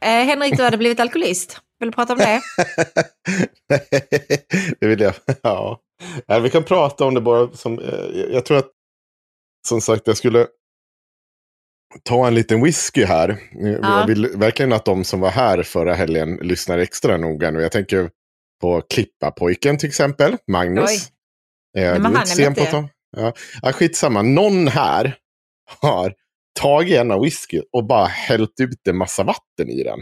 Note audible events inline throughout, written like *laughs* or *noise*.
Eh, Henrik, du hade blivit alkoholist. Vill du prata om det? *laughs* det vill jag. Ja. ja. Vi kan prata om det bara som... Eh, jag tror att, som sagt, jag skulle ta en liten whisky här. Ja. Jag vill verkligen att de som var här förra helgen lyssnar extra noga nu. Jag tänker på Klippa-pojken till exempel, Magnus. Oj. Eh, men han är på det. Ja. ja, skitsamma. Någon här har tagit en whisky och bara hällt ut en massa vatten i den.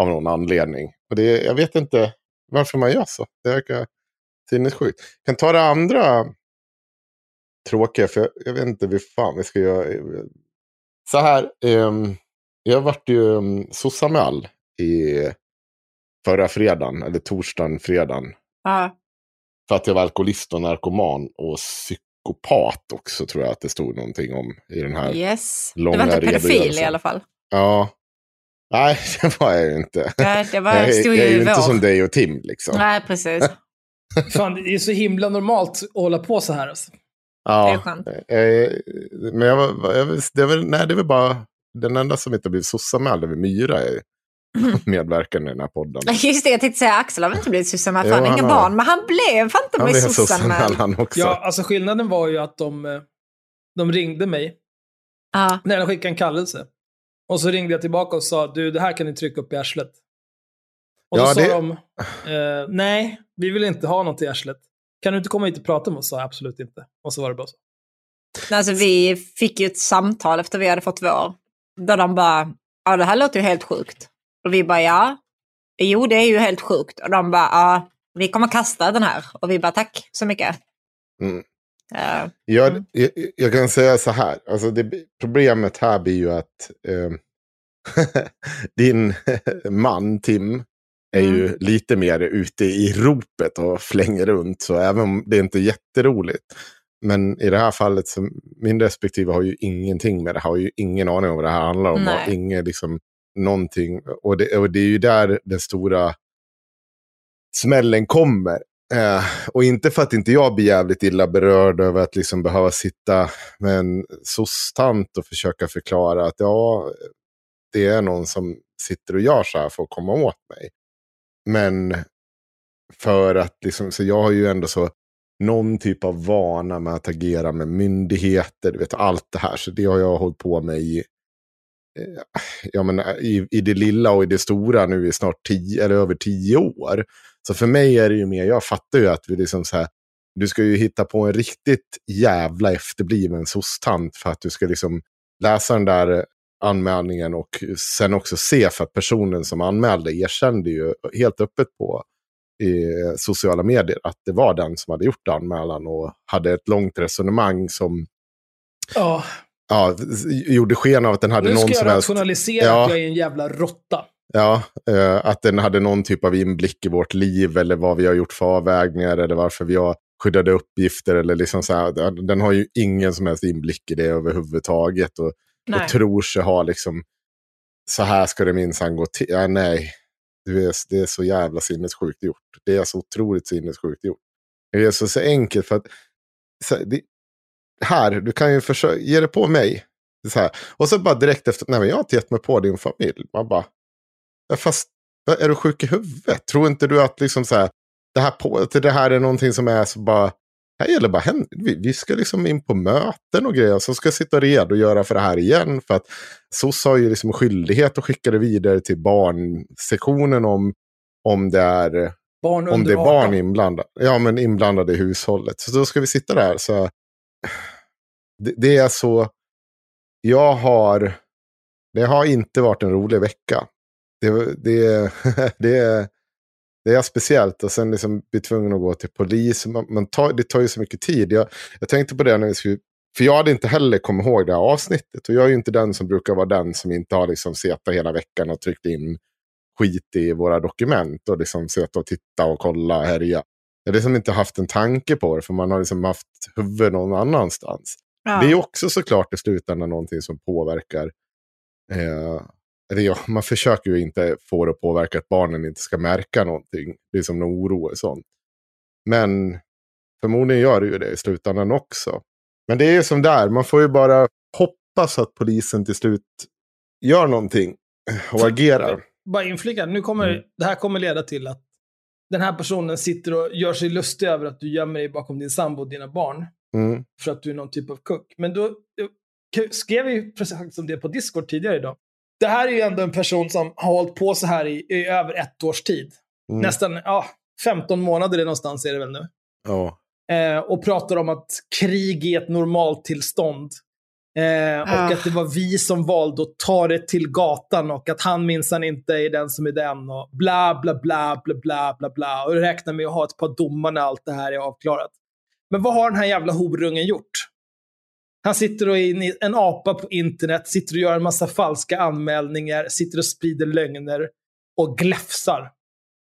Av någon anledning. Och det, jag vet inte varför man gör så. Det verkar sinnessjukt. Jag kan ta det andra tråkiga, för jag, jag vet inte hur fan vi ska göra. Så här, um, jag vart ju um, sossam i förra fredagen, eller torsdagen, fredagen. Ja. För att jag var alkoholist och narkoman och psykopat också tror jag att det stod någonting om i den här yes. långa Du var inte pedofil i alla fall. Ja. Nej, *laughs* det var jag ju inte. Nej, det var, jag, jag, jag är ju inte som dig och Tim liksom. Nej, precis. *laughs* Fan, det är så himla normalt att hålla på så här. Alltså. Ja, Det är skönt. eh, men jag, var- jag, det är väl, nej, det är väl bara den enda som inte blivit sossamad är väl Myra är *laughs* medverkande i den här podden. *laughs* Just det, jag tänkte säga Axel har väl inte blivit sossamad, Jo, för han har inga barn. Men han blev fan inte med också. Ja, alltså skillnaden var ju att de, eh, de ringde mig Ja. när jag skickade en kallelse. Och så ringde jag tillbaka och sa, du det här kan ni trycka upp i arslet. Och Ja, så sa det- de, eh, nej, vi vill inte ha något i arslet. Kan du inte komma hit och prata med oss? sa jag absolut inte. Och så var det bara så. Alltså, vi fick ju ett samtal efter vi hade fått vår. Där de bara, ja det här låter ju helt sjukt. Och vi bara, ja. Jo, det är ju helt sjukt. Och de bara, ja, vi kommer kasta den här. Och vi bara, tack så mycket. Mm. Eh, Jag, Mm. jag, jag kan säga så här, alltså det, problemet här blir ju att eh, *laughs* din *laughs* man Tim är ju Mm. lite mer ute i ropet och flänger runt. Så även om det inte är jätteroligt. Men i det här fallet, så min respektive har ju ingenting med det. Har ju ingen aning om vad det här handlar om. Nej. Ingen liksom, någonting. Och det, och det är ju där den stora smällen kommer. Eh, och inte för att inte jag blir jävligt illa berörd över att liksom behöva sitta med en sostant och försöka förklara att ja, det är någon som sitter och gör så här för att komma åt mig. Men för att liksom, så jag har ju ändå så någon typ av vana med att agera med myndigheter, du vet allt det här. Så det har jag hållit på med i, Eh, ja, men, eh, i, i det lilla och i det stora nu i snart tio, eller över tio år. Så för mig är det ju mer, jag fattar ju att vi liksom så här, du ska ju hitta på en riktigt jävla efterbliven sostant för att du ska liksom läsa den där anmälningen och sen också se för att personen som anmälde erkände ju helt öppet på i sociala medier att det var den som hade gjort anmälan och hade ett långt resonemang som Ja, ja, gjorde sken av att den hade nu någon ska som jag helst... rationalisera Ja. att jag är en jävla råtta. Ja, eh, att den hade någon typ av inblick i vårt liv eller vad vi har gjort för avvägningar eller varför vi har skyddade uppgifter. Eller liksom så här, den har ju ingen som helst inblick i det överhuvudtaget. Och, och tror sig ha liksom, så här ska det minsann gå till. Ja, nej, det är, det är så jävla sinnessjukt gjort. Det är så otroligt sinnessjukt gjort. Det är så, så enkelt för att, så, det, här, du kan ju försöka, ge det på mig. Så här. Och så bara direkt efter, nej men jag har inte gett mig på din familj. Man bara, fast är du sjuk i huvudet? Tror inte du att liksom så här, det här, på, att det här är någonting som är så bara, här gäller bara, vi, vi ska liksom in på möten och grejer, så ska jag sitta redo och göra för det här igen. För att SOS har ju liksom skyldighet att skicka det vidare till barnsektionen om, om det är barn om det är barn inblandade. Ja, men inblandade i hushållet. Så då ska vi sitta där. Så det, det är så, jag har, det har inte varit en rolig vecka. Det, det, *laughs* det, det är speciellt och sen liksom bli tvungen att gå till polis. Man, man tar, det tar ju så mycket tid. Jag, jag tänkte på det när vi skulle för jag hade inte heller kommit ihåg det här avsnittet. Och jag är ju inte den som brukar vara den som inte har liksom suttit hela veckan och tryckt in skit i våra dokument. Och liksom suttit och titta och kolla och härja. Jag har liksom inte haft en tanke på det. För man har liksom haft huvud någon annanstans. Ja. Det är också såklart i slutändan någonting som påverkar. Eh, eller ja, man försöker ju inte få det att påverka att barnen inte ska märka någonting. Det är som någon oro och sånt. Men förmodligen gör det ju det i slutändan också. Men det är som där, man får ju bara hoppas att polisen till slut gör någonting och agerar. Bara inflika, nu kommer, mm. det här kommer leda till att den här personen sitter och gör sig lustig över att du gömmer dig bakom din sambo och dina barn. Mm. För att du är någon typ av kuck. Men då skrev vi precis som det på Discord tidigare idag. Det här är ju ändå en person som har hållit på så här i, i över ett års tid. Mm. Nästan ja, 15 månader är någonstans är det väl nu. Ja. Eh, och pratar om att krig är ett normaltillstånd. Eh, och ah. att det var vi som valde att ta det till gatan och att han minsann inte är den som är den. Och bla, bla, bla, bla, bla, bla, bla. Och räknar med att ha ett par domar när allt det här är avklarat. Men vad har den här jävla horungen gjort? Han sitter och är en apa på internet, sitter och gör en massa falska anmälningar, sitter och sprider lögner och gläfsar.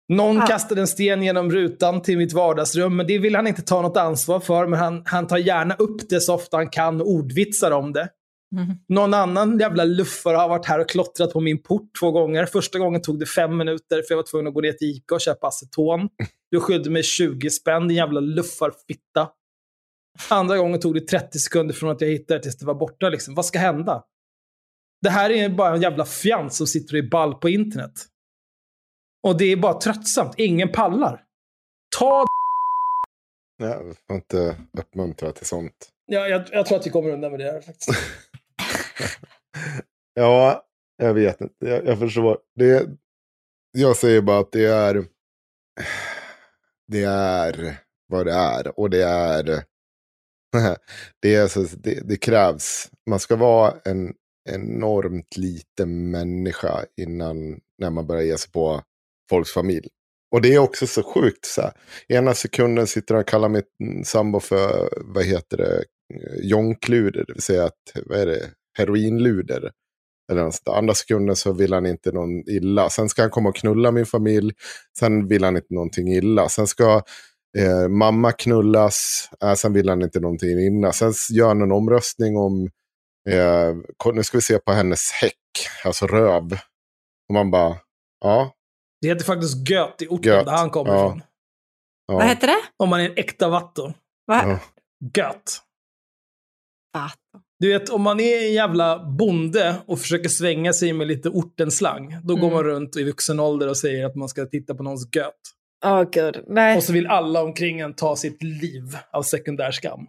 Någon ah. kastade en sten genom rutan till mitt vardagsrum, men det vill han inte ta något ansvar för. Men han, han tar gärna upp det så ofta han kan och ordvitsar om det. Mm. Någon annan jävla luffare har varit här och klottrat på min port två gånger. Första gången tog det fem minuter för jag var tvungen att gå ner till Ica och köpa aceton. Du skyddade mig 20 spänn, din jävla luffarfitta. Andra gången tog det 30 sekunder från att jag hittade det tills det var borta. Liksom. Vad ska hända? Det här är bara en jävla fjant som sitter i ball på internet. Och det är bara tröttsamt. Ingen pallar. Ta Jag får inte uppmuntra till sånt. Ja, jag, jag tror att vi kommer undan med det här faktiskt. *laughs* ja, jag vet inte. Jag, jag förstår. Det, jag säger bara att det är... Det är vad det är. Och det är *laughs* det, är alltså, det, det, krävs, man ska vara en enormt liten människa innan när man börjar ge sig på folks familj. Och det är också så sjukt. Så här. Ena sekunden sitter han och kallar mitt sambo för, vad heter det, jonkluder, det vill säga att, vad är det, heroinluder. Eller något Andra sekunden så vill han inte någon illa. Sen ska han komma och knulla min familj. Sen vill han inte någonting illa. Sen ska Eh, mamma knullas, eh, sen vill han inte någonting illa. Sen gör han en omröstning om, eh, nu ska vi se på hennes häck, alltså röv. Och man bara, ja. Det heter faktiskt göt i orten göt. där han kommer ja. ifrån. Ja. Vad heter det? Om man är en äkta vatto. Va? Göt. Vatto. Du vet, om man är en jävla bonde och försöker svänga sig med lite ortenslang, då mm. går man runt i vuxen ålder och säger att man ska titta på någons göt. Oh, God. Nej. Och så vill alla omkring en ta sitt liv av sekundär skam.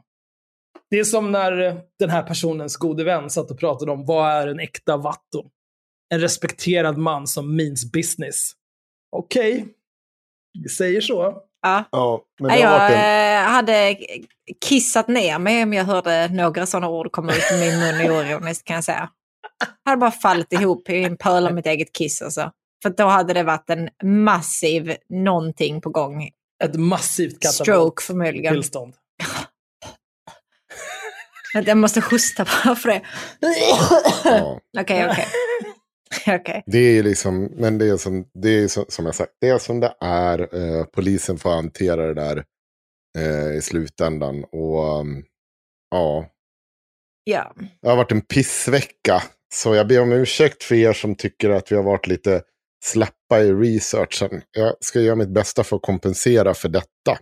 Det är som när eh, den här personens gode vän satt och pratade om vad är en äkta vatto? En respekterad man som means business. Okej, okay. vi säger så. Ja. ja men jag en... Eh, hade kissat ner mig om jag hörde några sådana ord komma ut ur min mun oironiskt kan jag säga. Jag hade bara fallit ihop i en pöl av mitt eget kiss alltså. För då hade det varit en massiv någonting på gång. Ett massivt Stroke förmodligen. tillstånd. *laughs* jag måste hosta bara för det. Okej, okej. *laughs* Okej. Det är liksom, men det är som, det är som, som jag sagt, det är som det är. Eh, polisen får hantera det där eh, i slutändan. Och um, ja, Ja. det har varit en pissvecka. Så jag ber om ursäkt för er som tycker att vi har varit lite slappa i researchen. Jag ska göra mitt bästa för att kompensera för detta.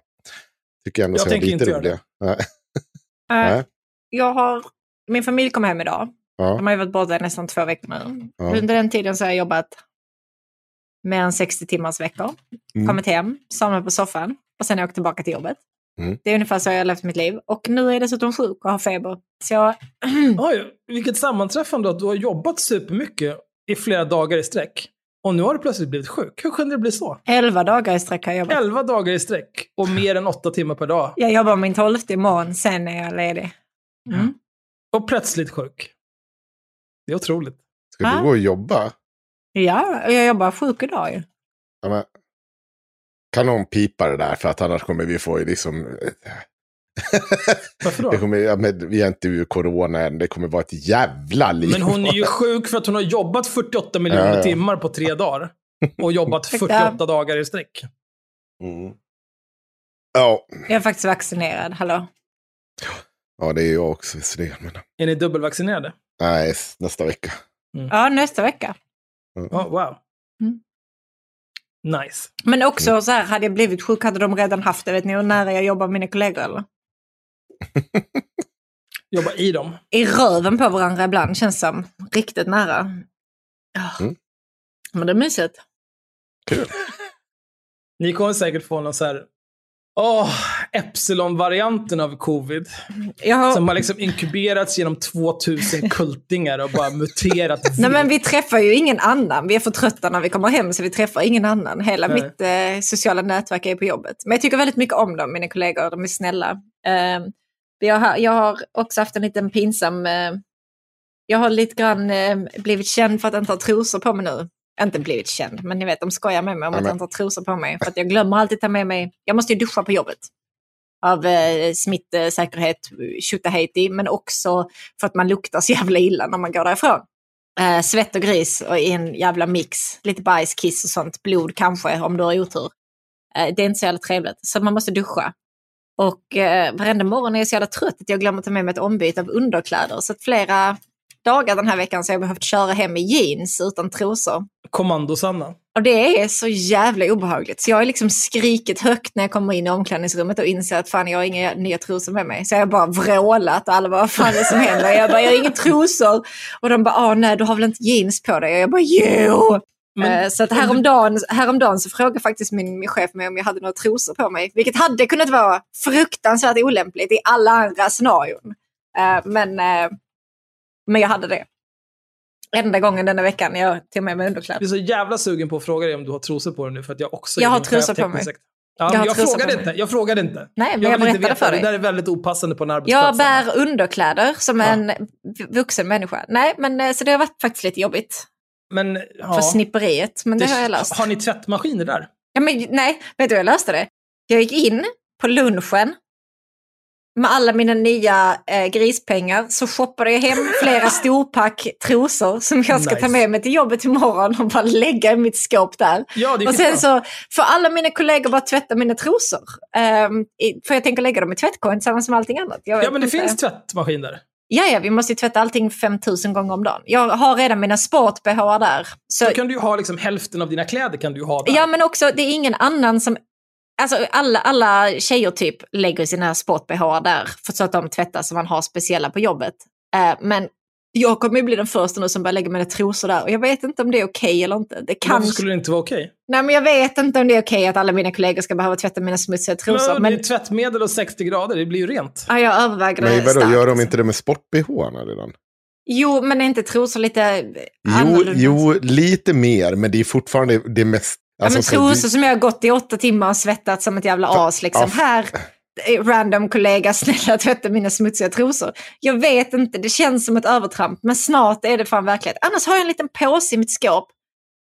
Tycker jag ändå Jag tänker inte göra roliga. Nej. Eh, Nej. jag har, min familj kom hem idag. Ja. De har ju varit borta i nästan två veckor nu. Ja. Under den tiden så har jag jobbat mer än 60 timmars veckor. Mm. Kommit hem, somnat på soffan och sen åkt tillbaka till jobbet. Mm. Det är ungefär så jag har levt mitt liv. Och nu är jag dessutom sjuk och har feber. Så jag, *clears throat* Oj, vilket sammanträffande att du har jobbat supermycket i flera dagar i sträck. Och nu har du plötsligt blivit sjuk. Hur kunde det bli så? 11 dagar i sträck har jag jobbat. Elva dagar i sträck och mer än åtta timmar per dag. Jag jobbar min tolfte imorgon, sen är jag ledig. Mm. Och plötsligt sjuk. Det är otroligt. Ska Ah. du gå och jobba? Ja, jag jobbar sjuk idag ju. Ja, men, kan någon pipa det där? För att annars kommer vi få liksom... Varför då? *laughs* Det kommer, ja, men, vi är inte ur corona än. Det kommer vara ett jävla liv. Men hon är ju sjuk för att hon har jobbat 48 miljoner Ja, ja. timmar på tre dagar. Och jobbat Ursäkta. 48 dagar i sträck. Mm. Ja. Jag är faktiskt vaccinerad, hallå. ja, det är jag också. Men... Är ni dubbelvaccinerade? Nej, nästa vecka. Ja, nästa vecka. Ja, wow. Mm. Nice. Men också så här, hade jag blivit sjuk hade de redan haft det. Vet ni hur nära jag jobbar med mina kollegor eller? *laughs* Jobba i dem. I röven på varandra ibland känns som. Riktigt nära. Mm. Men det är mysigt. *laughs* Ni kommer säkert få någon så här... Åh, Epsilon-varianten av covid. Jag har... Som har liksom inkuberats genom 2000 *laughs* kultingar och bara muterat. Nej men vi träffar ju ingen annan. Vi är för trötta när vi kommer hem så vi träffar ingen annan. Hela Nej. mitt eh, sociala nätverk är på jobbet. Men jag tycker väldigt mycket om dem, mina kollegor. De är snälla. Eh, vi har, jag har också haft en liten pinsam... Eh, jag har lite grann eh, blivit känd för att inte ha trosor på mig nu. Inte blivit känd, men ni vet, de skojar med mig om att jag inte har trosor på mig. För att jag glömmer alltid ta med mig... Jag måste ju duscha på jobbet. Av eh, smittsäkerhet, tjotahejti, men också för att man luktar så jävla illa när man går därifrån. Eh, svett och gris och i en jävla mix. Lite bajs, kiss och sånt. Blod kanske om du har otur. Eh, det är inte så jävla trevligt. Så man måste duscha. Och eh, varenda morgon är jag så jävla trött att jag glömmer ta med mig ett ombyte av underkläder. Så att flera dagar den här veckan så har jag behövt köra hem i jeans utan trosor. Kommando-Sanna. Och det är så jävla obehagligt. Så jag har liksom skrikit högt när jag kommer in i omklädningsrummet och inser att fan jag har inga nya trosor med mig. Så jag har bara vrålat och alla bara vad fan är det som händer? Jag bara jag har inga trosor. Och de bara ah nej du har väl inte jeans på dig? Och jag bara jo! Men- Eh, så att häromdagen, häromdagen så frågade faktiskt min, min chef mig om jag hade några trosor på mig. Vilket hade kunnat vara fruktansvärt olämpligt i alla andra scenarion. Eh, men, eh, men jag hade det. Enda gången denna veckan jag tog med mig underkläder. Jag är så jävla sugen på att fråga dig om du har trosor på dig nu för att jag också Jag har trosor på mig. sett. Ja, Jag jag, frågade inte. Jag frågade inte. Nej, men jag jag, berättade för dig. Det där är väldigt opassande på en Jag arbetsplats. bär underkläder som Ja. en vuxen människa. Nej, men eh, så det har varit faktiskt lite jobbigt Men, för ja, snipperiet. Men det, har jag löst. Har ni tvättmaskiner där? Ja, men, nej, vet du hur jag löste det? Jag gick in på lunchen med alla mina nya eh, grispengar så shoppade jag hem flera *laughs* storpack trosor som jag ska ta Nice. med mig till jobbet imorgon och bara lägga i mitt skåp där. Ja, Och sen så får alla mina kollegor bara tvätta mina trosor. Ehm, i- för jag tänker lägga dem i tvättkorgen tillsammans med allting annat. Jag Ja, men det inte. finns tvättmaskin där. Ja, ja, vi måste ju tvätta allting 5000 gånger om dagen. Jag har redan mina sport-bh där. Så, Då kan du ju ha liksom hälften av dina kläder kan du ha där. ja, men också det är ingen annan som... Alltså alla, alla tjejer typ lägger sina sport-bh där för så att de tvättas så man har speciella på jobbet. Eh, men jag kommer ju bli den första nu som börjar lägga mina trosor där och jag vet inte om det är okej eller inte. Det kan... Varför skulle det inte vara okej? Nej, men jag vet inte om det är okej att alla mina kollegor ska behöva tvätta mina smutsiga trosor. Men, Men, Det är tvättmedel och 60 grader, det blir ju rent. ja, jag överväger det Men vadå, starkt. gör de inte det med sport-bh redan? Jo, men är inte trosor lite Jo, annorlunda? jo, lite mer, men det är fortfarande det mest... Ja, alltså, men så trosor som jag har gått i åtta timmar och svettat som ett jävla as. Liksom. ja. Här, eh, random kollega, *laughs* snälla tvätta mina smutsiga trosor. Jag vet inte, det känns som ett övertramp. Men snart är det fan verklighet. Annars har jag en liten påse i mitt skåp.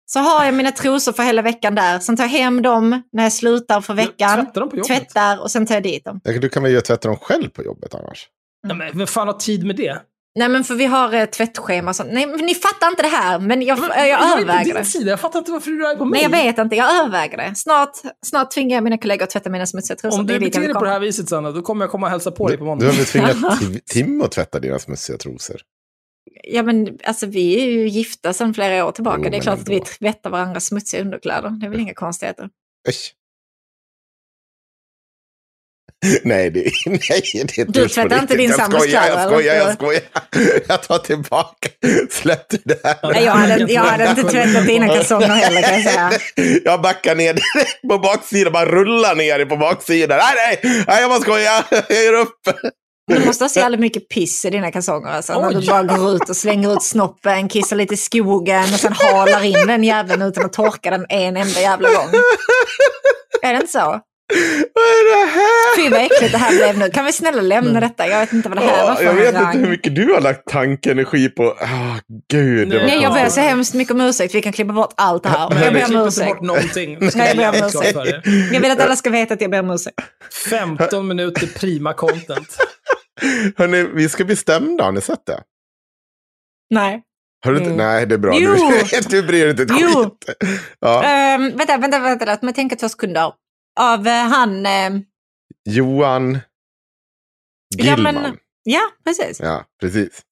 Så har jag mina trosor för hela veckan där. Sen tar jag hem dem när jag slutar för veckan. Tvättar? Tvättar och sen tar jag dit dem. Ja, Du kan väl göra tvätta dem själv på jobbet annars? Ja, men vem fan har tid med det? Nej men för vi har eh, tvättschema och sånt. Nej men ni fattar inte det här. Men jag, Men, jag, jag är på överväger din det. sida. Jag fattar inte varför du är på mig. Nej jag vet inte, jag överväger det. Snart, snart tvingar jag mina kollegor att tvätta mina smutsiga trosor. Om du jag beter dig på det här viset Sanna, då kommer jag komma och hälsa på dig på Du måndag. har väl tvingat *laughs* Tim- att tvätta dina smutsiga trosor? Ja men alltså vi är ju gifta sedan flera år tillbaka. Jo, det är klart att vi ändå. tvättar varandras smutsiga underkläder. Det är väl inga konstigheter. Äsch. *laughs* Nej, det, *laughs* nej, det är Du tvättar inte din Jag sambos skojar, jag skojar, jag skojar. *laughs* Jag tar tillbaka. Släpp det där. Nej, jag, hade, jag hade inte tvättat dina kalsonger heller kan jag säga. Jag backar ner direkt på baksidan, bara rullar ner på baksidan. Nej, nej, nej jag bara skojar. Jag ger upp. Du måste ha så jävla mycket piss i dina kalsonger. Alltså, när du bara går ut och slänger ut snoppen, kissar lite i skogen och sen halar in den jäveln utan att torka den en enda jävla gång. Är det inte så? Vad är det här? Fy vad äckligt det här blev nu. Kan vi snälla lämna detta? Jag vet inte vad det här var för jag vet inte hur mycket du har lagt tankenergi på. Ah, gud. Det var Nej, jag ber så hemskt mycket om ursäkt. Vi kan klippa bort allt det här. Jag ber om ursäkt. bort någonting. Nej, jag ber om ursäkt. Jag vill att alla ska veta att jag ber om ursäkt. 15 minuter prima content. Hörrni, vi ska bli stämda. Har ni sett det? Nej. Har du inte? Mm. Nej, det är bra. Jo. Du, *laughs* du bryr dig inte ett Jo. skit. Ja. Ehm, vänta, vänta, vänta. Låt mig tänka två sekunder. Av eh, han... ehm, Johan Ja, Gillman. men- ja, precis. Ja, precis.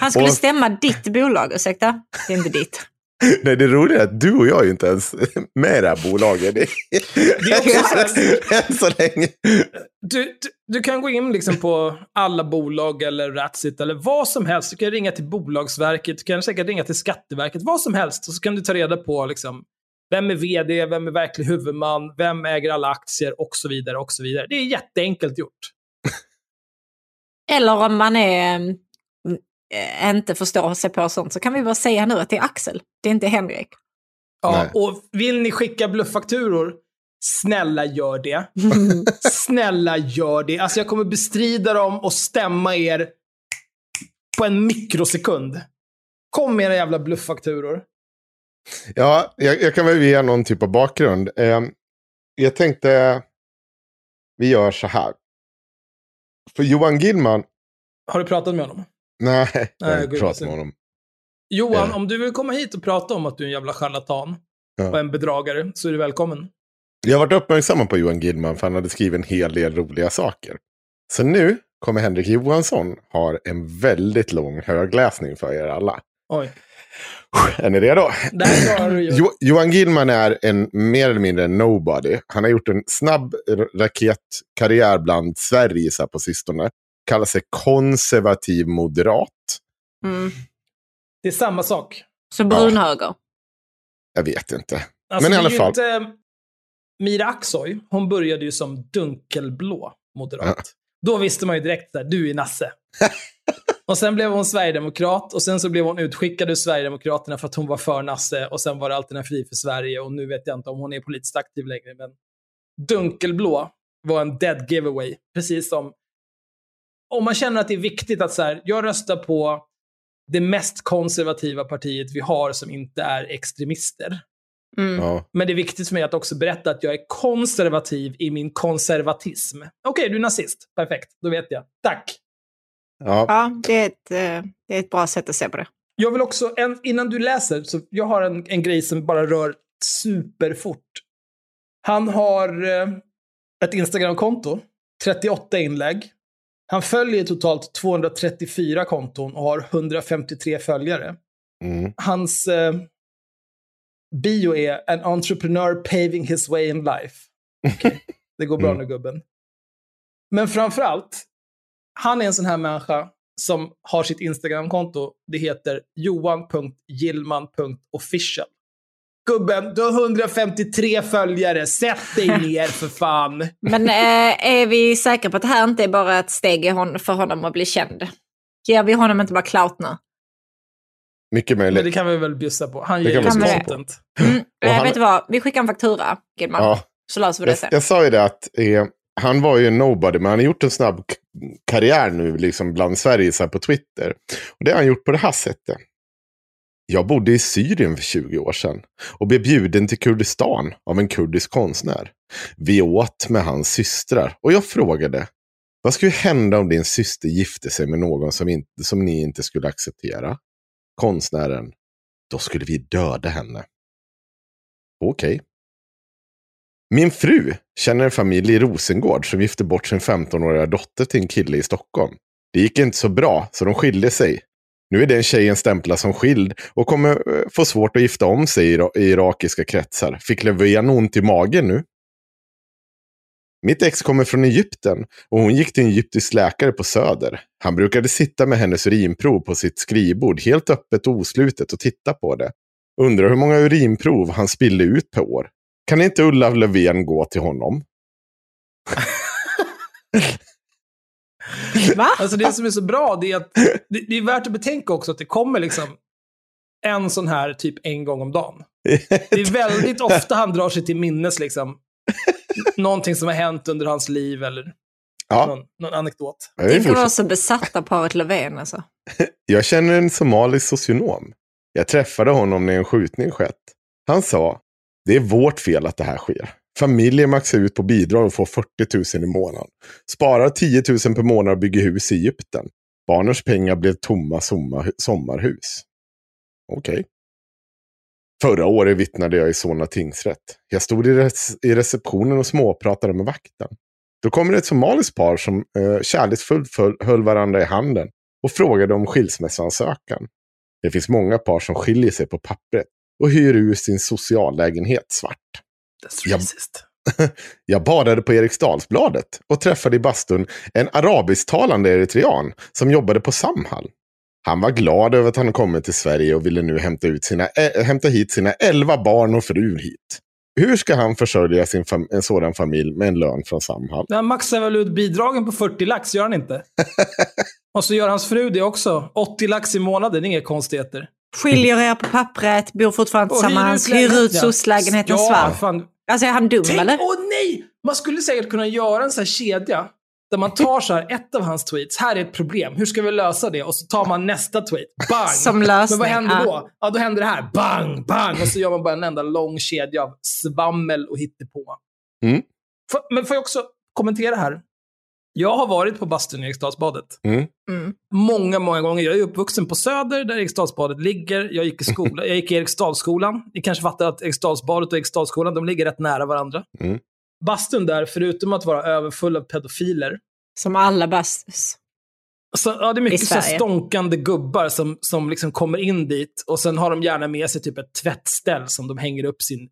Han skulle Och- stämma ditt bolag, ursäkta? Det är inte ditt. *laughs* Nej, det roliga är att du och jag är ju inte ens med i det här bolaget. Det är *laughs* än så länge. Du, du, du kan gå in liksom på alla bolag eller Ratsit eller vad som helst. Du kan ringa till Bolagsverket, du kan säkert ringa till Skatteverket, vad som helst. Och så kan du ta reda på liksom, vem är vd, vem är verklig huvudman, vem äger alla aktier och så vidare. och så vidare. Det är jätteenkelt gjort. *laughs* Eller om man är, eh, inte förstår sig på sånt så kan vi bara säga nu att det är Axel. Det är inte Henrik. Ja, Nej. och vill ni skicka blufffakturor, snälla gör det. *laughs* snälla gör det. Alltså jag kommer bestrida dem och stämma er på en mikrosekund. Kom med era jävla blufffakturor. Ja, jag, jag kan väl ge någon typ av bakgrund. Eh, jag tänkte, vi gör så här. För Johan Gillman, Har du pratat med honom? nej, jag har inte pratat med honom. Johan, Ja. om du vill komma hit och prata om att du är en jävla charlatan Ja. och en bedragare så är du välkommen. Jag har varit uppmärksam på Johan Gillman för han hade skrivit en hel del roliga saker. Så nu kommer Henrik Johansson ha en väldigt lång högläsning för er alla. Oj. Är ni redo? Jo, Johan Gillman är en mer eller mindre nobody. Han har gjort en snabb raketkarriär bland Sverigesar på sistone. Kallar sig konservativ moderat. Mm. Det är samma sak. Så brunhöger. Jag vet inte. Alltså, Men i alla fall. Inte, Mira Aksoy, hon började ju som dunkelblå moderat. Ja. Då visste man ju direkt att du är nasse. *laughs* och sen blev hon sverigedemokrat och sen så blev hon utskickad ur Sverigedemokraterna för att hon var för nasse och sen var det Alternativ för Sverige och nu vet jag inte om hon är politiskt aktiv längre. Men dunkelblå var en dead giveaway. Precis som om man känner att det är viktigt att så här, jag röstar på det mest konservativa partiet vi har som inte är extremister. Mm. Ja. Men det är viktigt för mig att också berätta att jag är konservativ i min konservatism. Okej, du är nazist. Perfekt, då vet jag. Tack. Ja. Ja, det är, ett, eh, det är ett bra sätt att se på det. Jag vill också, en, innan du läser, så jag har en, en grej som bara rör superfort. Han har eh, ett Instagramkonto, 38 inlägg. Han följer totalt 234 konton och har 153 följare. Mm. Hans eh, bio är “An entrepreneur paving his way in life”. *laughs* Okej, Det går bra Mm. nu gubben. Men framförallt, han är en sån här människa som har sitt Instagramkonto. Det heter johan.gillman.official. Gubben, du har 153 följare. Sätt dig *laughs* ner för fan. Men eh, är vi säkra på att det här inte är bara ett steg för honom att bli känd? Ger vi honom inte bara clout nu? Mycket Men möjligt. det kan vi väl bjussa på. Han Det ger kan ju vi bjussa på. content. *laughs* Mm. Eh, han- Vet du vad? Vi skickar en faktura, Gilman. Ja. Så löser vi det Jag, sen. jag sa ju det att eh, han var ju en nobody, men han har gjort en snabb karriär nu liksom bland Sverigesar på Twitter. Och det har han gjort på det här sättet. Jag bodde i Syrien för 20 år sedan och blev bjuden till Kurdistan av en kurdisk konstnär. Vi åt med hans systrar och jag frågade, Vad skulle hända om din syster gifte sig med någon som, inte, som ni inte skulle acceptera? Konstnären. Då skulle vi döda henne. Okej. Okay. Min fru känner en familj i Rosengård som gifte bort sin 15-åriga dotter till en kille i Stockholm. Det gick inte så bra, så de skilde sig. Nu är den tjejen stämplad som skild och kommer eh, få svårt att gifta om sig i irakiska kretsar. Fick Löfven ont i magen nu? Mitt ex kommer från Egypten och hon gick till en egyptisk läkare på Söder. Han brukade sitta med hennes urinprov på sitt skrivbord helt öppet och oslutet och titta på det. Undrar hur många urinprov han spillde ut per år. Kan inte Ulla Löfven gå till honom? Va? Alltså det som är så bra det är att det, det, är värt att betänka också att det kommer liksom en sån här typ en gång om dagen. Det är väldigt ofta han drar sig till minnes liksom någonting som har hänt under hans liv eller ja. någon, någon anekdot. Det kan vara så besatta paret Löfven alltså. Jag känner en somalisk socionom. Jag träffade honom när en skjutning skett. Han sa, det är vårt fel att det här sker. Familjer maxar ut på bidrag och får 40 000 i månaden. Sparar 10 000 per månad och bygger hus i Egypten. Barnens pengar blev tomma sommarhus. Okej. Okay. Förra året vittnade jag i Solna tingsrätt. Jag stod i, res i receptionen och småpratade med vakten. Då kommer ett somaliskt par som eh, kärleksfullt höll varandra i handen och frågade om skilsmässoansökan. Det finns många par som skiljer sig på pappret och hyr ut sin sociallägenhet svart. That's racist. Jag, *laughs* jag badade på Eriksdalsbladet och träffade i bastun en arabisktalande eritrean som jobbade på Samhall. Han var glad över att han kommit till Sverige och ville nu hämta, ut sina, äh, hämta hit sina elva barn och fru hit. Hur ska han försörja sin en sådan familj med en lön från Samhall? Han maxar väl ut bidragen på 40 lax, gör han inte? *laughs* och så gör hans fru det också. 80 lax i månaden, inga konstigheter. Skiljer er på pappret, bor fortfarande tillsammans, hyr ut SOS-lägenheten ja, svart. Fan. Alltså är han dum Tänk, eller? Åh nej! Man skulle säkert kunna göra en sån här kedja där man tar så här, ett av hans tweets, här är ett problem, hur ska vi lösa det? Och så tar man nästa tweet, bang! Som lösning. Men vad händer ja. då? Ja, då händer det här, bang, bang! Och så gör man bara en enda lång kedja av svammel och hittepå. Mm. Men får jag också kommentera här? Jag har varit på bastun i Eriksdalsbadet. Mm. Mm. Många, många gånger. Jag är uppvuxen på Söder, där Eriksdalsbadet ligger. Jag gick i *laughs* skola. Jag gick i Eriksdalsskolan. Ni kanske fattar att Eriksdalsbadet och Eriksdalsskolan, de ligger rätt nära varandra. Mm. Bastun där, förutom att vara överfull av pedofiler. Som alla bastus. Så, ja, det är mycket så stånkande gubbar som, som liksom kommer in dit och sen har de gärna med sig typ ett tvättställ som de hänger upp sin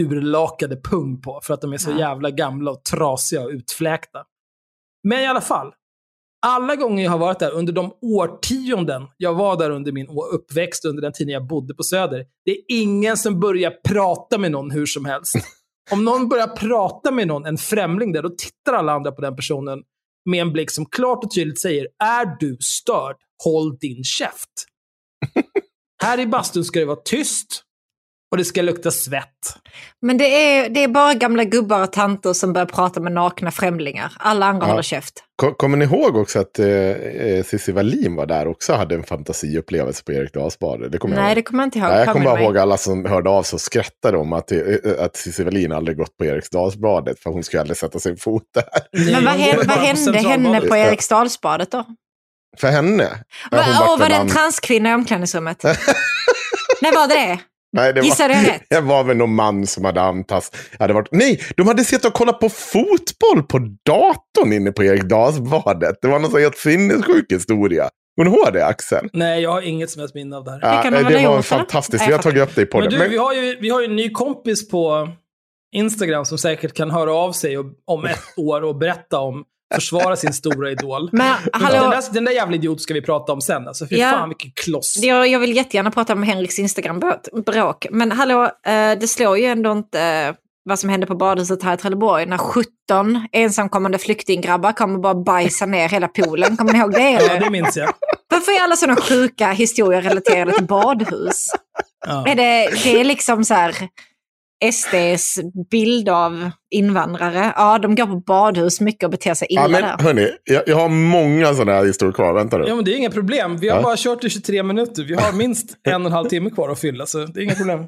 urlakade pung på för att de är så ja. jävla gamla och trasiga och utfläkta. Men i alla fall, alla gånger jag har varit där under de årtionden jag var där under min uppväxt, under den tiden jag bodde på Söder, det är ingen som börjar prata med någon hur som helst. *laughs* Om någon börjar prata med någon, en främling där, då tittar alla andra på den personen med en blick som klart och tydligt säger “Är du störd? Håll din käft”. *laughs* Här i bastun ska det vara tyst. Och det ska lukta svett. Men det är, det är bara gamla gubbar och tanter som börjar prata med nakna främlingar. Alla andra ja. håller käft. Kommer ni ihåg också att eh, Cissi Wallin var där också och hade en fantasiupplevelse på Erik Dalsbad? Det kommer Nej, det kommer jag inte ihåg. Nej, jag kommer bara mig. ihåg alla som hörde av sig och skrattade om att, eh, att Cissi Wallin aldrig gått på Eriksdalsbadet för hon skulle aldrig sätta sin fot där. *laughs* Men vad, hände, vad hände henne på Eriksdalsbadet då? För henne? Ja, Åh, var det en transkvinna i omklädningsrummet? *laughs* När var det? Nej, det Gissade jag rätt? *laughs* Det var väl någon man som hade antastat. Hade varit, nej, de hade sett och kollat på fotboll på datorn inne på Eriksdalsbadet. Det var någon sån helt sinnessjuk historia. Kommer du ihåg det Axel? Nej, jag har inget som helst minne av det här. Ja, det, det var gjort, fantastiskt. Vi har tagit upp det i podden. Men du, vi har, ju, vi har ju en ny kompis på Instagram som säkert kan höra av sig om ett *laughs* år och berätta om försvara sin stora idol. Men, hallå, den, där, den där jävla idiot ska vi prata om sen. Alltså, fy ja, fan vilken kloss. Jag, jag vill jättegärna prata om Henriks Instagram-bråk. Men hallå, eh, det slår ju ändå inte eh, vad som hände på badhuset här i Trelleborg när 17 ensamkommande flyktinggrabbar kom och bara bajsade ner hela poolen. Kommer ni ihåg det? Eller? Ja, det minns jag. Varför är alla sådana sjuka historier relaterade till badhus? Ja. Är det, det är liksom så här SDs bild av invandrare. Ja, de går på badhus mycket och beter sig illa ja, men, där. Hörni, jag, jag har många sådana här historier kvar. Vänta du. Ja, men det är inga problem. Vi har ja. bara kört i 23 minuter. Vi har minst *laughs* en och en halv timme kvar att fylla, så det är inga problem.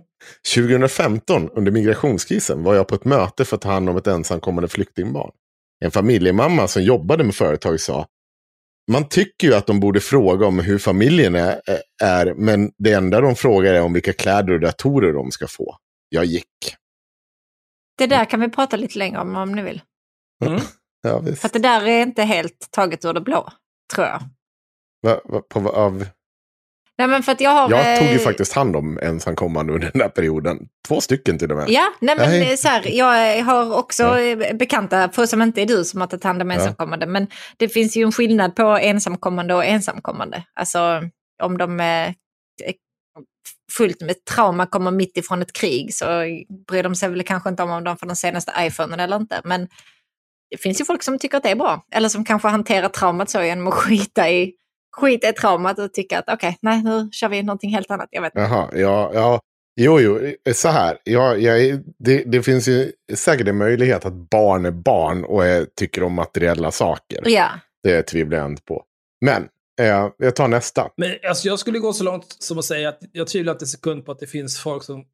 2015, under migrationskrisen, var jag på ett möte för att ta hand om ett ensamkommande flyktingbarn. En familjemamma som jobbade med företag sa, man tycker ju att de borde fråga om hur familjen är, är, men det enda de frågar är om vilka kläder och datorer de ska få. Jag gick. Det där kan vi prata lite längre om om ni vill. Mm. *laughs* Ja, visst. För att det där är inte helt taget ur det blå, tror jag. Va, va, på, av, Nej, men för att jag har... jag tog ju eh, faktiskt hand om ensamkommande under den där perioden. Två stycken till och med. Ja, nej men Nej. eh, så här, jag har också Ja. eh, bekanta, för som inte är du som har tagit hand om ensamkommande, men det finns ju en skillnad på ensamkommande och ensamkommande. Alltså om de är fullt med trauma kommer mitt ifrån ett krig så bryr de sig väl kanske inte om om de får den senaste iPhonen eller inte. Men det finns ju folk som tycker att det är bra. Eller som kanske hanterar traumat så genom att skita i, skita i traumat och tycka att okej, nej nu kör vi någonting helt annat. Jag vet inte. Jaha, ja, ja. Jo, jo, så här. Ja, jag, det, det finns ju säkert en möjlighet att barn är barn och är, tycker om materiella saker. Ja, Det tvivlar jag inte på. Men, eh, jag tar nästa. Men alltså, jag skulle gå så långt som att säga att jag tvivlar inte en sekund på att det finns folk som eh,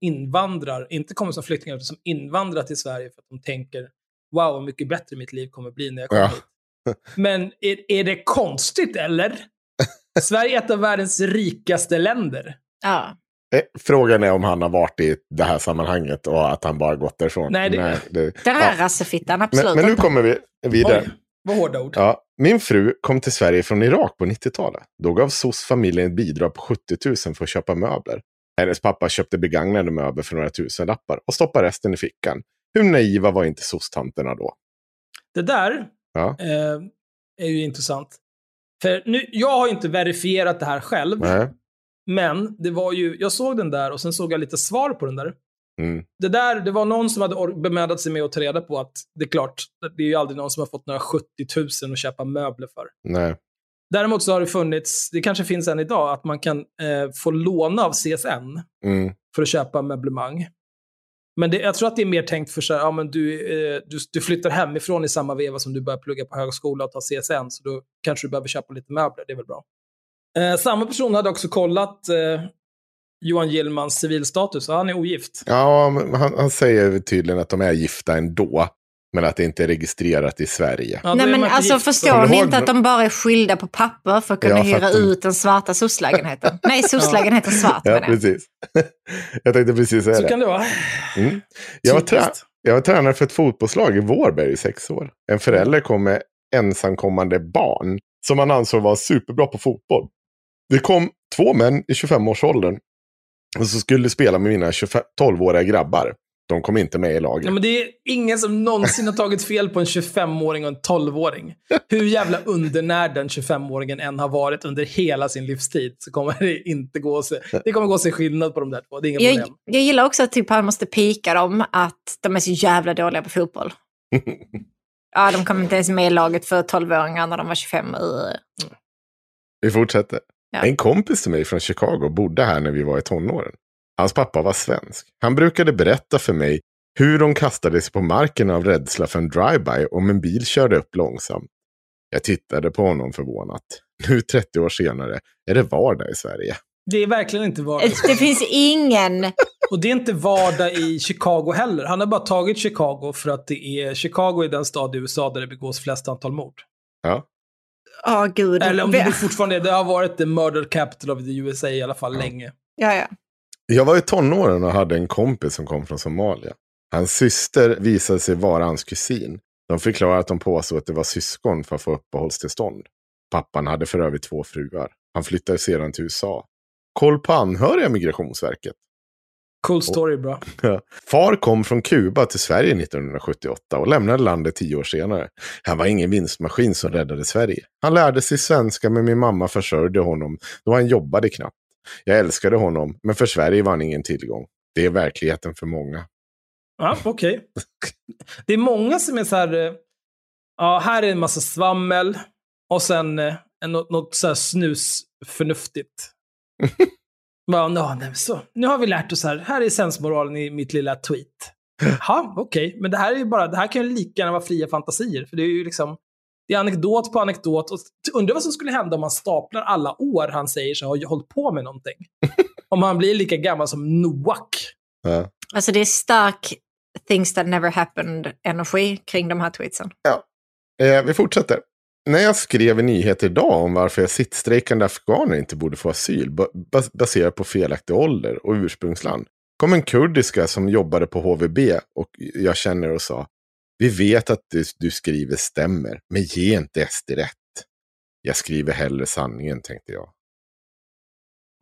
invandrar, inte kommer som flyktingar, utan som invandrar till Sverige för att de tänker wow, vad mycket bättre mitt liv kommer bli när jag kommer Ja. hit. Men är, är det konstigt eller? *laughs* Sverige är ett av världens rikaste länder. ja. Eh, Frågan är om han har varit i det här sammanhanget och att han bara gått därifrån. Nej, det- det, Den här ja. rassefittan, absolut men, men nu kommer vi vidare. Oj, vad hårda ord. Ja, min fru kom till Sverige från Irak på 90-talet. Då gav SOS familjen ett bidrag på 70 000 för att köpa möbler. Hennes pappa köpte begagnade möbler för några tusen lappar och stoppade resten i fickan. Hur naiva var inte SOS-tanterna då? Det där Ja. eh, är ju intressant. För nu, jag har inte verifierat det här själv, Nej. men det var ju, jag såg den där och sen såg jag lite svar på den där. Mm. Det där, det var någon som hade bemödat sig med att ta reda på att det är klart, det är ju aldrig någon som har fått några 70 000 att köpa möbler för. Nej. Däremot så har det funnits, det kanske finns än idag, att man kan eh, få låna av CSN Mm. för att köpa möblemang. Men det, jag tror att det är mer tänkt för så här, ja, men du, eh, du, du flyttar hemifrån i samma veva som du börjar plugga på högskola och tar CSN, så då kanske du behöver köpa lite möbler, det är väl bra. Eh, samma person hade också kollat eh, Johan Gillmans civilstatus, han är ogift. Ja, han, han säger tydligen att de är gifta ändå. Men att det inte är registrerat i Sverige. Ja, Nej men alltså gift. förstår ni inte att de bara är skilda på papper för att kunna Ja, för hyra att de- ut den svarta SOS-lägenheten? *laughs* Nej, SOS-lägenheten svart Ja, precis. *laughs* jag tänkte precis säga Så det. kan det vara. Mm. Jag, var trä- jag var tränare för ett fotbollslag i Vårberg i sex år. En förälder kom med ensamkommande barn som han ansåg var superbra på fotboll. Det kom två män i 25-årsåldern och så skulle spela med mina 25 12-åriga grabbar. De kom inte med i laget. Ja, men det är ingen som någonsin har tagit fel på en 25-åring och en 12-åring. Hur jävla undernärd den 25-åringen än har varit under hela sin livstid så kommer det inte gå se, det kommer gå se skillnad på de där två. Det är inga Jag, problem. jag gillar också att typ han måste pika dem att de är så jävla dåliga på fotboll. *laughs* Ja, de kom inte ens med i laget för 12-åringar när de var 25. i- Vi fortsätter. Ja. En kompis till mig från Chicago bodde här när vi var i tonåren. Hans pappa var svensk. Han brukade berätta för mig hur de kastade sig på marken av rädsla för en drive-by om en bil körde upp långsamt. Jag tittade på honom förvånat. Nu 30 år senare är det vardag i Sverige. Det är verkligen inte vardag. Det finns ingen... Och det är inte vardag i Chicago heller. Han har bara tagit Chicago för att det är Chicago är den stad i USA där det begås flest antal mord. Ja. Åh gud. Eller om det fortfarande är, det har varit the murder capital of the USA i alla fall länge. Ja, ja. Jag var i tonåren och hade en kompis som kom från Somalia. Hans syster visade sig vara hans kusin. De förklarade att de påstod att det var syskon för att få uppehållstillstånd. Pappan hade för övrigt två fruar. Han flyttade sedan till USA. Koll på anhöriga Migrationsverket. Cool story, bra. *laughs* Far kom från Kuba till Sverige 1978 och lämnade landet tio år senare. Han var ingen vinstmaskin som räddade Sverige. Han lärde sig svenska men min mamma försörjde honom då han jobbade knappt. Jag älskade honom, men för Sverige var han ingen tillgång. Det är verkligheten för många. Ja, okej. Det är många som är så här, eh, ja, här är en massa svammel och sen eh, något, något så här snusförnuftigt. *laughs* Bara, "Nå, nej, men så. Nu har vi lärt oss här, här är sensmoralen i mitt lilla tweet. Ja, okej, men det här är ju bara, det här kan ju lika gärna vara fria fantasier, för det är ju liksom, det är anekdot på anekdot. Och undrar vad som skulle hända om man staplar alla år han säger sig ha hållit på med någonting. *laughs* om han blir lika gammal som Noak. Ja. Alltså det är stark things that never happened-energi kring de här tweetsen. Eh, vi fortsätter. När jag skrev i nyheter idag om varför jag sittstrejkande afghaner inte borde få asyl ba bas baserat på felaktig ålder och ursprungsland kom en kurdiska som jobbade på HVB och jag känner och sa Vi vet att det du skriver stämmer, men ge inte SD rätt. Jag skriver hellre sanningen, tänkte jag.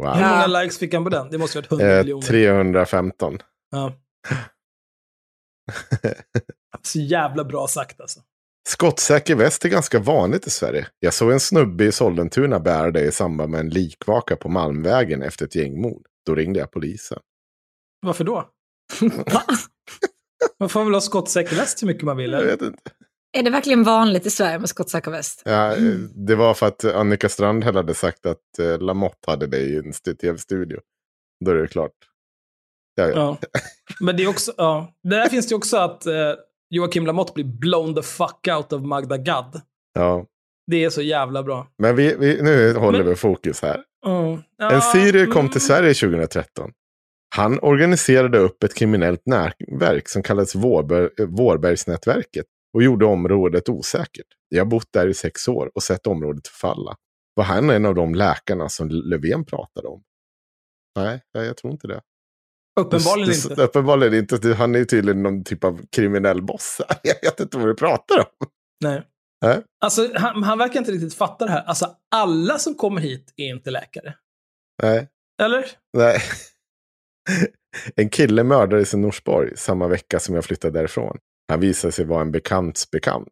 Wow. Hur många likes fick han på den? Det måste ha varit 100 Eh, miljoner. 315. Ja. *laughs* Så jävla bra sagt alltså. Skottsäker väst är ganska vanligt i Sverige. Jag såg en snubbe i Sollentuna bära det i samband med en likvaka på Malmvägen efter ett gängmord. Då ringde jag polisen. Varför då? *laughs* Man får väl ha skottsäker väst hur mycket man vill. Jag eller? vet inte. Är det verkligen vanligt i Sverige med skottsäker väst? Ja, eh, det var för att Annika Strandhäll hade sagt att eh, Lamotte hade det i en st- tv-studio. Då är det klart. Ja, ja. Ja. Men det är också, ja. Det där finns det ju också att eh, Joakim Lamotte blir blown the fuck out of Magda Gad. ja. Det är så jävla bra. Men vi, vi, nu håller Men- vi fokus här. Mm. Ja, En syrier kom mm. till Sverige 2013. Han organiserade upp ett kriminellt nätverk som kallades Vårberg, Vårbergsnätverket och gjorde området osäkert. Jag har bott där i sex år och sett området förfalla. Var han en av de läkarna som Löfven pratade om? Nej, jag tror inte det. Uppenbarligen Det- inte. Uppenbarligen inte. Han är tydligen någon typ av kriminell boss. *laughs* Jag vet inte vad du pratar om. Nej. Nej. Alltså, han, han verkar inte riktigt fatta det här. Alltså, alla som kommer hit är inte läkare. Nej. Eller? Nej. *laughs* En kille mördades i Norsborg samma vecka som jag flyttade därifrån. Han visade sig vara en bekants bekant.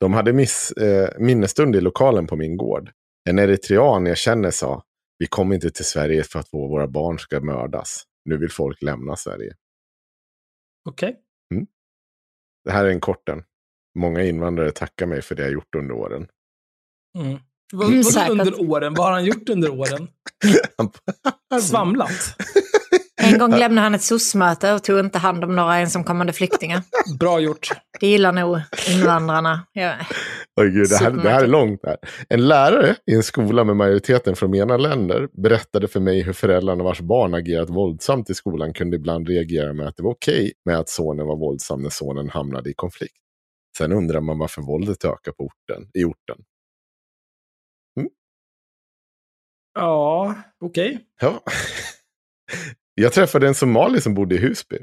De hade miss, eh, minnesstund i lokalen på min gård. En eritrean jag känner sa, vi kommer inte till Sverige för att våra barn ska mördas. Nu vill folk lämna Sverige. Okej. Det här är en korten. Många invandrare tackar mig för det jag gjort under åren. Mm. Vad, Mm, säkert. under åren? Vad har han gjort under åren? *laughs* Svamlat? En gång lämnade han ett SOS-möte och tog inte hand om några ensamkommande flyktingar. *laughs* Bra gjort. Det gillar nog invandrarna. Ja. Oj, gud, det, här, det här är långt. Här. En lärare i en skola med majoriteten från MENA länder berättade för mig hur föräldrarna vars barn agerat våldsamt i skolan kunde ibland reagera med att det var okej med att sonen var våldsam när sonen hamnade i konflikt. Sen undrar man varför våldet ökar på orten, i orten. Ja, okej. Ja. Jag träffade en somali som bodde i Husby.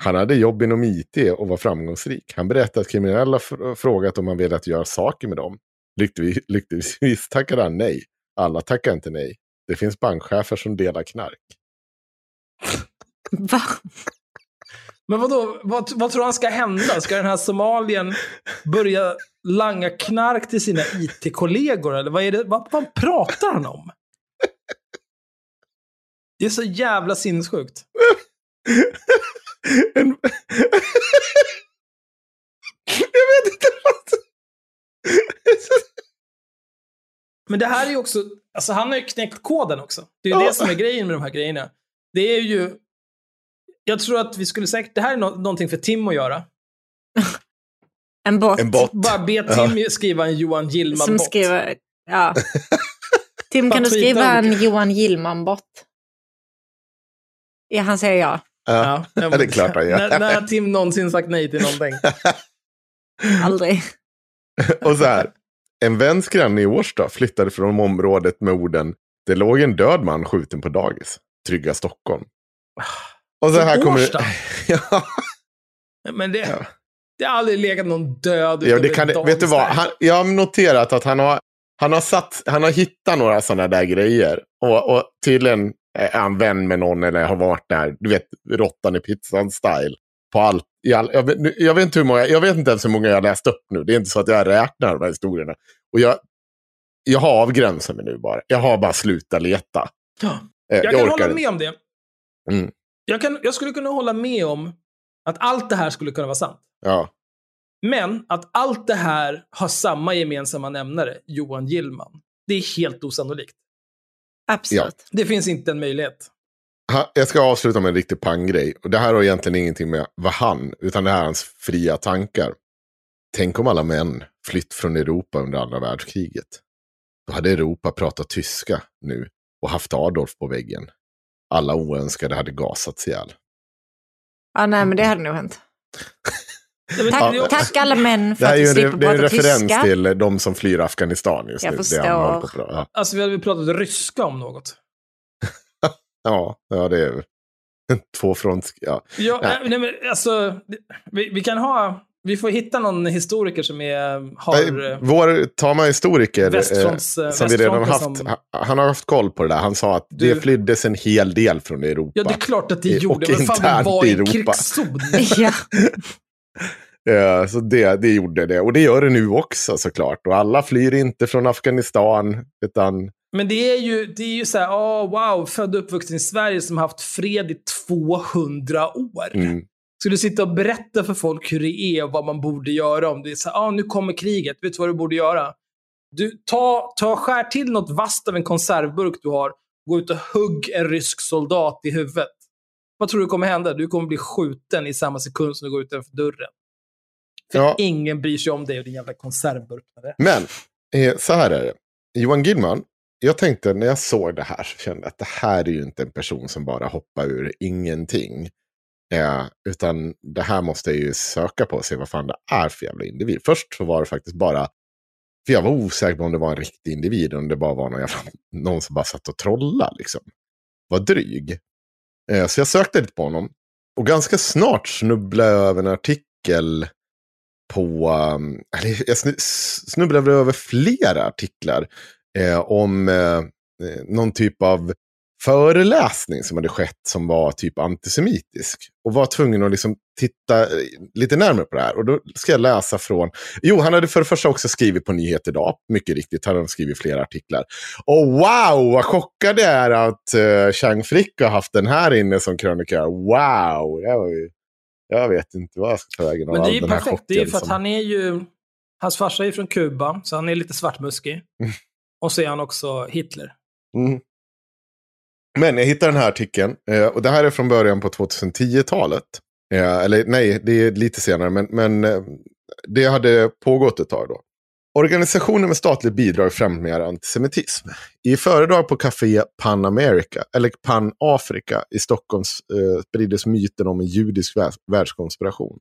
Han hade jobb inom IT och var framgångsrik. Han berättade att kriminella fr- frågat om han velat göra saker med dem. Lyckligtvis, *laughs* lyckligtvis tackade han nej. Alla tackar inte nej. Det finns bankchefer som delar knark. Va? Men vadå, vad, vad tror han ska hända? Ska den här somalien börja langa knark till sina IT-kollegor? Eller vad, är det, vad, vad pratar han om? Det är så jävla sinnessjukt. *laughs* En... *laughs* Jag vet inte vad... *laughs* Men det här är ju också, alltså han har ju knäckt koden också. Det är ju Ja. det som är grejen med de här grejerna. Det är ju, jag tror att vi skulle säkert, det här är nå- någonting för Tim att göra. En bot, En bot. Bara be Tim skriva en Johan som Gillman-bot. skriver... Ja. Tim, kan du skriva en. Johan Gillman-bot? Ja, han säger ja. *laughs* Ja, Ja, det är klart han gör. när, när har Tim någonsin sagt nej till någonting? *laughs* Aldrig. *laughs* Och så här. En väns granne i Årsta flyttade från området med orden Det låg en död man skjuten på dagis. Trygga Stockholm. Och så här kommer Årsta? ja, Men det, Ja. det har aldrig legat någon död ja, det kan, vet du vad? Han, jag har noterat att han har, han har, satt, han har hittat några sådana där grejer. Och, och tydligen är han vän med någon eller har varit där. Du vet, råttan i pizzan-style. På allt. I all, jag, vet, jag, vet inte hur många, jag vet inte ens hur många jag har läst upp nu. Det är inte så att jag räknar de här historierna. Och jag, jag har avgränsat mig nu bara. Jag har bara slutat leta. Ja. Eh, Jag kan orkar hålla inte. med om det. Mm. Jag, kan, jag skulle kunna hålla med om att allt det här skulle kunna vara sant. Ja. Men att allt det här har samma gemensamma nämnare, Johan Gillman. Det är helt osannolikt. Absolut. Det finns inte en möjlighet. Jag ska avsluta med en riktig panggrej. Och det här har egentligen ingenting med vad han, utan det här är hans fria tankar. Tänk om alla män flytt från Europa under andra världskriget. Då hade Europa pratat tyska nu och haft Adolf på väggen. Alla oönskade hade gasats ihjäl. Ja, nej, men det hade nog hänt. *laughs* Ja, men Tack, det är också- tack alla män för att vi en, slipper re- det är en prata referens tyska. till de som flyr Afghanistan just Jag nu. förstår. Det på prata- ja. Alltså vi hade väl pratat ryska om något. *laughs* Ja, ja, det är *laughs* tvåfronts... Ja. Ja, Nej. nej. men alltså, vi, vi kan ha... Vi får hitta någon historiker som är, har... Nej, eh, Vår Tama-historiker, Västfronts, eh, som vi redan har haft, som- han- har haft koll på det där. Han sa att Du- det flyddes en hel del från Europa. Ja, det är klart att det Och gjorde. Men fan, vi var i en Europa. krigszon. *laughs* Ja. Eh, Så det, det gjorde det. Och det gör det nu också såklart. Och alla flyr inte från Afghanistan, utan Men det är ju, det är ju så här, oh, wow, född och uppvuxen i Sverige som har haft fred i 200 år. mm, Ska du sitta och berätta för folk hur det är och vad man borde göra om det är så här, ah, nu kommer kriget, vet du vad du borde göra? Du, ta, ta skär till något vasst av en konservburk du har, gå ut och hugg en rysk soldat i huvudet. Vad tror du kommer hända? Du kommer bli skjuten i samma sekund som du går utanför dörren. För Ja. ingen bryr sig om dig och din jävla konservburk. med det. Men eh, så här är det. Johan Gillman, jag tänkte när jag såg det här så kände jag att det här är ju inte en person som bara hoppar ur ingenting. Eh, utan det här måste jag ju söka på och se vad fan det är för jävla individ. Först så var det faktiskt bara, för jag var osäker på om det var en riktig individ, om det bara var någon, jävla, någon som bara satt och trollade liksom. Var dryg. Eh, så jag sökte lite på honom. Och ganska snart snubblade jag över en artikel på, um, eller jag snubblade över flera artiklar eh, om eh, eh någon typ av föreläsning som hade skett som var typ antisemitisk. Och var tvungen att liksom titta eh, lite närmare på det här. Och då ska jag läsa från, jo han hade för det första också skrivit på Nyhet idag, mycket riktigt, han hade skrivit flera artiklar. Och wow, vad chockad jag är att uh, Chang Frick har haft den här inne som krönikör. Wow, det var ju... Jag vet inte vad jag ska ta vägen av Men det är ju perfekt. Det är ju för att som- han är ju... Hans farsa är från Kuba, så han är lite svartmuskig. Och så är han också Hitler. Mm. Men jag hittade den här artikeln. Eh, och det här är från början på 2010-talet. Eh, eller nej, det är lite senare. Men, men eh, det hade pågått ett tag då. Organisationen med statligt bidrag främjar antisemitism. I föredrag på Café Pan America, eller Pan Afrika i Stockholm eh, spriddes myten om en judisk världskonspiration.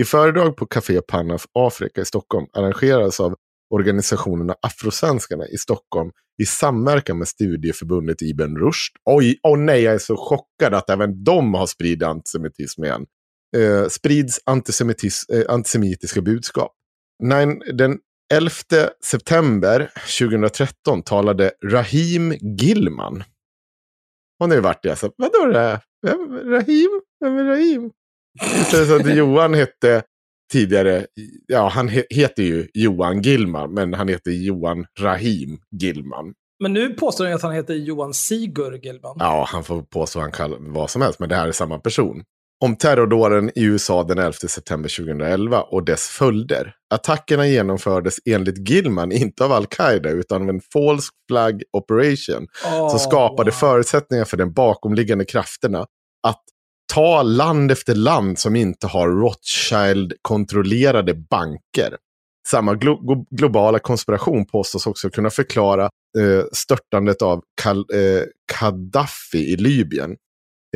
I föredrag på Café Pan Afrika i Stockholm arrangerades av organisationerna Afrosvenskarna i Stockholm i samverkan med studieförbundet Ibn Rushd. Oj, åh nej, jag är så chockad att även de har spridit antisemitism igen. Eh, sprids antisemitis, eh, antisemitiska budskap. Nej, den 11 september 2013 talade Rahim Gilman. Och nu vart jag så, vadå det? Vem, Rahim? Vem är Rahim? Istället så att Johan hette tidigare, ja han he, heter ju Johan Gillman, men han heter Johan Rahim Gillman. Men nu påstår han att han heter Johan Sigur Gilman. Ja, han får påstå han kallar vad som helst, men det här är samma person. Om terrordåden i USA den 11 september 2011 och dess följder. Attackerna genomfördes enligt Gilman inte av al-Qaida utan av en false flag operation Åh, som skapade wow. förutsättningar för de bakomliggande krafterna att ta land efter land som inte har Rothschild-kontrollerade banker. Samma glo glo- globala konspiration påstås också kunna förklara eh, störtandet av Kal eh, Gaddafi i Libyen.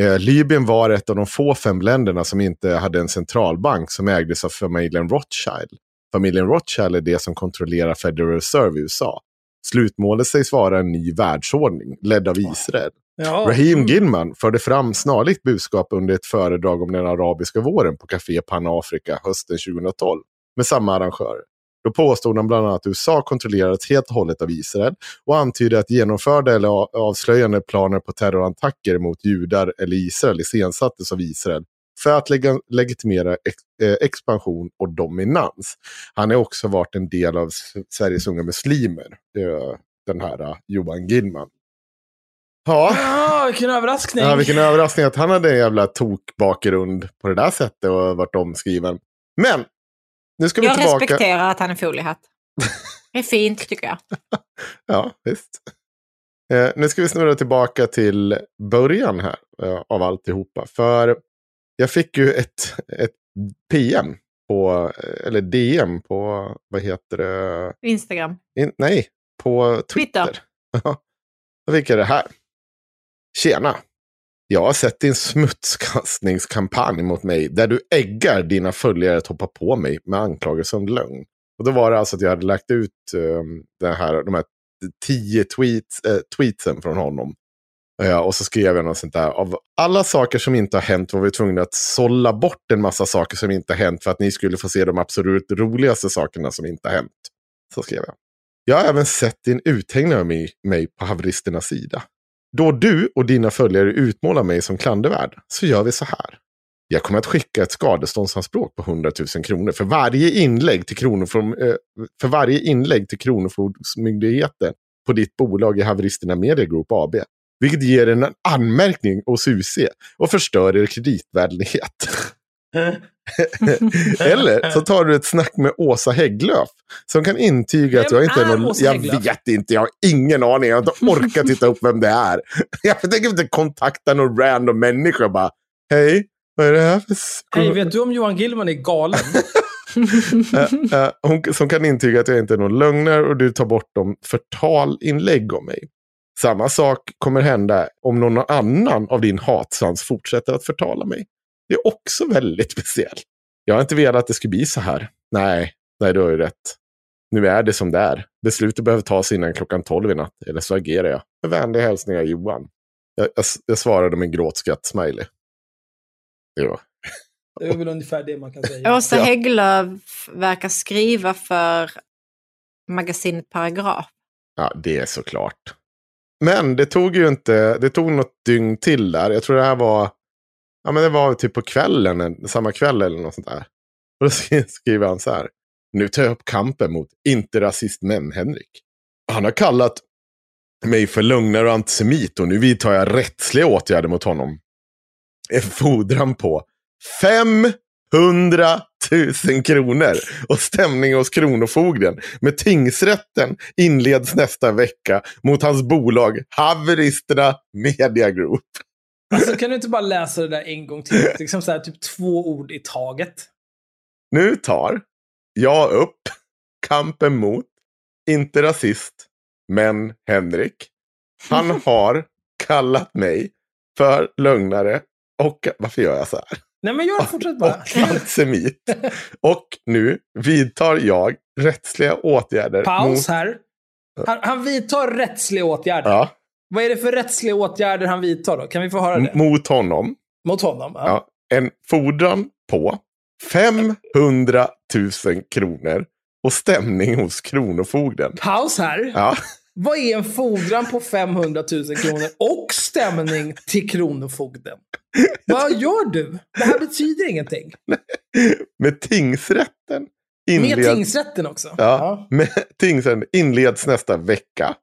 Eh, Libyen var ett av de få fem länderna som inte hade en centralbank som ägdes av familjen Rothschild. Familjen Rothschild är det som kontrollerar Federal Reserve i USA. Slutmålet sägs vara en ny världsordning, ledd av Israel. Ja. Raheem Gilman förde fram snarlikt budskap under ett föredrag om den arabiska våren på Café Panafrika hösten 2012 med samma arrangörer. Då påstod han bland annat att USA kontrollerades helt och hållet av Israel och antydde att genomförda eller avslöjande planer på terrorattacker mot judar eller Israel iscensattes av Israel för att leg legitimera ex, eh, expansion och dominans. Han har också varit en del av Sveriges unga muslimer, eh, den här eh, Johan Gilman. Ja. Ah, vilken överraskning. Ja, vilken överraskning att han hade en jävla tokbakgrund på det där sättet och varit omskriven. Men, nu ska vi Jag tillbaka. respekterar att han är foliehatt. Det är fint tycker jag. *laughs* Ja, visst. Eh, nu ska vi snurra tillbaka till början här eh, av alltihopa. För jag fick ju ett, ett PM på, eh, eller DM på, vad heter det? Instagram. In, nej, på Twitter. Twitter. *laughs* Då fick jag det här. Tjena! Jag har sett din smutskastningskampanj mot mig där du äggar dina följare att hoppa på mig med anklagelser om lögn. Och då var det alltså att jag hade lagt ut ehm, uh, den här, de här tio tweets, uh, tweetsen från honom. Uh, och så skrev jag något sånt där. Av alla saker som inte har hänt var vi tvungna att sålla bort en massa saker som inte har hänt för att ni skulle få se de absolut roligaste sakerna som inte har hänt. Så skrev jag. Jag har även sett din uthängning av mig, mig på haveristernas sida. Då du och dina följare utmålar mig som klandervärd så gör vi så här. Jag kommer att skicka ett skadeståndsanspråk på 100 000 kronor för varje inlägg till, kronofrom, eh, för varje inlägg till Kronofogdemyndigheten på ditt bolag i Haveristerna Media Group AB. Vilket ger en anmärkning hos UC och förstör er kreditvärdighet. *laughs* *laughs* Eller så tar du ett snack med Åsa Hägglöf. Som kan intyga att jag inte är någon... Jag vet inte, jag har ingen aning. Jag har inte orkat *laughs* titta upp vem det är. *laughs* Jag tänker inte kontakta någon random människa bara. Hej, vad är det här för... Hej, vet du om Johan Gillman är galen? uh, uh, hon som kan intyga att jag inte är någon lögnare och du tar bort de förtalinlägg om mig. Samma sak kommer hända om någon annan av din hatsans fortsätter att förtala mig. Det är också väldigt speciellt. Jag har inte velat att det skulle bli så här. Nej, nej du har ju rätt. Nu är det som det är. Beslutet behöver tas innan klockan tolv i natt, eller så agerar jag. Med vänliga hälsningar Johan. Jag, jag, jag svarade med en gråtskratt-smiley. Ja. Det är väl ungefär det man kan säga. Åsa Hägglöf verkar skriva för magasinet Paragraf. Ja, det är såklart. Men det tog ju inte, det tog något dygn till där. Jag tror det här var, ja men det var typ på kvällen, samma kväll eller något sånt där. Och då skriver han så här. Nu tar jag upp kampen mot inte rasist män, Henrik. Han har kallat mig för lögnare och antisemit och nu vidtar jag rättsliga åtgärder mot honom. En fordran på 500 000 kronor och stämning hos Kronofogden med tingsrätten inleds nästa vecka mot hans bolag Haveristerna Media Group. Alltså kan du inte bara läsa det där en gång till? Liksom så här, typ två ord i taget. Nu tar jag upp kampen mot, inte rasist, men Henrik. Han *laughs* har kallat mig för lögnare och varför gör jag så här? Nej men gör *laughs* fortsätt bara. Och antisemit. *laughs* och nu vidtar jag rättsliga åtgärder. Paus mot... här. Han, han vidtar rättsliga åtgärder. Ja. Vad är det för rättsliga åtgärder han vidtar då? Kan vi få höra det? Mot honom. Mot honom, ja. ja en fordran på 500 000 kronor och stämning hos Kronofogden. Paus här. Ja. Vad är en fordran på 500 000 kronor och stämning till Kronofogden? Vad gör du? Det här betyder ingenting. Med tingsrätten inleds... Med tingsrätten också? Ja, ja. Med tingsrätten inleds nästa vecka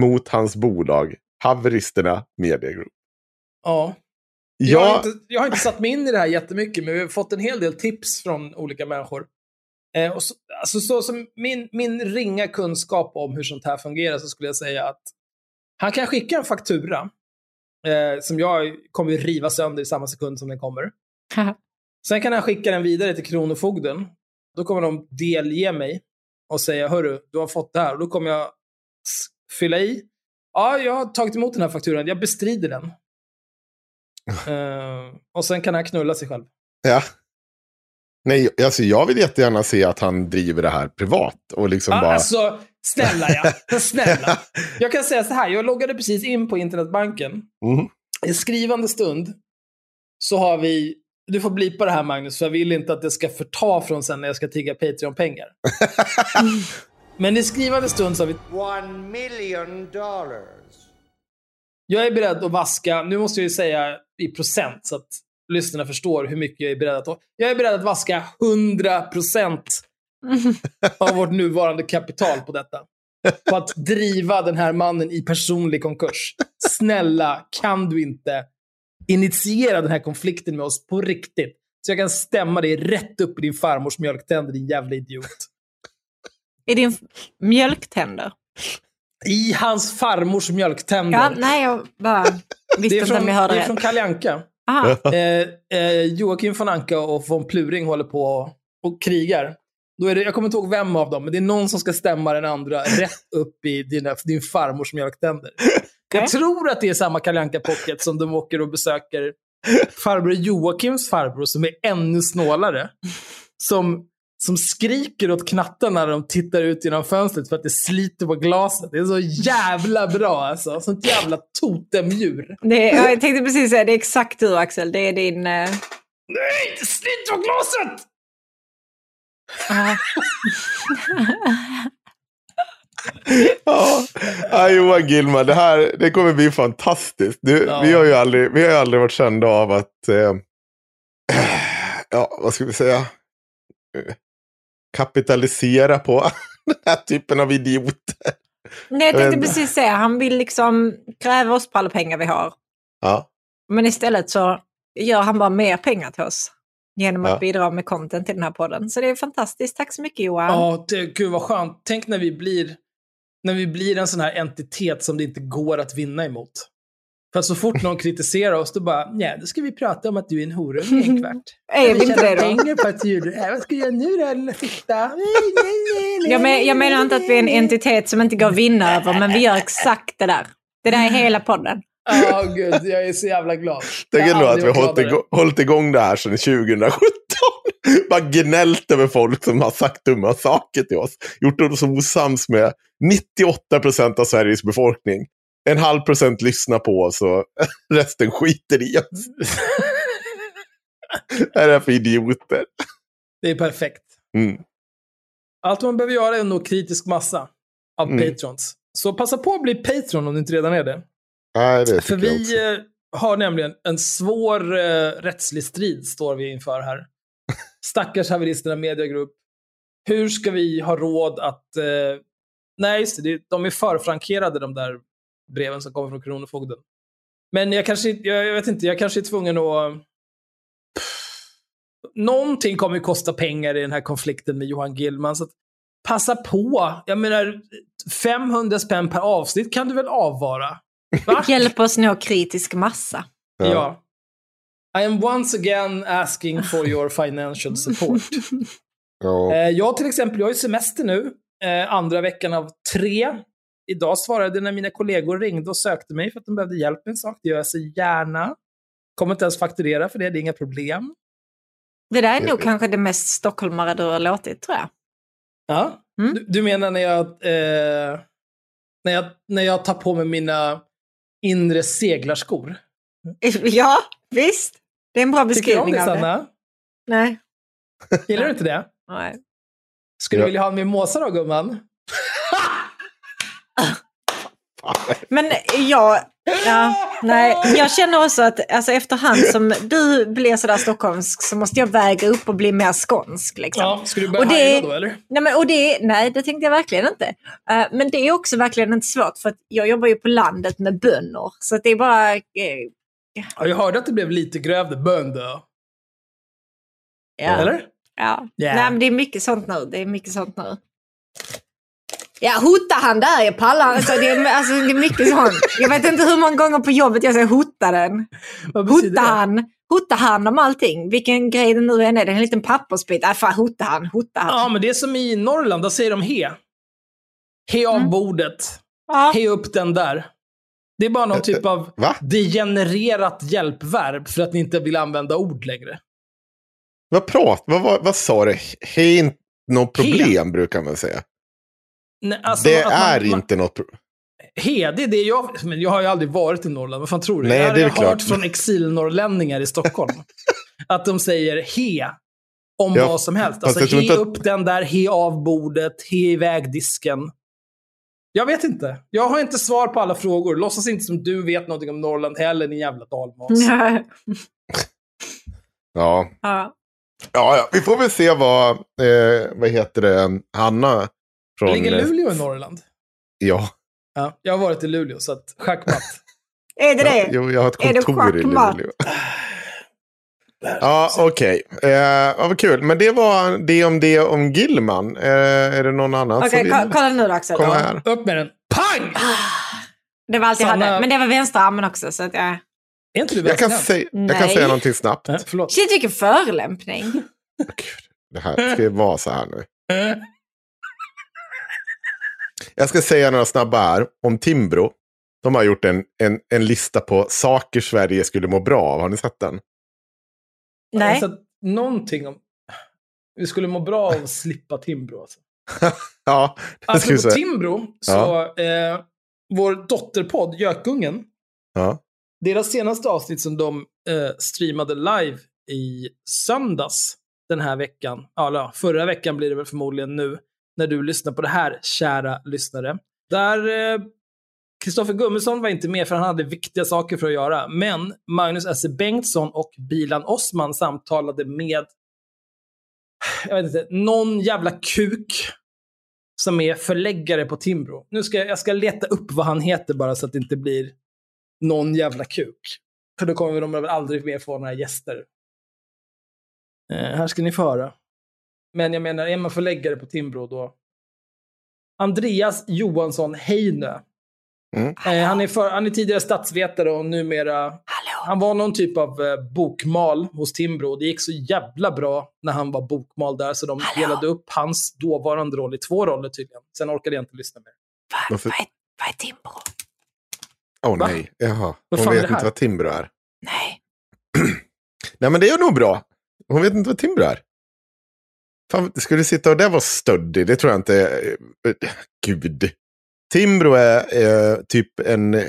mot hans bolag Haveristerna Media Group. Ja. Jag, har inte, jag har inte satt mig in i det här jättemycket, men vi har fått en hel del tips från olika människor. Eh, och så, alltså, så som min, min ringa kunskap om hur sånt här fungerar så skulle jag säga att han kan skicka en faktura eh, som jag kommer riva sönder i samma sekund som den kommer. *laughs* Sen kan han skicka den vidare till Kronofogden. Då kommer de delge mig och säga, hörru, du har fått det här. Och då kommer jag fylla i. Ja, jag har tagit emot den här fakturan. Jag bestrider den. uh, *laughs* och sen kan han knulla sig själv. Ja. Nej, alltså jag vill jättegärna se att han driver det här privat. Och liksom ja, bara... Alltså, snälla ja. *laughs* snälla. Jag kan säga så här, jag loggade precis in på internetbanken. Mm. I skrivande stund så har vi, du får blipa det här Magnus, för jag vill inte att det ska förta från sen när jag ska tigga Patreon-pengar. *laughs* Men i skrivande stund så har vi... One million dollars. Jag är beredd att vaska, nu måste jag ju säga i procent så att lyssnarna förstår hur mycket jag är beredd att... Jag är beredd att vaska 100% *laughs* av vårt nuvarande kapital på detta. På att driva den här mannen i personlig konkurs. Snälla, kan du inte initiera den här konflikten med oss på riktigt? Så jag kan stämma dig rätt upp i din farmors mjölktänder, din jävla idiot. I din mjölktänder? I hans farmors mjölktänder. Ja, nej, jag bara *laughs* visste inte om jag hörde. Det är från Kalle Anka. *laughs* Eh, eh, Joakim von Anka och von Pluring håller på och, och krigar. Då är det, jag kommer inte ihåg vem av dem, men det är någon som ska stämma den andra rätt upp i dina, din farmors mjölktänder. *laughs* Jag Okej. tror att det är samma Kalle Pocket som de åker och besöker farbror Joakims farbror som är ännu snålare. Som, som skriker åt knattarna när de tittar ut genom fönstret för att det sliter på glaset. Det är så jävla bra alltså. Sånt jävla totemdjur. Det är, jag tänkte precis säga, det är exakt du Axel. Det är din... Uh... Nej, det sliter på glaset! Ja, *laughs* Johan Gillman, det här det kommer bli fantastiskt. Du, Ja. vi, har ju aldrig, vi har ju aldrig varit kända av att, eh, *clears throat* ja, vad ska vi säga, Eh, kapitalisera på *laughs* den här typen av idioter. Nej, jag tänkte Men- precis säga, han vill liksom kräva oss på alla pengar vi har. Ja, Men istället så gör han bara mer pengar till oss. Genom att Ja. bidra med content till den här podden. Så det är fantastiskt. Tack så mycket Johan. Ja, det, gud vad skönt. Tänk när vi blir när vi blir en sån här entitet som det inte går att vinna emot. För så fort någon kritiserar oss, då bara, nej, då ska vi prata om att du är en horunge i en *laughs* kvart. Är vi då? pengar på att du här. Vad ska jag göra nu då, lilla fitta? *laughs* Jag, men, jag menar inte att vi är en entitet som inte går att vinna över, men vi gör exakt det där. Det där är hela podden. Ja, gud, jag är så jävla glad. tänk ändå att vi har hållit igång, hållit igång det här sedan 2017. Bara gnällt över folk som har sagt dumma saker till oss. Gjort oss osams med 98 procent av Sveriges befolkning. En halv procent lyssnar på oss *laughs* och resten skiter i oss. *laughs* Är det här för idioter? Det är perfekt. Mm. Allt man behöver göra är nå kritisk massa av Mm. patrons. Så passa på att bli patron om du inte redan är det. Nej, det För vi eh, har nämligen en svår eh, rättslig strid står vi inför här. *laughs* Stackars haveristerna mediegrupp. Hur ska vi ha råd att... Eh, nej, just det. De är förfrankerade de där breven som kommer från Kronofogden. Men jag kanske jag, jag vet inte, jag kanske är tvungen att... Någonting kommer ju kosta pengar i den här konflikten med Johan Gillman. Så att passa på. Jag menar, 500 spänn per avsnitt kan du väl avvara? Va? *laughs* Hjälp oss nå kritisk massa. Ja. I am once again asking for your financial support. *laughs* Ja. eh, jag till exempel, jag har ju semester nu. Eh, andra veckan av tre. Idag svarade när mina kollegor ringde och sökte mig för att de behövde hjälp med en sak. Det gör jag så gärna. Kommer inte ens fakturera för det, det är inga problem. Det där är nog kanske det mest stockholmare du har låtit, tror jag. Ja. Mm. Du, du menar när jag, eh, när, jag, när jag tar på mig mina inre seglarskor? *laughs* Ja, visst. Det är en bra Tycker du om beskrivning det, av det. Sanna? Nej. Gillar du inte det? Nej. Skulle Ja. du vilja ha en mimosa då, gumman? Men jag, ja, nej, jag känner också att alltså, efterhand som du blir sådär stockholmsk så måste jag väga upp och bli mer skånsk. Liksom. Ja, ska du börja Och det- då, eller? Nej, men, och det, nej, det tänkte jag verkligen inte. Eh, men det är också verkligen inte svårt för att jag jobbar ju på landet med bönder. Så det är bara... eh, Ja, jag hörde att det blev lite grövre bönder. ja, Eller? Ja. Ja. Nej, men det är mycket sånt nu. Det är mycket sånt nu. Ja, hota han där, jag pallar alltså, det, är, alltså, det är mycket sånt. Jag vet inte hur många gånger på jobbet jag säger hota den. Hota han. Hota han om allting. Vilken grej det nu än är. Det är en liten pappersbit. Äh, fan, hota han. Hota han. Ja, men det är som i Norrland, där säger de he. He av Mm. bordet. Ja. He upp den där. Det är bara någon typ av Va? degenererat hjälpverb för att ni inte vill använda ord längre. Vad prat? Vad, vad, vad sa du? Det är inte något problem brukar man säga. Nej, alltså Det man- är man- inte något problem. He, det är jag... Men jag har ju aldrig varit i Norrland, vad fan tror du? Nej, det är har jag klart. hört från exilnorrlänningar i Stockholm. *laughs* att de säger he om Ja, vad som helst. Alltså he inte upp den där, he av bordet, he iväg disken. Jag vet inte. Jag har inte svar på alla frågor. Låtsas inte som du vet någonting om Norrland heller, din jävla dalmas. *laughs* Ja. Ja. Ja. Ja, ja, vi får väl se vad, eh, vad heter det, Hanna från... Ligger eh, Luleå i Norrland? Ja, Ja, jag har varit i Luleå, så att schackmatt. *laughs* Är det ja, det? jo, jag har ett kontor i? Luleå. *sighs* Ja, okej. Eh, ja, vad kul. Men det var det om det om Gillman. Eh, är det någon annan Okej, som vill ko- kolla nu då Axel. komma här? Upp med den. Pang! Det var allt jag Sanna- hade. Men det var vänsterarmen också. Så att jag... Är inte du Jag kan, säga, jag kan Nej. säga någonting snabbt. Nej, förlåt. Shit vilken förolämpning. *laughs* Gud, det här ska ju vara så här nu. Jag ska säga några snabba här om Timbro. De har gjort en, en, en lista på saker Sverige skulle må bra av. Har ni sett den? Nej. Alltså, någonting om... Vi skulle må bra av att slippa Timbro. Alltså. *laughs* ja, det Alltså ska vi på. Timbro, så eh, vår dotterpodd Gökungen, Ja. deras senaste avsnitt som de eh, streamade live i söndags den här veckan, ja, eller förra veckan blir det väl förmodligen nu, när du lyssnar på det här, kära lyssnare. Där eh, Gummesson var inte med för han hade viktiga saker för att göra, men Magnus S. Bengtsson och Bilan Osman samtalade med, jag vet inte, någon jävla kuk som är förläggare på Timbro. Nu ska jag, jag ska leta upp vad han heter bara så att det inte blir någon jävla kuk. För då kommer de väl aldrig mer få några gäster. Eh, här ska ni få höra. Men jag menar, är man förläggare på Timbro då? Andreas Johansson Heinö. Mm. Eh, han, är för, han är tidigare statsvetare och numera... Han var någon typ av eh, bokmal hos Timbro. Det gick så jävla bra när han var bokmal där, så de delade upp hans dåvarande roll i två roller tydligen. Sen orkade jag inte lyssna mer. Varför? Vad är, vad är Timbro? Åh Va? nej, jaha. Vad Hon vet inte vad Timbro är. Nej. *clears throat* Nej men det är nog bra. Hon vet inte vad Timbro är. Fan, skulle sitta och där vara stöddig, det tror jag inte. Gud. Timbro är eh, typ en eh,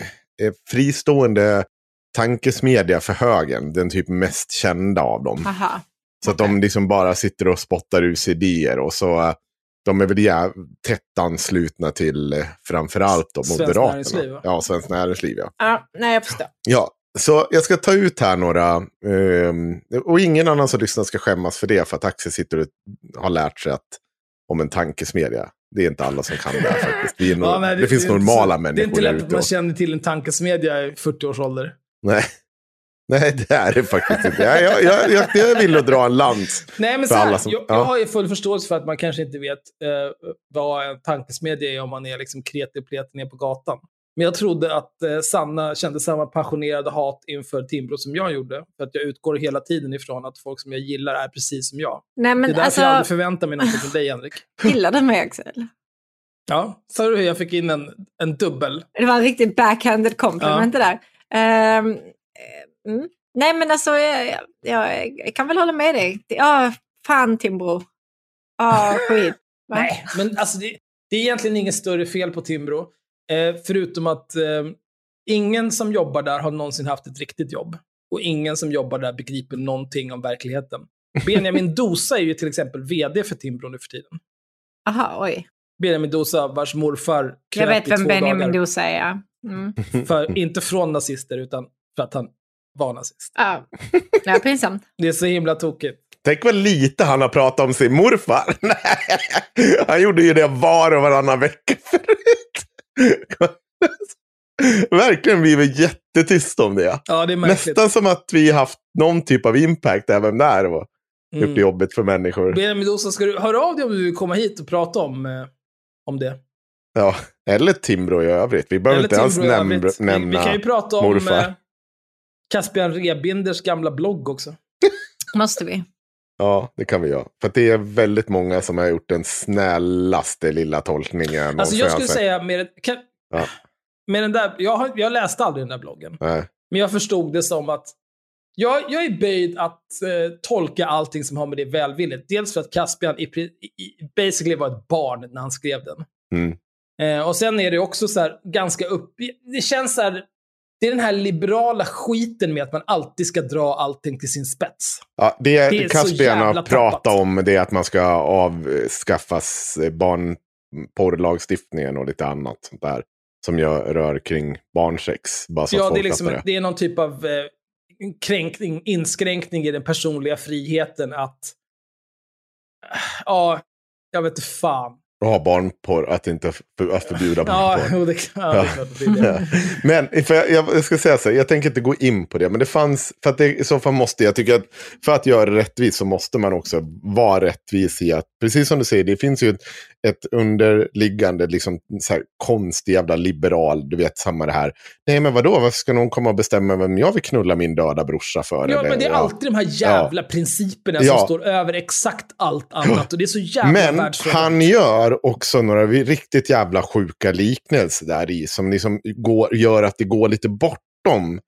fristående tankesmedja för högen. Den typ mest kända av dem. Aha. Så att de liksom bara sitter och spottar ur sig idéer. Och så, de är väl jäv- tätt anslutna till eh, framförallt då, Svenskt Moderaterna. Näringsliv, va? Ja, Svenskt Näringsliv. Ja. Ja, nej, jag förstår. Ja, så jag ska ta ut här några. ehm, och ingen annan som lyssnar ska skämmas för det. För att Axel sitter och har lärt sig att, om en tankesmedja. Det är inte alla som kan det här faktiskt. Är nog, *laughs* Ja, nej, det, finns är inte normala så- människor Det är inte lätt att man känner till en tankesmedja i 40 års ålder. Nej. Nej, det är det faktiskt inte. Jag, jag, jag, jag, vill att dra en lans. Nej, men För här, alla som- jag, ja. jag har ju full förståelse för att man kanske inte vet eh, vad en tankesmedja är om man är liksom kreti och ner på gatan. Men jag trodde att eh, Sanna kände samma passionerade hat inför Timbro som jag gjorde. För att jag utgår hela tiden ifrån att folk som jag gillar är precis som jag. Nej, det är men därför alltså, jag aldrig förväntar mig något från dig, Henrik. *laughs* gillar du mig Axel? Ja, sa du hur jag fick in en, en dubbel? Det var en riktigt backhanded compliment det där. Eh, mm. Nej, men alltså, jag, jag, jag kan väl hålla med dig. Ja, fan Timbro. Ja, skit. Va? *laughs* Nej, men alltså det, det är egentligen inget större fel på Timbro. Eh, förutom att eh, ingen som jobbar där har någonsin haft ett riktigt jobb. Och ingen som jobbar där begriper någonting om verkligheten. *laughs* Benjamin Dosa är ju till exempel vd för Timbro nu för tiden. Aha, oj. Benjamin Dosa vars morfar Jag vet i vem två Benjamin dagar. Dosa är. ja. Mm. *laughs* För, inte från nazister, utan för att han var nazist. Ja. ja, pinsamt. Det är så himla tokigt. Tänk vad lite han har pratat om sin morfar. *laughs* Nej, han gjorde ju det var och varannan vecka förut. *laughs* Verkligen blivit jättetyst om det. Ja, det. Nästan som att vi haft någon typ av impact även där. Och Mm. gjort det jobbigt för människor. Benjamin Dosa, ska du höra av dig om du vill komma hit och prata om, eh, om det? Ja, eller Timbro i övrigt. Vi behöver inte ens Timbro i näm- övrigt. vi, nämna... vi kan ju prata om morfar. eh, Caspian Rebinders gamla blogg också. Måste vi. Ja, det kan vi göra. För det är väldigt många som har gjort den snällaste lilla tolkningen. Alltså jag skulle säga med, kan, Ja. med den där, jag, har, jag läste aldrig den där bloggen. Nej. Men jag förstod det som att jag, jag är böjd att eh, tolka allting som har med det välvilligt. Dels för att Caspian i, i- basically var ett barn när han skrev den. Mm. Eh, och sen är det också så här ganska upp... Det känns så här... Det är den här liberala skiten med att man alltid ska dra allting till sin spets. Ja, det, Det är Caspian tappat. om det är att man ska avskaffas barnporrlagstiftningen och lite annat sånt där. Som jag rör kring barnsex. Bara så Ja, det är, liksom, det. det är någon typ av eh, kränkning, inskränkning i den personliga friheten att... Ja, jag vet inte fan. Ha barnporr, att inte för, att förbjuda Ja, barnporr. jo, det, ja, det är klart att det är det. *laughs* Men för jag, jag ska säga så här, jag tänker inte gå in på det, men det fanns, för att det, i så fall måste jag tycka att för att göra det rättvist så måste man också vara rättvis i att, precis som du säger, det finns ju ett, ett underliggande, liksom så här konstig jävla liberal, du vet samma det här. Nej men vadå, varför ska någon komma och bestämma vem jag vill knulla min döda brorsa för? Ja, eller? men det är Ja. alltid de här jävla principerna som Ja. står över exakt allt annat. Och det är så jävla Men han gör har också några riktigt jävla sjuka liknelser där i. Som liksom går, gör att det går lite bortom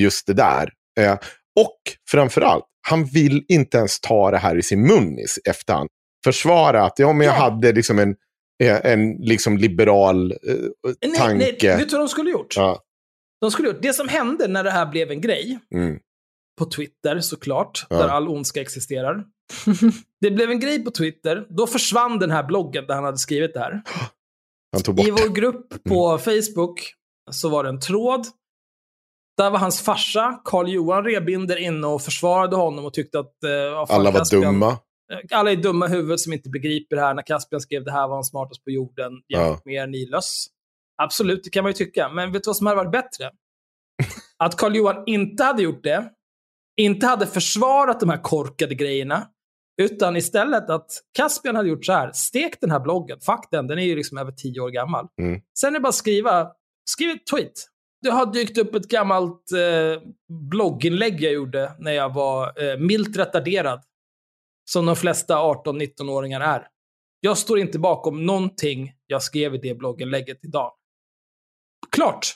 just det där. Eh, och framförallt, han vill inte ens ta det här i sin mun i efterhand. Försvara att ja, men jag Ja. hade liksom en, eh, en liksom liberal eh, Nej, tanke. nej, vet du vad de skulle gjort? Ja. De skulle gjort? Det som hände när det här blev en grej, Mm. på Twitter såklart, Ja. där all ondska existerar. *laughs* det blev en grej på Twitter, då försvann den här bloggen där han hade skrivit det här. *gasps* Han tog bort I vår grupp på Facebook så var det en tråd. Där var hans farsa, Carl Johan Rebinder, inne och försvarade honom och tyckte att... Eh, fan, Alla var Caspian- dumma. Eh, Alla är dumma i huvudet som inte begriper det här. När Caspian skrev det här var han smartast på jorden jämfört med er Nilös. Absolut, det kan man ju tycka. Men vet du vad som hade varit bättre? *laughs* Att Carl Johan inte hade gjort det. Inte hade försvarat de här korkade grejerna. Utan istället att Caspian hade gjort så här. Stek den här bloggen. Fuck den, den är ju liksom över tio år gammal. Mm. Sen är det bara att skriva, skriv ett tweet. Det har dykt upp ett gammalt eh, blogginlägg jag gjorde när jag var eh, milt retarderad. Som de flesta 18-19-åringar är. Jag står inte bakom någonting jag skrev i det blogginlägget idag. Klart!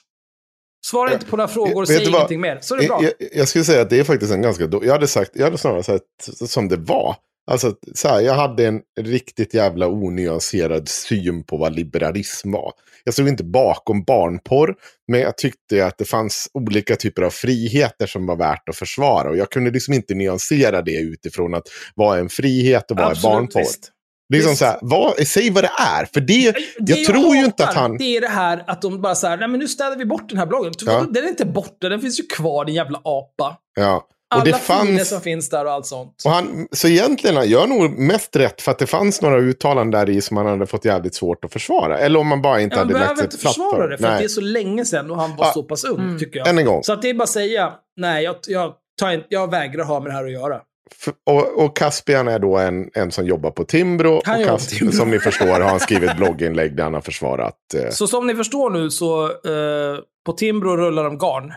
Svara Ja, inte på några frågor, säg ingenting mer. Så är det bra. Jag, jag, jag skulle säga att det är faktiskt en ganska Jag hade sagt, jag hade snarare sagt som det var. Alltså, så här, jag hade en riktigt jävla onyanserad syn på vad liberalism var. Jag stod inte bakom barnporr, men jag tyckte att det fanns olika typer av friheter som var värt att försvara. Och jag kunde liksom inte nyansera det utifrån att vad är en frihet och vad är barnporr. visst. Det är som Visst. så här, vad, säg vad det är. För det, Det jag tror ju inte att han... Det är det här att de bara säger nej men nu städar vi bort den här bloggen. Ja. Den är inte borta, den finns ju kvar din jävla apa. Ja. Och Alla det filer fanns... som finns där och allt sånt. Och han, så egentligen han gör nog mest rätt för att det fanns några uttalanden där i som han hade fått jävligt svårt att försvara. Eller om man bara inte Ja, man hade lagt sig inte platt försvara det, för att det är så länge sedan och han var Ja. så pass ung, Mm. tycker jag. Än en gång. Så att det är bara att säga, nej, jag, jag, tar jag vägrar ha med det här att göra. F- Och, och Caspian är då en, en som jobbar på Timbro. Han och Caspian, Timbro. som ni förstår har han *laughs* skrivit blogginlägg där han har försvarat. Eh, Så som ni förstår nu så, eh, på Timbro rullar de garn.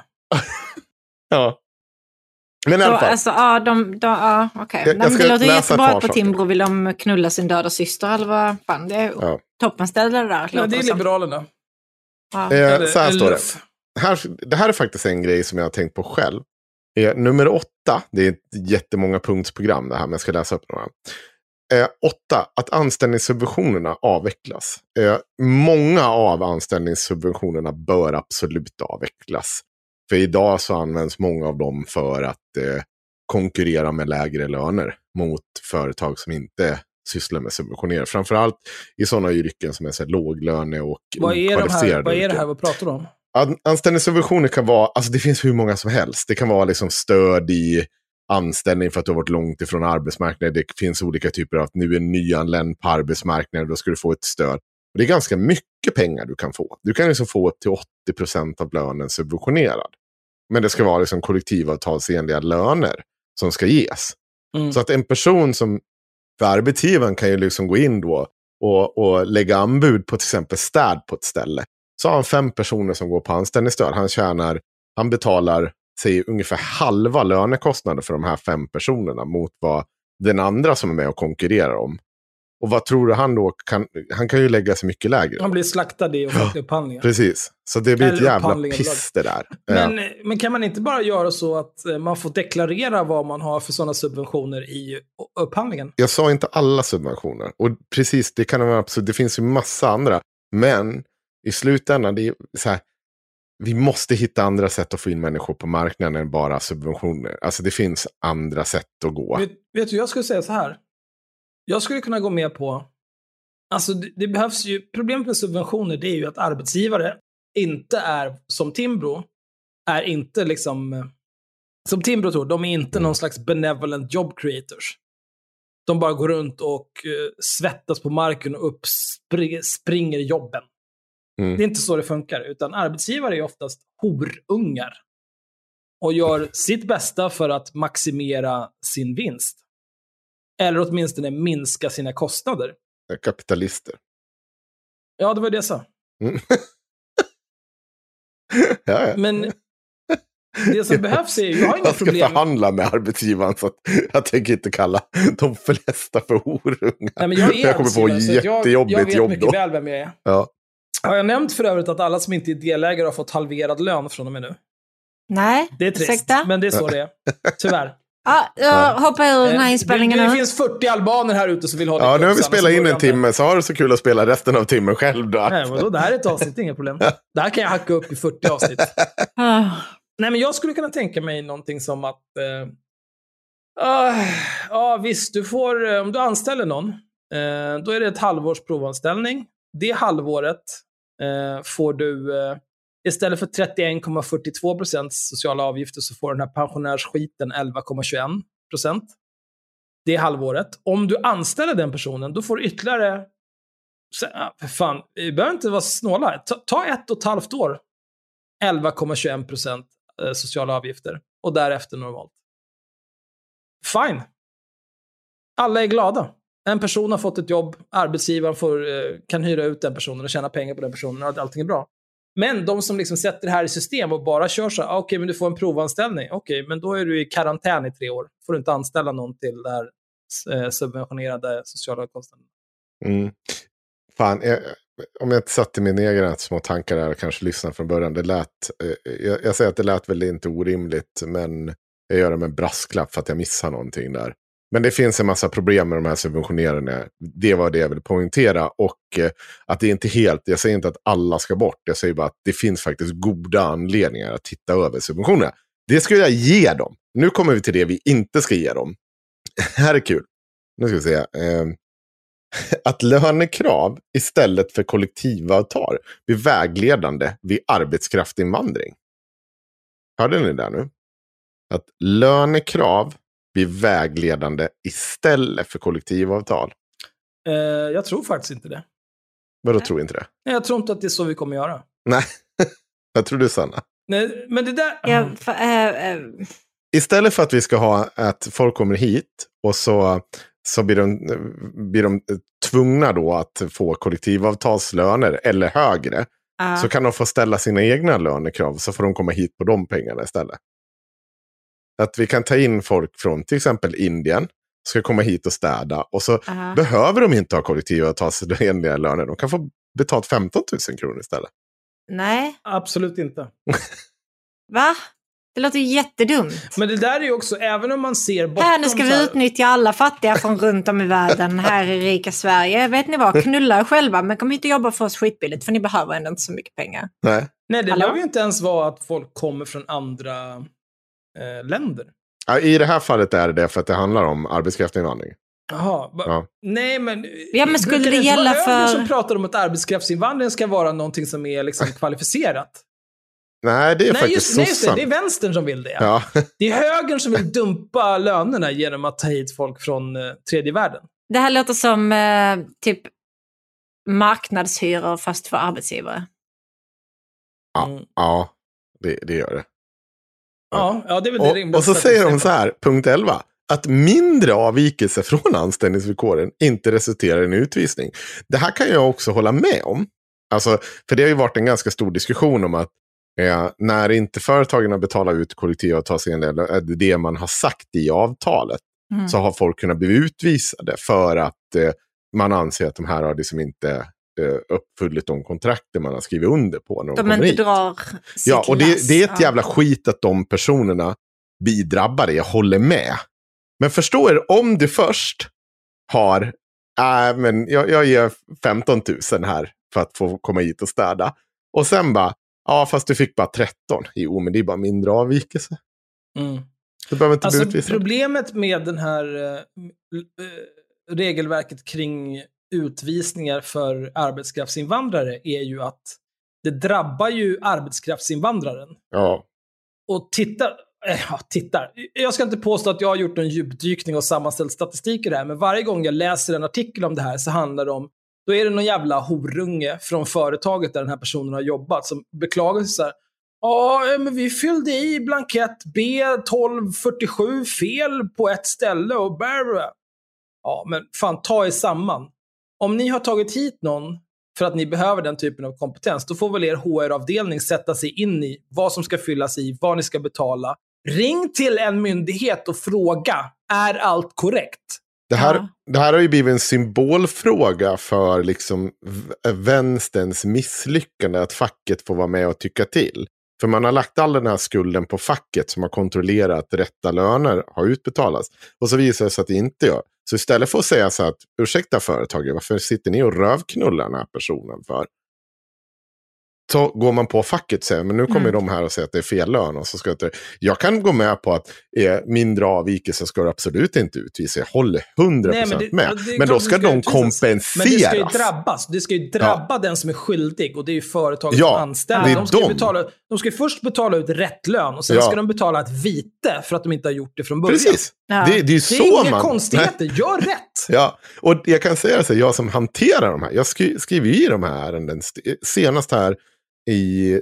ja. Men i alla fall. alltså, ja, de, de, ja, okej. Jag- jag Det låter jättebra att på. Timbro vill de knulla sin döda syster eller vad fan. Det är Ja. toppenställe det där. Låter det är. Liberalerna. Ja. Eh, Eller- så här står det. Här, det här är faktiskt en grej som jag har tänkt på själv. Eh, nummer åtta, det är ett jättemånga punktsprogram det här, men jag ska läsa upp några. Eh, åtta, att anställningssubventionerna avvecklas. Eh, många av anställningssubventionerna bör absolut avvecklas. För idag så används många av dem för att eh, konkurrera med lägre löner mot företag som inte sysslar med subventioner. Framförallt i sådana yrken som är så här låglöne och Vad är, de här, okvalificerade vad är det här vi pratar om? An- Anställningssubventioner kan vara, alltså det finns hur många som helst. Det kan vara liksom stöd i anställning för att du har varit långt ifrån arbetsmarknaden. Det finns olika typer av att nu är nyanländ på arbetsmarknaden, då ska du få ett stöd. Och det är ganska mycket pengar du kan få. Du kan liksom få upp till 80% av lönen subventionerad. Men det ska vara liksom kollektivavtalsenliga löner som ska ges. Mm. Så att en person som, för arbetsgivaren kan ju liksom gå in då och, och lägga anbud på till exempel städ på ett ställe. Så har han fem personer som går på anställningsstöd. Han tjänar, han betalar säg, ungefär halva lönekostnaden för de här fem personerna mot vad den andra som är med och konkurrerar om. Och vad tror du han då kan, han kan ju lägga sig mycket lägre. Han blir slaktad i offentliga upphandlingar. Precis, så det blir ett jävla piss det där. Men, Ja. men kan man inte bara göra så att eh, man får deklarera vad man har för sådana subventioner i upphandlingen? Jag sa inte alla subventioner. Och precis, det kan vara absolut. Det finns ju massa andra. Men i slutändan, det är så här. Vi måste hitta andra sätt att få in människor på marknaden än bara subventioner. Alltså det finns andra sätt att gå. Vet, vet du, jag skulle säga så här. Jag skulle kunna gå med på... Alltså det, det behövs ju... Problemet med subventioner det är ju att arbetsgivare inte är som Timbro. Är inte liksom... Som Timbro tror, de är inte någon slags benevolent job creators. De bara går runt och eh, svettas på marken och upp spri- springer jobben. Mm. Det är inte så det funkar, utan arbetsgivare är oftast horungar. Och gör sitt bästa för att maximera sin vinst. Eller åtminstone minska sina kostnader. Kapitalister. Ja, det var det jag sa. Mm. *laughs* ja, ja. Men Det som *laughs* behövs är, jag har inga Jag ska problem. förhandla med arbetsgivaren så att jag tänker inte kalla de flesta för horungar. Nej, men jag är jag kommer få så att jag, jättejobbigt jag vet jobb mycket då. väl vem jag är. Ja. Har jag nämnt för övrigt att alla som inte är delägare har fått halverad lön från och med nu? Nej, Det är trist, ursäkta? men det är så det är. Tyvärr. Ja, jag hoppar ur den här Eh, inspelningen det, det finns 40 albaner här ute som vill ha ja, ditt nu har vi spelat in en timme, så har du så kul att spela resten av timmen själv då. Nej, vadå? Det här är ett avsnitt, inga problem. Det här kan jag hacka upp i 40 avsnitt. Nej, men jag skulle kunna tänka mig någonting som att... Eh, ah, ja, visst, du får, eh, om du anställer någon, då är det ett halvårs provanställning. Det halvåret får du, istället för 31,42 procents sociala avgifter, så får den här pensionärsskiten 11,21 procent. Det halvåret. Om du anställer den personen, då får du ytterligare... För fan, vi behöver inte vara snåla. Ta, ta ett och ett halvt år. 11,21 procent eh, sociala avgifter. Och därefter normalt. Fine. Alla är glada. En person har fått ett jobb, arbetsgivaren får, eh, kan hyra ut den personen och tjäna pengar på den personen och allting är bra. Men de som liksom sätter det här i system och bara kör så här, ah, okej, men du får en provanställning. Okej, men då är du i karantän i tre år. får du inte anställa någon till det här eh, subventionerade sociala kostnaden. Mm. Fan, jag, om jag inte satte mina egna små tankar där och kanske lyssnade från början. Det lät, eh, jag, jag säger att det lät väl inte orimligt, men jag gör det med en brasklapp för att jag missar någonting där. Men det finns en massa problem med de här subventionerna. Det var det jag ville poängtera. Och eh, att det är inte helt, jag säger inte att alla ska bort. Jag säger bara att det finns faktiskt goda anledningar att titta över subventionerna. Det ska jag ge dem. Nu kommer vi till det vi inte ska ge dem. *laughs* här är kul. Nu ska vi se. Ehm, *laughs* att lönekrav istället för kollektivavtal blir vägledande vid arbetskraftinvandring. Hörde ni det nu? Att lönekrav blir vägledande istället för kollektivavtal. Eh, jag tror faktiskt inte det. Vadå tror inte det? Nej, jag tror inte att det är så vi kommer göra. Nej, *laughs* jag tror du Sanna. Nej, men det där... Ja, för, eh, eh, Istället för att vi ska ha att folk kommer hit och så, så blir, de, blir de tvungna då att få kollektivavtalslöner eller högre. ja. Så kan de få ställa sina egna lönekrav så får de komma hit på de pengarna istället. Att vi kan ta in folk från till exempel Indien, ska komma hit och städa och så Ja. behöver de inte ha kollektivavtalsenliga *laughs* löner. De kan få betalt 15 000 kronor istället. Nej, Absolut inte. va? Det låter ju jättedumt. Men det där är ju också, även om man ser bortom... Här, nu ska vi här- utnyttja alla fattiga från runt om i världen här i rika Sverige. Vet ni vad, knulla er själva men kom hit och jobba för oss skitbilligt för ni behöver ändå inte så mycket pengar. Nej. Nej, det Hallå? behöver ju inte ens vara att folk kommer från andra eh, länder. I det här fallet är det det för att det handlar om arbetskraftsinvandring. Jaha. ba- Ja. Nej, men... Ja, men skulle brukar det inte gälla för- som pratar om att arbetskraftsinvandring ska vara någonting som är liksom kvalificerat? Nej, det är Nej faktiskt just, nej, just det. Det är vänstern som vill det. Ja. Det är högern som vill dumpa lönerna genom att ta hit folk från eh, tredje världen. Det här låter som eh, typ marknadshyror fast för arbetsgivare. Ja, Mm. ja det, det gör det. Ja, ja, det är väl det Och, och så säger de så här, punkt 11. Att mindre avvikelse från anställningsvillkoren inte resulterar i en utvisning. Det här kan jag också hålla med om. Alltså, för det har ju varit en ganska stor diskussion om att eh, när inte företagen har betalat ut kollektivavtalsenliga lö- eh, det man har sagt i avtalet Mm. så har folk kunnat bli utvisade för att eh, man anser att de här har liksom inte eh, uppfyllt de kontrakter man har skrivit under på när de, De kommer inte hit. drar sitt Ja, och det, det är ett Ja. jävla skit att de personerna blir drabbade. Jag håller med. Men förstå er, om du först har, äh, men jag, jag ger 15 000 här för att få komma hit och städa. Och sen bara, ja fast du fick bara 13. Jo, men det är bara mindre avvikelse. Mm. Du behöver inte Alltså, bli utvisad. problemet med den här eh, regelverket kring utvisningar för arbetskraftsinvandrare är ju att det drabbar ju arbetskraftsinvandraren. Ja. Och tittar, eh, ja, tittar. Jag ska inte påstå att jag har gjort en djupdykning och sammanställt statistik i det här, men varje gång jag läser en artikel om det här så handlar det om då är det någon jävla horunge från företaget där den här personen har jobbat som beklagar sig så här. Ja, eh, men vi fyllde i blankett B1247 fel på ett ställe och bla, bla." Ja, men fan ta er samman. Om ni har tagit hit någon för att ni behöver den typen av kompetens, då får väl er HR-avdelning sätta sig in i vad som ska fyllas i, vad ni ska betala. Ring till en myndighet och fråga, är allt korrekt? Det här, Ja. det här har ju blivit en symbolfråga för liksom vänsterns misslyckande att facket får vara med och tycka till. För man har lagt all den här skulden på facket som har kontrollerat att rätta löner har utbetalats. Och så visar det sig att det inte gör. Så istället för att säga så här att ursäkta företaget, varför sitter ni och rövknullar den här personen för? Så går man på facket och säger, men nu kommer Mm. de här och säger att det är fel lön. Och så ska jag, inte- jag kan gå med på att är mindre avvikelser ska du absolut inte utvisa. Jag håller 100% Nej, men det- med. ja, men då ska ska de utvisas. kompenseras. Men det ska ju drabbas. Det ska ju drabba den som är skyldig och det är ju företaget Ja, som anställer. De ska, de. betala, de ska först betala ut rätt lön och sen Ja. ska de betala ett vite för att de inte har gjort det från början. Precis. Ja. Det, det är ju Det så är inga man... konstigheter. *laughs* Gör rätt. Ja, och jag kan säga så här, jag som hanterar de här, jag skri, skriver ju i de här ärenden, st- senast här i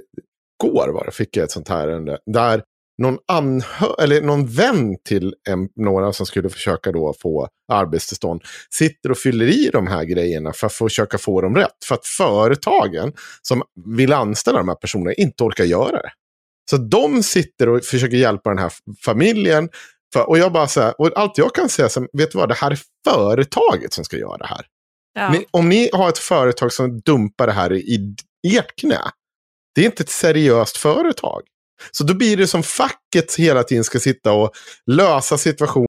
går var det, fick jag ett sånt här ärende, där någon, anhö- eller någon vän till en, några som skulle försöka då få arbetstillstånd sitter och fyller i de här grejerna för att försöka få dem rätt. För att företagen som vill anställa de här personerna inte orkar göra det. Så de sitter och försöker hjälpa den här familjen. För, och jag bara så här, och allt jag kan säga, så, vet du vad, det här är företaget som ska göra det här. Ja. Ni, om ni har ett företag som dumpar det här i ert knä, det är inte ett seriöst företag. Så då blir det som facket hela tiden ska sitta och lösa situationen.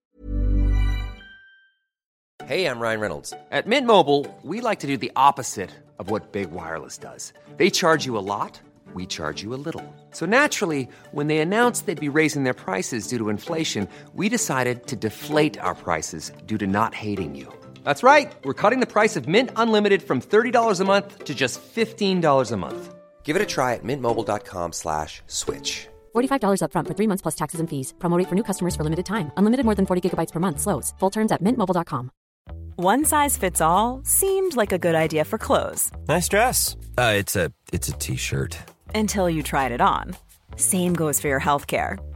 Hej, jag Ryan Reynolds. På Mint Mobile, we like to do the opposite of what Big Wireless does. They charge you a lot, we charge you a little. So naturally, when they announced they'd be raising their prices due to inflation, we decided to deflate our prices due to not hating you. That's right. We're cutting the price of Mint Unlimited from $30 a month to just $15 a month. Give it a try at mintmobile.com slash switch. $45 upfront for three months plus taxes and fees. Promo rate for new customers for limited time. Unlimited more than 40 gigabytes per month. Slows. Full terms at mintmobile.com. One size fits all seemed like a good idea for clothes Nice dress. Uh, it's a it's a t-shirt. until you tried it on. Same goes for your healthcare.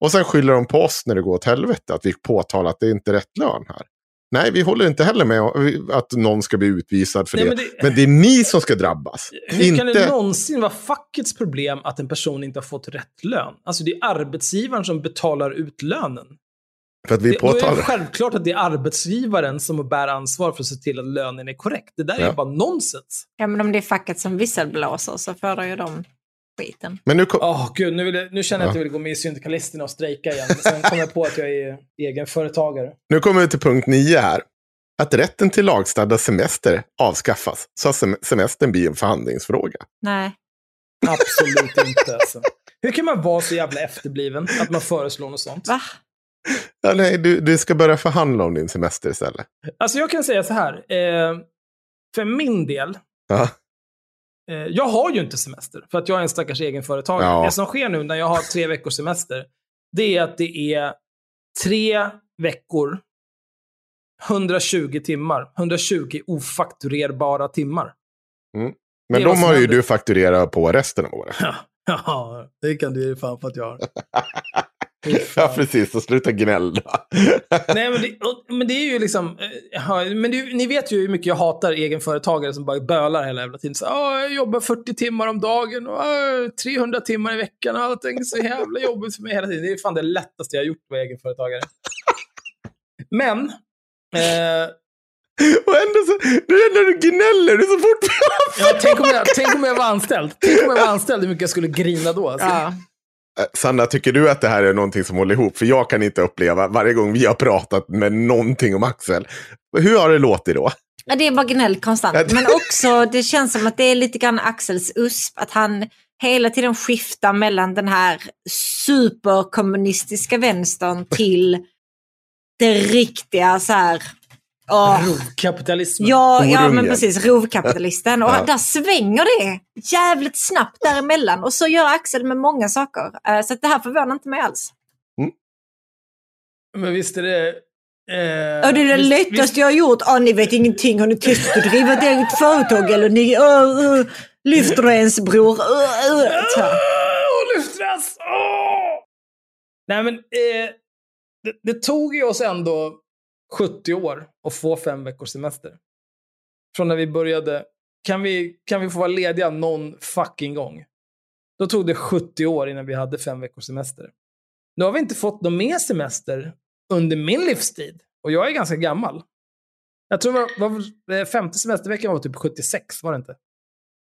Och sen skyller de på oss när det går åt helvete, att vi påtalar att det är inte är rätt lön här. Nej, vi håller inte heller med att någon ska bli utvisad för Nej, det. men men, det- det... är ni som ska drabbas. Hur inte... kan det någonsin vara fackets problem att en person inte har fått rätt lön? Alltså det är arbetsgivaren som betalar ut lönen. För att vi Det, är påtalar det det. självklart att det är arbetsgivaren som bär ansvar för att se till att lönen är korrekt. Det där är Ja. ju bara nonsens. ja, men om det är facket som visselblåser så får ju de skiten. Men nu kom... Åh gud, nu, vill jag, nu känner jag att Ja. jag vill gå med i syndikalisterna och strejka igen. Sen kom jag på att jag är egenföretagare. Nu kommer vi till punkt nio här. Att rätten till lagstadgad semester avskaffas. Så att sem- semestern blir en förhandlingsfråga. Nej. Absolut inte. Alltså. Hur kan man vara så jävla efterbliven att man föreslår något sånt? Va? Ja, nej, du, du ska börja förhandla om din semester istället. Alltså jag kan säga så här. Eh, för min del, Ja. Eh, jag har ju inte semester för att jag är en stackars egenföretagare. Ja. Det som sker nu när jag har tre veckors semester, det är att det är tre veckor, 120 timmar, 120 ofakturerbara timmar. Men är vad de har ju du fakturerat på resten av året. *laughs* Ja, det kan du ju fan för att jag har. *laughs* *laughs* Ja, precis. Så sluta gnäll då. *laughs* Nej, men det, och- men det är ju liksom... eh, ja, Men det, ni vet ju hur mycket jag hatar egenföretagare som bara bölar hela jävla tiden. Så, "Åh, jag jobbar 40 timmar om dagen och åh, 300 timmar i veckan och allting är så jävla jobbigt för mig hela tiden. Det är fan det lättaste jag har gjort vara egenföretagare. Men... Eh, Och ändå så, det är när du gnäller, det är så fort ja, tänk, om jag, tänk om jag var anställd. Tänk om jag var anställd, hur mycket jag skulle grina då. Alltså. Ja. Eh, Sanna, tycker du att det här är någonting som håller ihop? För jag kan inte uppleva varje gång vi har pratat med någonting om Axel. Hur har det låtit då? Ja, det är bara gnäll konstant. Men också, det känns som att det är lite grann Axels USP. Att han hela tiden skiftar mellan den här superkommunistiska vänstern till det riktiga så här Åh. Rovkapitalismen. Ja, ja, men precis. Rovkapitalisten. Och Ja. där svänger det jävligt snabbt däremellan. Och så gör Axel med många saker. Eh, Så att det här förvånar inte mig alls. Men visst är det... Eh, Och det är det visst- lättaste visst- jag har gjort. Ah, ni vet ingenting. Har ni testat att driva ett eget företag? Eller ni uh, uh, lyfter du ens bror? Uh, uh. Lyftras! Åh! Nej, men eh, det, det tog ju oss ändå 70 år att få fem veckors semester. Från när vi började. Kan vi, kan vi få vara lediga någon fucking gång? Då tog det 70 år innan vi hade fem veckors semester. Nu har vi inte fått någon mer semester under min livstid. Och jag är ganska gammal. Jag tror var, var, eh, femte semesterveckan var typ 76, var det inte?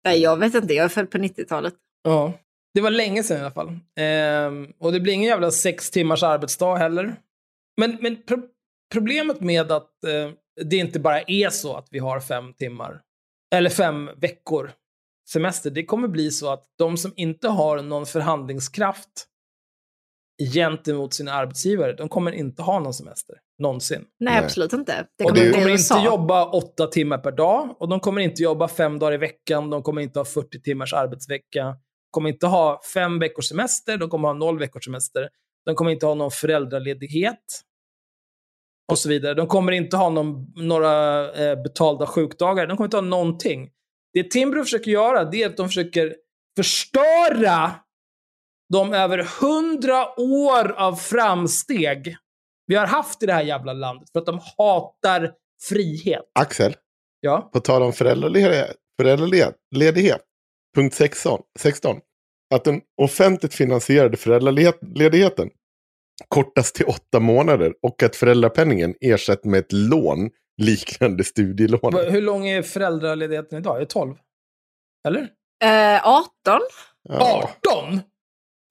Nej, jag vet inte. Jag är född på 90-talet. Ja. Det var länge sedan i alla fall. Ehm, och det blir ingen jävla sex timmars arbetsdag heller. Men, men problemet med att eh, det inte bara är så att vi har fem timmar, eller fem veckor semester, det kommer bli så att de som inte har någon förhandlingskraft gentemot sina arbetsgivare, de kommer inte ha någon semester. Någonsin. Nej, Nej. absolut inte. Det Och kommer de inte kommer i inte USA. jobba åtta timmar per dag och de kommer inte jobba fem dagar i veckan. De kommer inte ha 40 timmars arbetsvecka. De kommer inte ha fem veckors semester. De kommer ha noll veckors semester. De kommer inte ha någon föräldraledighet. Och så vidare. De kommer inte ha någon, några eh, betalda sjukdagar. De kommer inte ha någonting. Det Timbro försöker göra, det är att de försöker förstöra de över hundra år av framsteg vi har haft i det här jävla landet för att de hatar frihet. Axel, Ja. på tal om föräldraledighet. föräldraledighet punkt 16, 16. Att den offentligt finansierade föräldraledigheten kortas till åtta månader och att föräldrapenningen ersätts med ett lån liknande studielån. Hur lång är föräldraledigheten idag? Är det 12? Eller? Eh, 18? Ja. 18?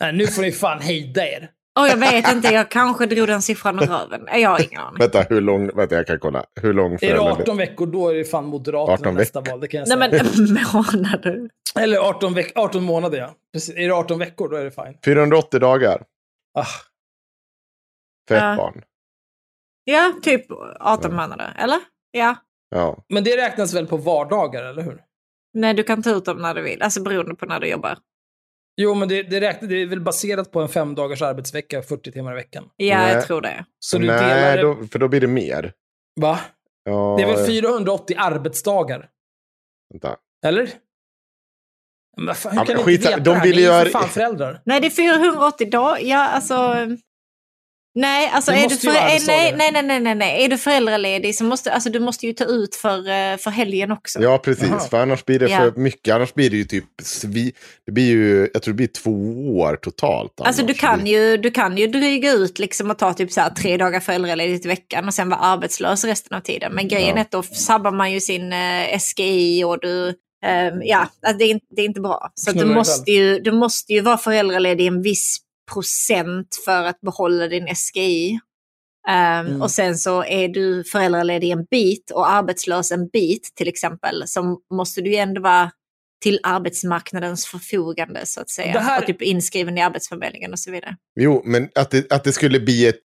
Nej, nu får ni fan hejda er. Oh, jag vet inte, jag kanske drog den siffran ur röven. Jag har ingen aning. Vänta, hur lång? Vänta, jag kan kolla. Hur lång Är det föräldraledighet? 18 veckor, då är det fan Moderaterna 18 nästa val. Det kan jag Nej säga. men *laughs* månader. Eller 18, veck 18 månader, ja. Precis. Är det 18 veckor, då är det fine. 480 dagar Ah, för ett Ja. barn. Ja, typ 18 månader. Eller? Ja. Ja. men det räknas väl på vardagar, eller hur? Nej, du kan ta ut dem när du vill. Alltså beroende på när du jobbar. Jo, men det, det, räknas, det är väl baserat på en fem dagars arbetsvecka, 40 timmar i veckan. Ja, Nej. jag tror det. Så du delar Nej, det... då, för då blir det mer. Va? Ja, Det är väl 480 arbetsdagar? Vänta. Eller? Men fan, hur Ja, kan men ni inte skit- veta de det här? vill Ni är ju för fan föräldrar. Nej, det är 480 dagar. Ja, alltså... Nej, alltså är du, för... nej, arbetsdagar. nej, nej, nej, nej, nej. Är du föräldraledig så måste alltså, du måste ju ta ut för, eh, för helgen också. Ja, precis. Jaha. För annars blir det Ja. för mycket. Annars blir det ju typ svi... Det blir ju, jag tror det blir två år totalt. Alltså du annars. kan, ju, du kan ju dryga ut liksom och ta typ så här tre dagar föräldraledigt i veckan och sen vara arbetslös resten av tiden. Men grejen Ja. är att då sabbar man ju sin eh, SGI och du... ehm, ja, det, är, inte- det är inte bra. Så att du, måste ju, du måste ju vara föräldraledig en viss procent för att behålla din SGI. Ehm, Mm. Och sen så är du föräldraledig en bit och arbetslös en bit till exempel. Så måste du ju ändå vara till arbetsmarknadens förfogande så att säga. Här- Och typ inskriven i Arbetsförmedlingen och så vidare. Jo, men att det, att det skulle bli ett,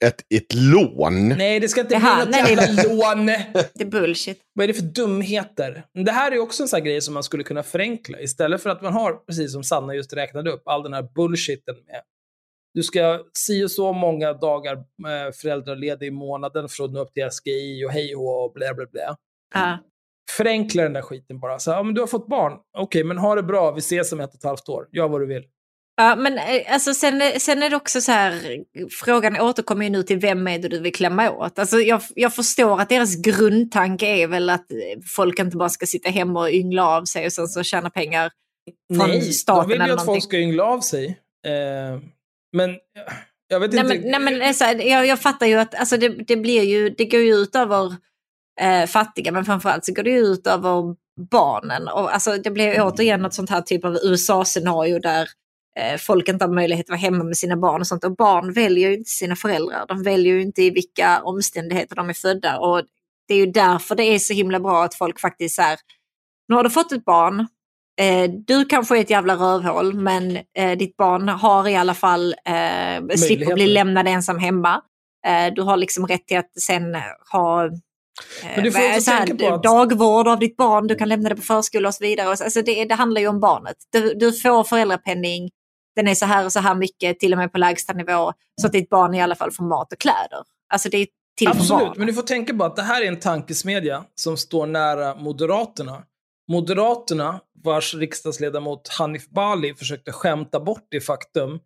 ett, ett lån. Nej, det ska inte Det bli här- något nej, jävla det- lån. *laughs* Det är bullshit. Vad är det för dumheter? Men Det här är också en sån här grej som man skulle kunna förenkla. Istället för att man har, precis som Sanna just räknade upp, all den här bullshiten med du ska si och så många dagar eh, föräldraledig i månaden för att nå upp till SGI och hej och och blä blä blä. Ja. Förenkla den där skiten bara. Så, ja, men du har fått barn. Okej, men ha det bra. Vi ses om ett och ett halvt år. Gör vad du vill. Ja, men eh, alltså, sen, sen är det också så här, frågan återkommer ju nu till vem är det du vill klämma åt. Alltså, jag, jag förstår att deras grundtanke är väl att eh, folk inte bara ska sitta hemma och yngla av sig och sen så tjäna pengar från Nej, staten de vill ju att folk ska yngla av sig. Eh, men eh, jag vet Nej inte. men, nej, men eh, så här, jag, jag fattar ju att alltså, det, det, blir ju, det går ju ut över eh, fattiga men framförallt så går det ju ut över barnen. Och, alltså, det blir återigen ett sånt här typ av USA-scenario där eh, folk inte har möjlighet att vara hemma med sina barn och sånt. Och barn väljer ju inte sina föräldrar. De väljer ju inte i vilka omständigheter de är födda. Och det är ju därför det är så himla bra att folk faktiskt så här, nu har du fått ett barn, eh, du kanske är ett jävla rövhål men eh, ditt barn har i alla fall, eh, slipper bli lämnad ensam hemma. Eh, du har liksom rätt till att sen ha Men du får Eh, också så här, tänka på att- Dagvård av ditt barn, du kan lämna det på förskola och så vidare. Alltså det, det handlar ju om barnet. Du, du får föräldrapenning, den är så här och så här mycket, till och med på lägsta nivå, så att ditt barn i alla fall får mat och kläder. Alltså det är till Absolut, barn. men du får tänka på att det här är en tankesmedja som står nära Moderaterna. Moderaterna, vars riksdagsledamot Hanif Bali försökte skämta bort det faktum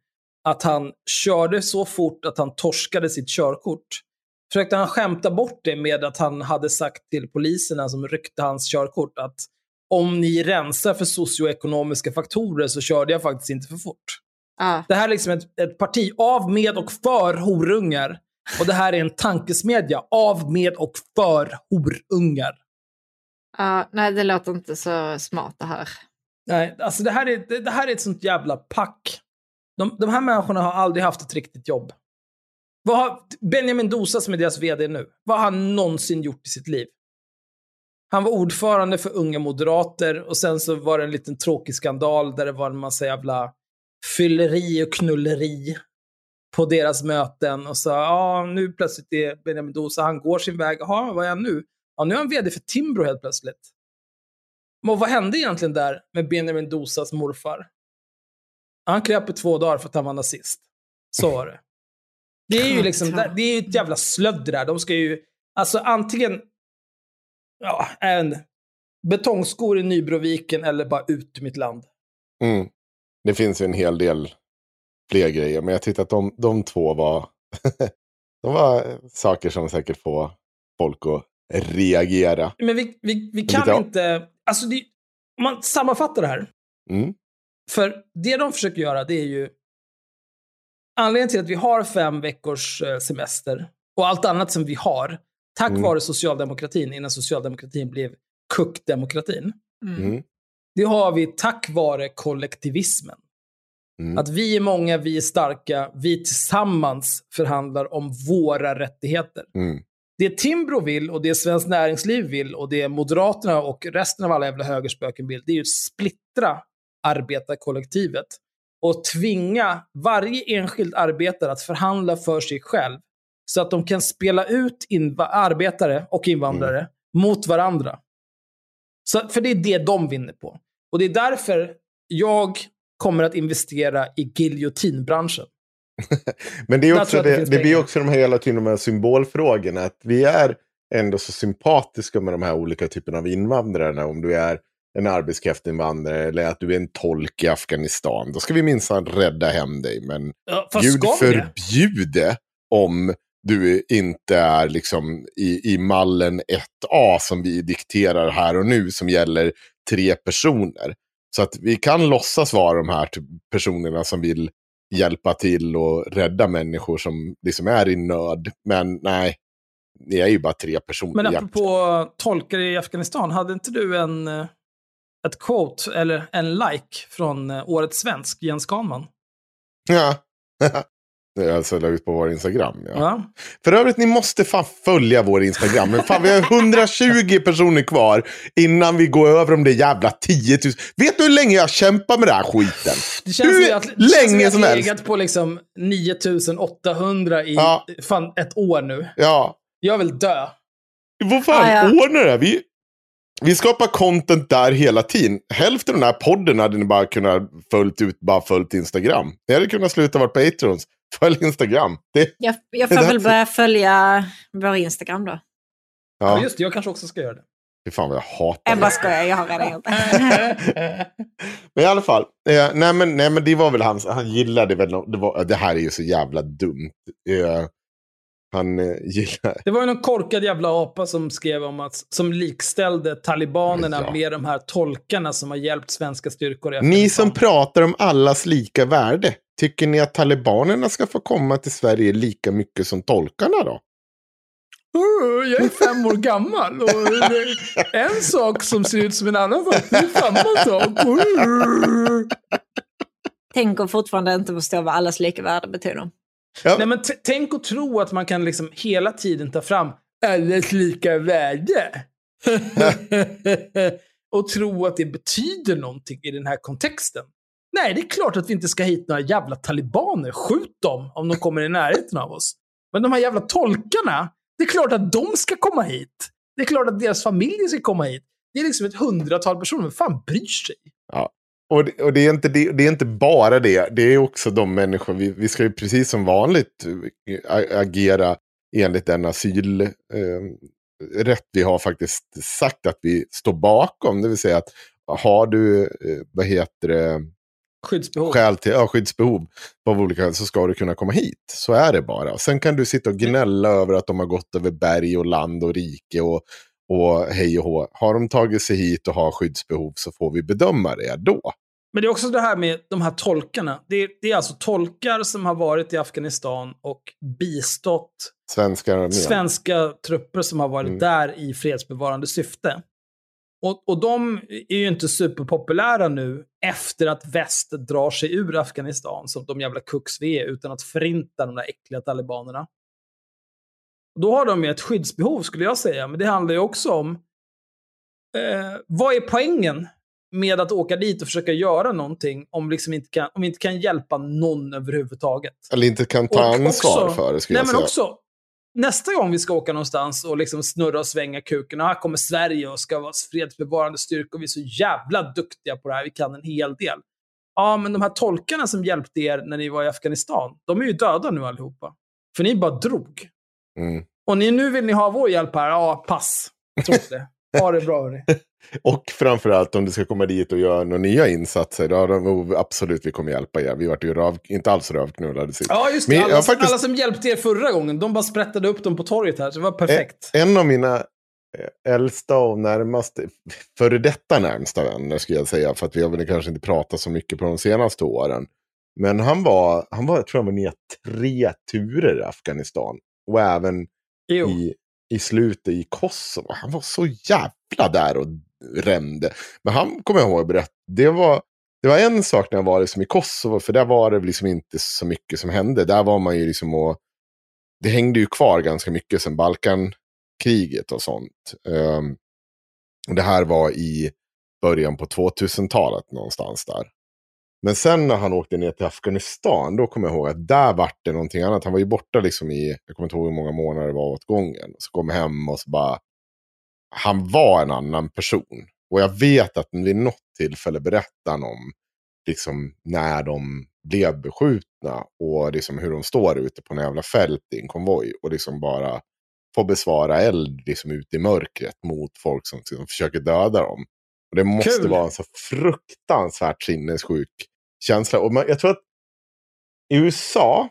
att han körde så fort att han torskade sitt körkort. Försökte han skämta bort det med att han hade sagt till poliserna som ryckte hans körkort att om ni rensar för socioekonomiska faktorer så körde jag faktiskt inte för fort. Ja. Det här är liksom ett, ett parti av, med och för horungar. Och det här är en tankesmedja av, med och för horungar. Ja, nej, det låter inte så smart det här. Nej, alltså det här är, det, det här är ett sånt jävla pack. De, de här människorna har aldrig haft ett riktigt jobb. Vad har Benjamin Dosa som är deras vd nu, vad har han någonsin gjort i sitt liv? Han var ordförande för Unga Moderater och sen så var det en liten tråkig skandal där det var en massa jävla fylleri och knulleri på deras möten och så, ja, nu plötsligt är Benjamin Dosa, han går sin väg. Jaha, vad är han nu? Ja, nu är han vd för Timbro helt plötsligt. Men vad hände egentligen där med Benjamin Dosas morfar? Han kröp i två dagar för att han var nazist. Så var det. Det är ju liksom, det är ju ett jävla slödder där. De ska ju, alltså antingen, ja, en betongskor i Nybroviken eller bara ut ur mitt land. Mm. Det finns ju en hel del fler grejer, men jag tyckte att de, de två var, *laughs* de var saker som säkert får folk att reagera. Men vi, vi, vi kan Lite- inte, alltså det, om man sammanfattar det här. Mm. För det de försöker göra, det är ju... Anledningen till att vi har fem veckors eh, semester och allt annat som vi har, tack Mm. vare socialdemokratin, innan socialdemokratin blev kuckdemokratin, Mm. Det har vi tack vare kollektivismen. Mm. Att vi är många, vi är starka, vi tillsammans förhandlar om våra rättigheter. Mm. Det Timbro vill och det Svenskt Näringsliv vill och det Moderaterna och resten av alla jävla högerspöken vill, det är ju att splittra arbetarkollektivet och tvinga varje enskild arbetare att förhandla för sig själv så att de kan spela ut arbetare och invandrare mot varandra. Så, för det är det de vinner på. Och det är därför jag kommer att investera i giljotinbranschen. *laughs* Men det, är också det det, det blir också de här hela tiden de här symbolfrågorna. Att vi är ändå så sympatiska med de här olika typerna av invandrarna. Om du är en arbetskraftsinvandrare eller att du är en tolk i Afghanistan. Då ska vi minsann rädda hem dig. Men Ja, Gud förbjude om du inte är liksom i, i mallen 1A som vi dikterar här och nu som gäller tre personer. Så att vi kan låtsas vara de här typ personerna som vill hjälpa till och rädda människor som liksom är i nöd. Men nej, ni är ju bara tre personer. Men apropå tolkar i Afghanistan, hade inte du en, eh, ett quote, eller en like, från eh, Årets Svensk, Jens Kahnman? Ja. *laughs* Det alltså la ut på vår Instagram. Ja. Ja. För övrigt, ni måste fan följa vår Instagram. Men fan, vi har 120 personer kvar innan vi går över de där jävla 10 000. Vet du hur länge jag kämpar med den här skiten? Det känns hur som att, det känns länge att som vi har helst. legat på liksom 9800 i Ja. fan ett år nu. Ja, Jag vill dö. vad fan, Ja, ja. ordna det. Vi, vi skapar content där hela tiden. Hälften av den här podden hade ni bara kunnat följt ut, bara följt Instagram. Ni hade kunnat sluta vara Patrons. Följ Instagram. Det, Jag, jag får väl börja följa vår Instagram då. Ja. ja, Just det, jag kanske också ska göra det. fy fan vad jag hatar Jag det. bara skojar, jag har redan gjort det. *laughs* Men i alla fall, eh, nej, men, nej men det var väl hans, han gillade väl, det, var, det här är ju så jävla dumt. Eh, han eh, *laughs* gillar, Det var ju någon korkad jävla apa som skrev om att, som likställde talibanerna Ja. med de här tolkarna som har hjälpt svenska styrkor i ni som pratar om allas lika värde, tycker ni att talibanerna ska få komma till Sverige lika mycket som tolkarna då? "Åh, Jag är fem år gammal och en sak som ser ut som en annan sak. Det är samma sak. Åh." Tänk om fortfarande inte förstå vad allas lika värde betyder. Ja, Nej, men tänk och tro att man kan liksom hela tiden ta fram allas lika värde. *laughs* och tro att det betyder någonting i den här kontexten. Nej, det är klart att vi inte ska hit några jävla talibaner. Skjut dem om de kommer i närheten av oss. Men de här jävla tolkarna, det är klart att de ska komma hit. Det är klart att deras familjer ska komma hit. Det är liksom ett hundratal personer. Vem fan bryr sig? Ja. Och, det, och det, är inte, det, det är inte bara det. Det är också de människor, vi, vi ska ju precis som vanligt eh, agera enligt den asylrätt eh, vi har faktiskt sagt att vi står bakom. Det vill säga att har du, eh, vad heter det, Skyddsbehov. skäl till ja, skyddsbehov av olika skäl så ska du kunna komma hit. Så är det bara. Sen kan du sitta och gnälla över att de har gått över berg och land och rike och, och hej och hå. Har de tagit sig hit och har skyddsbehov så får vi bedöma det då. Men det är också det här med de här tolkarna. Det är, det är alltså tolkar som har varit i Afghanistan och bistått Svenskar svenska trupper som har varit Mm. där i fredsbevarande syfte. Och, och de är ju inte superpopulära nu efter att väst drar sig ur Afghanistan som de jävla kucks vi är utan att förinta de där äckliga talibanerna. Då har de ju ett skyddsbehov skulle jag säga, men det handlar ju också om eh, vad är poängen med att åka dit och försöka göra någonting om, liksom inte kan, om vi inte kan hjälpa någon överhuvudtaget? Eller inte kan ta Och ansvar också- för det skulle Nej, jag men säga. också, nästa gång vi ska åka någonstans och liksom snurra och svänga kuken, och här kommer Sverige och ska vara fredsbevarande styrka och vi är så jävla duktiga på det här, vi kan en hel del. Ja, men de här tolkarna som hjälpte er när ni var i Afghanistan, de är ju döda nu allihopa. För ni bara drog. Mm. Och ni, nu vill ni ha vår hjälp här, ja, pass. Jag tror det. Ha det bra, hörni. *laughs* Och framförallt om du ska komma dit och göra några nya insatser. Då har de absolut, vi kommer hjälpa er. Vi vart ju röv, inte alls rövknullade sist. Ja, just det. Alla, faktiskt- alla som hjälpte er förra gången, de bara sprättade upp dem på torget här, så det var perfekt. En av mina eh, äldsta och närmaste, före detta närmsta vänner skulle jag säga, för att vi har väl kanske inte pratat så mycket på de senaste åren. Men han var, han var jag tror han var ner tre turer i Afghanistan. Och även Jo. i, i slutet i Kosovo. Han var så jävla där och rände. Men han kommer jag ihåg berätta, det var, det var en sak när jag var liksom i Kosovo, för där var det liksom inte så mycket som hände. Där var man ju liksom och, det hängde ju kvar ganska mycket sen Balkankriget och sånt. Um, och det här var i början på 2000-talet någonstans där. Men sen när han åkte ner till Afghanistan, då kommer jag ihåg att där vart det någonting annat. Han var ju borta liksom i, jag kommer inte ihåg hur många månader det var åt gången. Så kom hem och så bara, han var en annan person. Och jag vet att vid något tillfälle berättade han om liksom när de blev beskjutna och liksom hur de står ute på en jävla fält i en konvoj och liksom bara får besvara eld liksom ute i mörkret mot folk som, som försöker döda dem. Och det måste Kul. vara en så fruktansvärt sinnessjuk känsla. Och man, jag tror att i USA,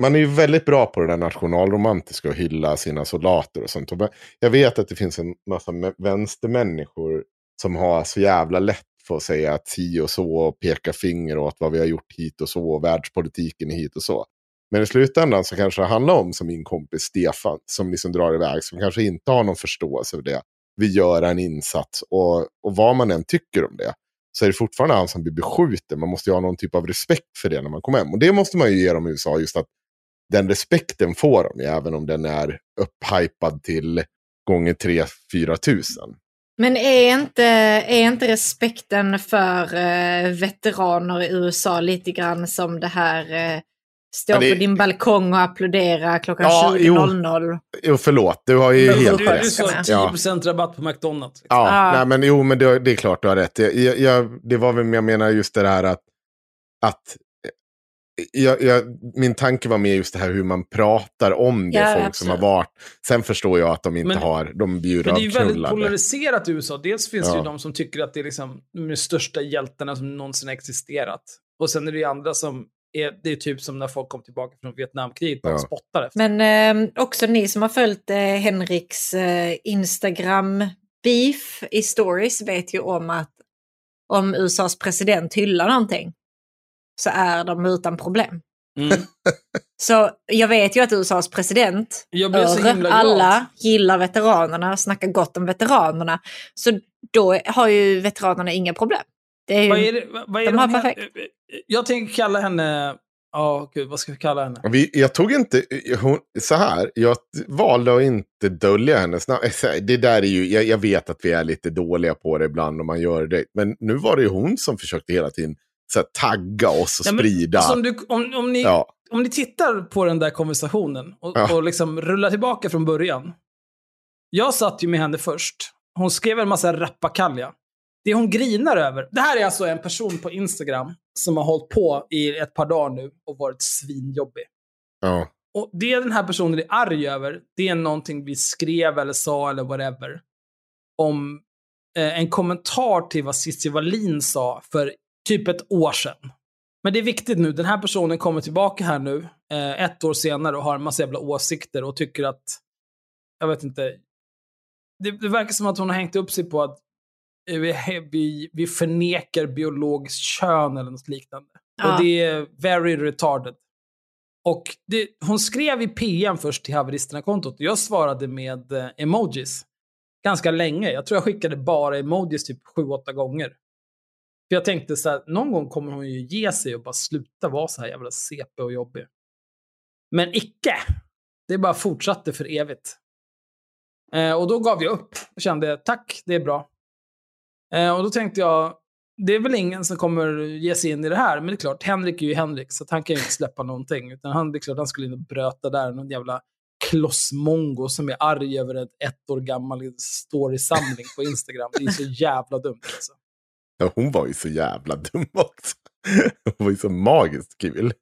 man är ju väldigt bra på det där nationalromantiska och hylla sina soldater och sånt. Och jag vet att det finns en massa vänstermänniskor som har så jävla lätt för att säga att si och så och peka finger åt vad vi har gjort hit och så och världspolitiken hit och så. Men i slutändan så kanske det handlar om som min kompis Stefan som liksom drar iväg som kanske inte har någon förståelse för det. Vi gör en insats och, och vad man än tycker om det så är det fortfarande han som blir beskjuten. Man måste ju ha någon typ av respekt för det när man kommer hem. Och det måste man ju ge dem i USA, just att den respekten får de ju, även om den är upphypad till gånger 3-4 tusen. Men är inte, är inte respekten för eh, veteraner i USA lite grann som det här eh, stå Ja, det- på din balkong och applådera klockan Ja, jo. 20.00? Jo, förlåt, du har ju Men helt du- rätt. du sa Ja. 10% rabatt på McDonalds. Ja, Ja. Nej, men jo, men det, det är klart du har rätt. Jag, jag, jag, det var väl, jag menar just det här att, att jag, jag, min tanke var mer just det här hur man pratar om det, Ja, folk absolut. som har varit. Sen förstår jag att de inte Men- har, de ju Men det är ju väldigt polariserat i USA. Dels finns det Ja. ju de som tycker att det är liksom de största hjältarna som någonsin har existerat. Och sen är det ju andra som är, det är typ som när folk kom tillbaka från Vietnamkriget och Ja. spottar efter. Men eh, också ni som har följt eh, Henriks eh, Instagram-beef i stories vet ju om att om USAs president hyllar någonting så är de utan problem. Mm. *laughs* Så jag vet ju att USAs president, Jag blev så Ör, alla gillar veteranerna och snackar gott om veteranerna. Så då har ju veteranerna inga problem. Det är ju, Vad är det, vad- är de har hon heter? perfekt. Jag tänker kalla henne... Ja, gud, vad ska vi kalla henne? Vi, jag tog inte, hon, så här, jag valde att inte dölja hennes namn. Det där är ju, jag, jag vet att vi är lite dåliga på det ibland om man gör det. Men nu var det ju hon som försökte hela tiden så här, tagga oss och Ja, men, sprida. alltså, om, du, om, om, ni, ja, om ni tittar på den där konversationen och, Ja. och liksom rullar tillbaka från början. Jag satt ju med henne först. Hon skrev en massa rappakalja. Det hon grinar över. Det här är alltså en person på Instagram som har hållit på i ett par dagar nu och varit svinjobbig. Ja. Och det den här personen är arg över, det är någonting vi skrev eller sa eller whatever. Om eh, en kommentar till vad Cissi Wallin sa för typ ett år sedan. Men det är viktigt nu, den här personen kommer tillbaka här nu, eh, ett år senare och har en massa jävla åsikter och tycker att, jag vet inte, det, det verkar som att hon har hängt upp sig på att vi, *laughs* vi, vi förnekar biologiskt kön eller något liknande. Ja. Och det är very retarded. Och det, hon skrev i PM först till haveristerna-kontot och jag svarade med eh, emojis. Ganska länge. Jag tror jag skickade bara emojis typ 7-8 gånger. För jag tänkte så här, någon gång kommer hon ju ge sig och bara sluta vara så här jävla CP och jobbig. Men icke. Det bara fortsatte för evigt. Eh, och då gav jag upp och kände tack, det är bra. Eh, och då tänkte jag, det är väl ingen som kommer ge sig in i det här, men det är klart, Henrik är ju Henrik, så han kan ju inte släppa någonting. Utan han, det är klart han skulle in och bröta där, någon jävla klossmongo som är arg över ett ett år gammal storysamling på Instagram. Det är så jävla dumt alltså. ja, hon var ju så jävla dum också. Hon var ju så magiskt kul.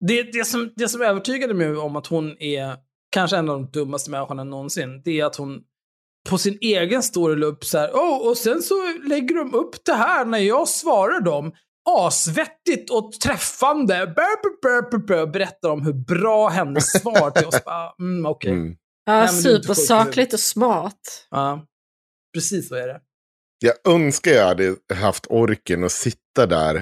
Det, det, som, det som övertygade mig om att hon är kanske en av de dummaste människorna någonsin, det är att hon på sin egen story la upp så här, oh, och sen så lägger de upp det här när jag svarar dem. Asvettigt och träffande. Bör, bör, bör, berättar om hur bra hennes svar till oss. Bara, *laughs* Mm, Okej. Mm. Ja, supersakligt och smart. Ja, precis så är det. Jag önskar jag hade haft orken att sitta där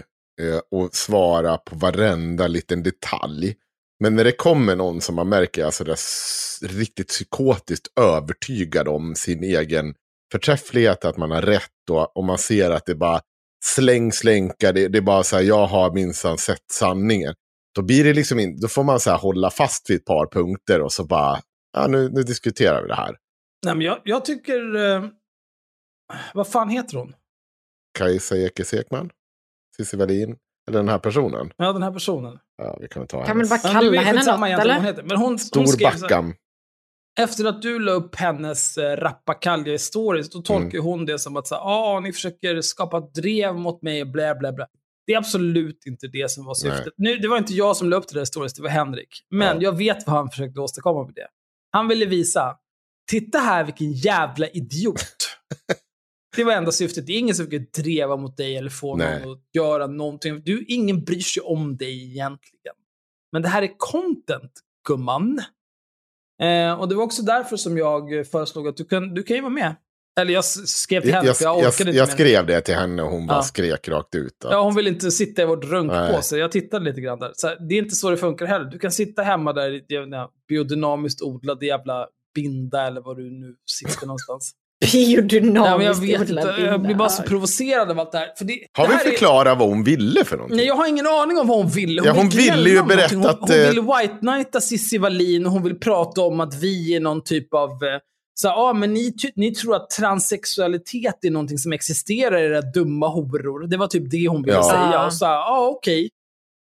eh, och svara på varenda liten detalj. Men när det kommer någon som man märker är riktigt psykotiskt övertygad om sin egen förträfflighet, att man har rätt och, och man ser att det bara släng, slänka, det, det är bara så här, jag har minsann sett sanningen. Då blir det liksom in, då får man så här hålla fast vid ett par punkter och så bara, ja nu, nu diskuterar vi det här. Nej, men jag, jag tycker... Eh, vad fan heter hon? Kajsa Ekis Ekman? Cissi Wallin? Eller den här personen? Ja, den här personen. Ja, vi kan väl ta Kan man hennes. bara Ja, det är kalla henne något vad hon eller? heter. Men hon, hon skrev så här, Storbackan. Efter att du la upp hennes eh, rappakalja i stories, då tolkar Mm. hon det som att så ah, ni försöker skapa drev mot mig, blä, blä, blä. Det är absolut inte det som var syftet. Nu, det var inte jag som la upp det där i stories, det var Henrik. Men Ja. jag vet vad han försökte åstadkomma med det. Han ville visa, titta här vilken jävla idiot. *laughs* det var enda syftet. Det är ingen som försöker dreva mot dig eller få Nej. någon att göra någonting. Du, ingen bryr sig om dig egentligen. Men det här är content, gumman. Eh, och det var också därför som jag föreslog att du kan, du kan ju vara med. Eller jag skrev till Jag, henne, jag, för jag jag, orkade inte jag skrev det till henne och hon bara Ja. skrek rakt ut. Att, Ja, hon vill inte sitta i vårt runk Nej. på sig. Jag tittade lite grann där. Så här, det är inte så det funkar heller. Du kan sitta hemma där i biodynamiskt odlade jävla binda eller vad du nu sitter någonstans. Biodynamiskt ja, jag vet inte. Jag blir bara så provocerad av allt det här. För det, har det vi här är- förklarat vad hon ville för någonting? Nej, jag har ingen aning om vad hon ville. Ja, hon vill ville ju berätta någonting. att, Hon, hon ville white knighta Cissi Wallin och hon vill prata om att vi är någon typ av... eh, Så, här, ah, men ni, ty- ni tror att transsexualitet är någonting som existerar, era dumma horor. Det var typ det hon ville Ja. säga. Ja. Och så här, ah, okej.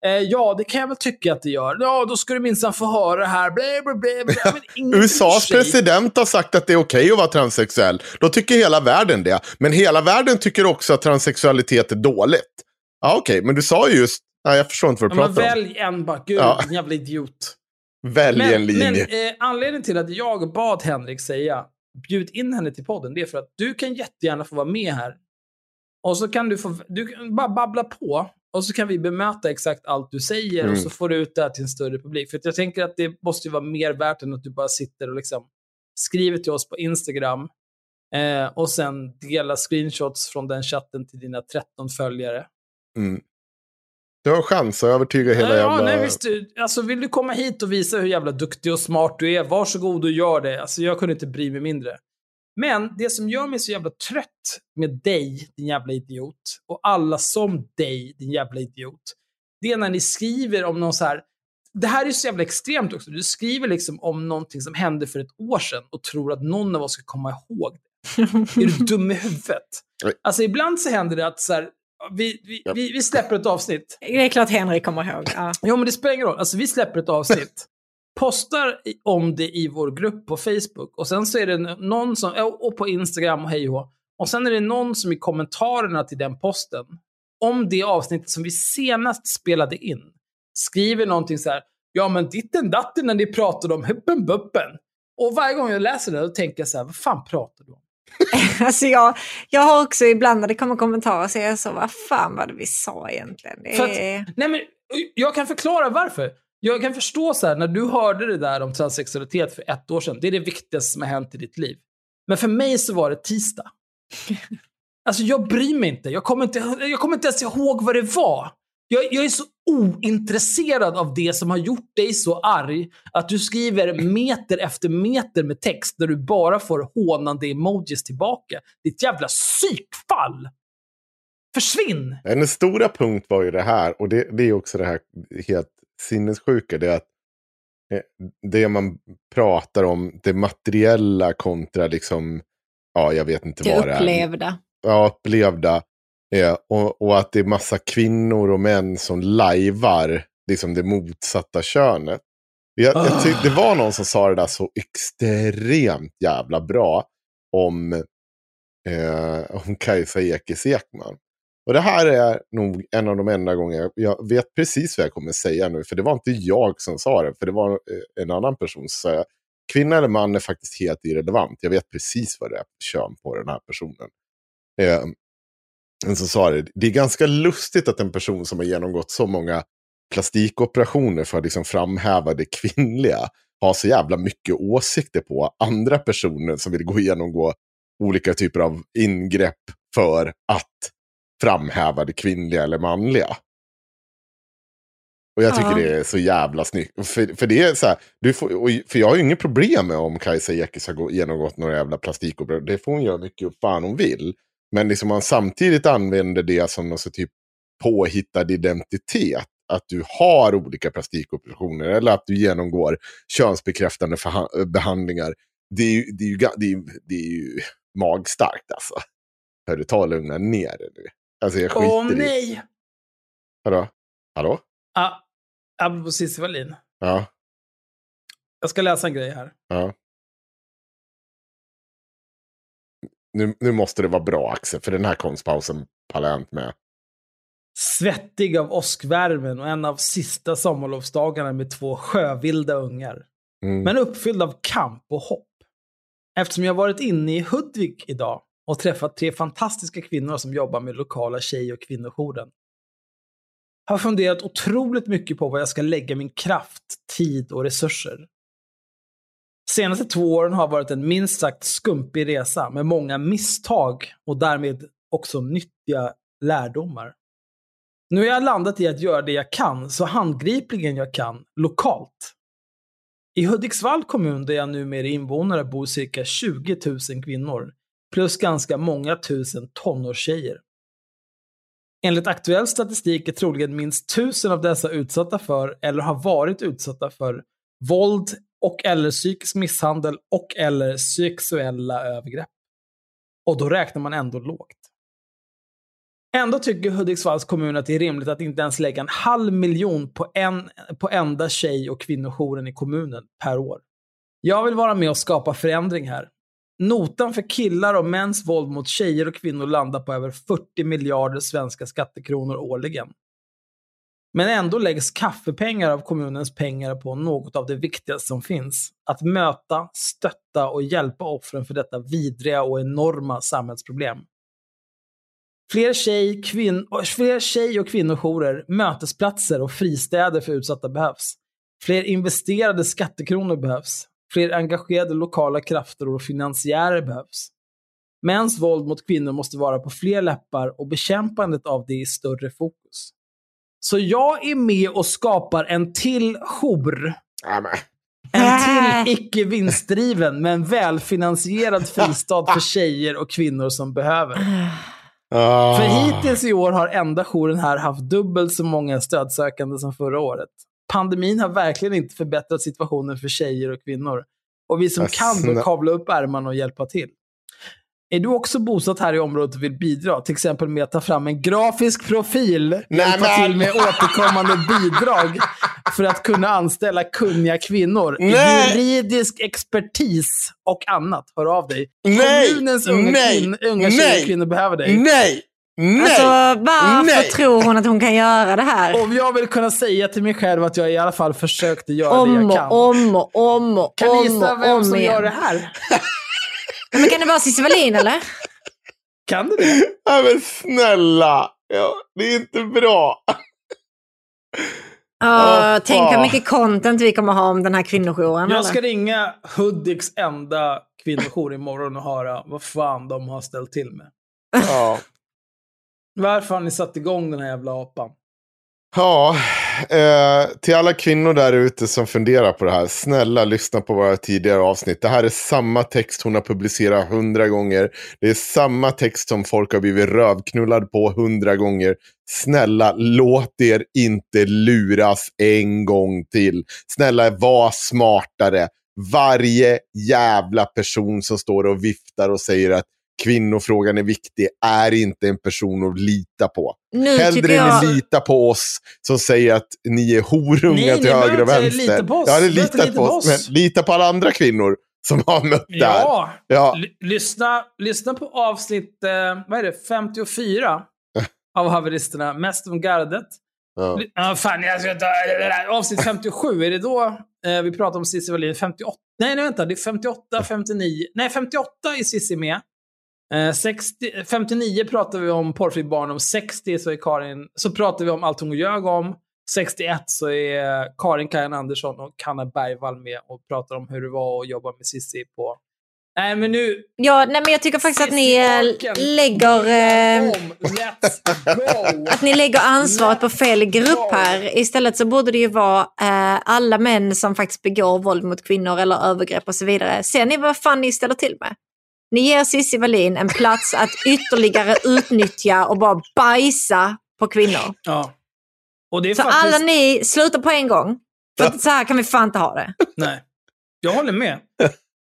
Eh, ja, det kan jag väl tycka att det gör. Ja, då ska du minsann få höra det här. Blä, blä, blä, blä. Men USAs president har sagt att det är okej att vara transsexuell. Då tycker hela världen det. Men hela världen tycker också att transsexualitet är dåligt. Ja, okej, men du sa ju just... Nej, jag förstår inte vad Ja, du men pratar om. välj en bara. Gud, Ja. jävla idiot. Välj en Men, men linje. eh, anledningen till att jag bad Henrik säga bjud in henne till podden, det är för att du kan jättegärna få vara med här. Och så kan du få, du kan bara babbla på. Och så kan vi bemöta exakt allt du säger och Mm. så får du ut det här till en större publik. För jag tänker att det måste ju vara mer värt än att du bara sitter och liksom skriver till oss på Instagram eh, och sen delar screenshots från den chatten till dina 13 följare. Mm. Du har chans att övertyga hela ja, jävla... nej, visst, du- alltså, vill du komma hit och visa hur jävla duktig och smart du är, varsågod och gör det. Alltså, jag kunde inte bry mig mindre. Men det som gör mig så jävla trött med dig, din jävla idiot, och alla som dig, din jävla idiot, det är när ni skriver om någon så här... Det här är så jävla extremt också. Du skriver liksom om någonting som hände för ett år sedan och tror att någon av oss ska komma ihåg det. *laughs* Är du dum i huvudet? Alltså ibland så händer det att så här, vi, vi, vi, vi släpper ett avsnitt Det är klart Henrik kommer ihåg. Ja. Jo, men det spelar ingen roll. Alltså, vi släpper ett avsnitt. Postar om det i vår grupp på Facebook och sen så är det någon som, och på Instagram och hej och och sen är det någon som i kommentarerna till den posten, om det avsnittet som vi senast spelade in, skriver någonting så här, ja men ditten datten när ni pratade om huppen buppen. Och varje gång jag läser det, då tänker jag så här, vad fan pratar du om? *laughs* alltså jag, jag har också ibland när det kommer kommentarer så är jag så, vad fan var det vi sa egentligen? Det är... att, nej men, jag kan förklara varför. Jag kan förstå så här, när du hörde det där om transsexualitet för ett år sedan, det är det viktigaste som har hänt i ditt liv. Men för mig så var det tisdag. *laughs* alltså jag bryr mig inte. Jag kommer inte, jag kommer inte ens ihåg vad det var. Jag, jag, är så ointresserad av det som har gjort dig så arg att du skriver meter efter meter med text där du bara får hånande emojis tillbaka. Ditt jävla psykfall! Försvinn! En stora punkt var ju det här, och det, det är också det här helt sinnessjuka. Det är att eh, det man pratar om, det materiella kontra liksom, ja jag vet inte det vad det är. Det upplevda. Ja, upplevda. Eh, och, och, att det är massa kvinnor och män som lajvar liksom det motsatta könet. Jag, jag tyck, det var någon som sa det där så extremt jävla bra om, eh, om Kajsa Ekis Ekman. Och det här är nog en av de enda gånger jag vet precis vad jag kommer säga nu. För det var inte jag som sa det, för det var eh, en annan person som sa Kvinna eller man är faktiskt helt irrelevant. Jag vet precis vad det är för kön på den här personen. Eh, så sa det, det är ganska lustigt att en person som har genomgått så många plastikoperationer för att liksom framhäva det kvinnliga har så jävla mycket åsikter på andra personer som vill gå igenom olika typer av ingrepp för att framhäva det kvinnliga eller manliga. Och jag tycker ja. det är så jävla snyggt. För, för det är så här, du får, för jag har ju inget problem med om Kajsa Ekis har genomgått några jävla plastikoperationer. Det får hon göra mycket fan hon vill. Men liksom man samtidigt använder det som någon typ påhittad identitet. Att du har olika plastikoperationer eller att du genomgår könsbekräftande behandlingar. Det är ju, det är ju, det är det är ju magstarkt alltså. Hörru, ta och lugna ner dig nu. Alltså jag skiter Åh nej! I. Hallå? Hallå? Ah, apropå Cissi Wallin. Ja. Jag ska läsa en grej här. Ja. Nu, nu måste det vara bra Axel, för den här konstpausen pallar jag inte med. Svettig av åskvärmen och en av sista sommarlovsdagarna med två sjövilda ungar. Mm. Men uppfylld av kamp och hopp. Eftersom jag varit inne i Hudvik idag och träffat tre fantastiska kvinnor som jobbar med lokala tjej och kvinnojouren. Har funderat otroligt mycket på vad jag ska lägga min kraft, tid och resurser senaste två åren har varit en minst sagt skumpig resa med många misstag och därmed också nyttiga lärdomar. Nu har jag landat i att göra det jag kan, så handgripligen jag kan, lokalt. I Hudiksvall kommun där jag numera är invånare bor cirka 20 000 kvinnor, plus ganska många tusen tonårstjejer. Enligt aktuell statistik är troligen minst tusen av dessa utsatta för, eller har varit utsatta för, våld och eller psykisk misshandel och eller sexuella övergrepp. Och då räknar man ändå lågt. Ändå tycker Hudiksvalls kommun att det är rimligt att inte ens lägga en halv miljon på, en, på enda tjej och kvinnojouren i kommunen per år. Jag vill vara med och skapa förändring här. Notan för killar och mäns våld mot tjejer och kvinnor landar på över 40 miljarder svenska skattekronor årligen. Men ändå läggs kaffepengar av kommunens pengar på något av det viktigaste som finns. Att möta, stötta och hjälpa offren för detta vidriga och enorma samhällsproblem. Fler tjej, kvinn, fler tjej och kvinnojourer, mötesplatser och fristäder för utsatta behövs. Fler investerade skattekronor behövs. Fler engagerade lokala krafter och finansiärer behövs. Mäns våld mot kvinnor måste vara på fler läppar och bekämpandet av det i större fokus. Så jag är med och skapar en till jour. En till icke vinstdriven men välfinansierad fristad för tjejer och kvinnor som behöver. Oh. För hittills i år har enda jouren här haft dubbelt så många stödsökande som förra året. Pandemin har verkligen inte förbättrat situationen för tjejer och kvinnor. Och vi som kan bör kavla upp ärmarna och hjälpa till. Är du också bosatt här i området och vill bidra? Till exempel med att ta fram en grafisk profil, Nej, hjälpa men- till med återkommande bidrag för att kunna anställa kunniga kvinnor, Nej. juridisk expertis och annat. Hör av dig. Nej. Kommunens unga, Nej. kvinn, unga tjejer Nej. och kvinnor behöver dig. Nej! Nej! Alltså varför Nej. tror hon att hon kan göra det här? Om jag vill kunna säga till mig själv att jag i alla fall försökte göra Om det jag och kan. om och om och kan ni om gissa och vem om som igen. gör det här? *laughs* Men kan det vara Cissi Wallin eller? Kan du det? *laughs* Ja, men snälla! Ja, det är inte bra. Ja, Åh, tänk fan. mycket content vi kommer ha om den här kvinnojouren. Jag ska eller? ringa Hudiks enda kvinnojour imorgon och höra vad fan de har ställt till med. Ja. *laughs* Varför har ni satt igång den här jävla apan? Ja, eh, till alla kvinnor där ute som funderar på det här, snälla lyssna på våra tidigare avsnitt. Det här är samma text hon har publicerat hundra gånger. Det är samma text som folk har blivit rövknullad på hundra gånger. Snälla, låt er inte luras en gång till. Snälla, var smartare. Varje jävla person som står och viftar och säger att kvinnofrågan är viktig är inte en person att lita på. Nu Hellre jag... ni litar på oss som säger att ni är horunga Nej, till höger och vänster. lita på oss. Ja, på lita på oss. oss. Men lita på alla andra kvinnor som har mött. Ja, Ja. L- lyssna, lyssna på avsnitt eh, vad är det, 54 *laughs* av haveristerna. Mest om gardet. Ja. Ja, fan, jag ska ta, avsnitt 57, är det då eh, vi pratar om Cissi Wallin? 58? Nej, nej, vänta. Det är 58, 59. Nej, 58 är Cissi med. Eh, 60, 59 pratar vi om porrfri barn om. 60 så är Karin, så pratar vi om allt hon ljög om. 61 så är Karin Kajan Andersson och Hanna Bergvall med och pratar om hur det var att jobba med Cissi på... Nej, men nu... Ja, nej, men jag tycker faktiskt att ni eh, lägger... Eh, att ni lägger ansvaret på fel grupp här. Istället så borde det ju vara eh, alla män som faktiskt begår våld mot kvinnor eller övergrepp och så vidare. Ser ni vad fan ni ställer till med? Ni ger Cissi Wallin en plats att ytterligare utnyttja och bara bajsa på kvinnor. Ja. Och det är Så faktiskt... alla ni, sluta på en gång. För att så här kan vi fan inte ha det. Nej. Jag håller med.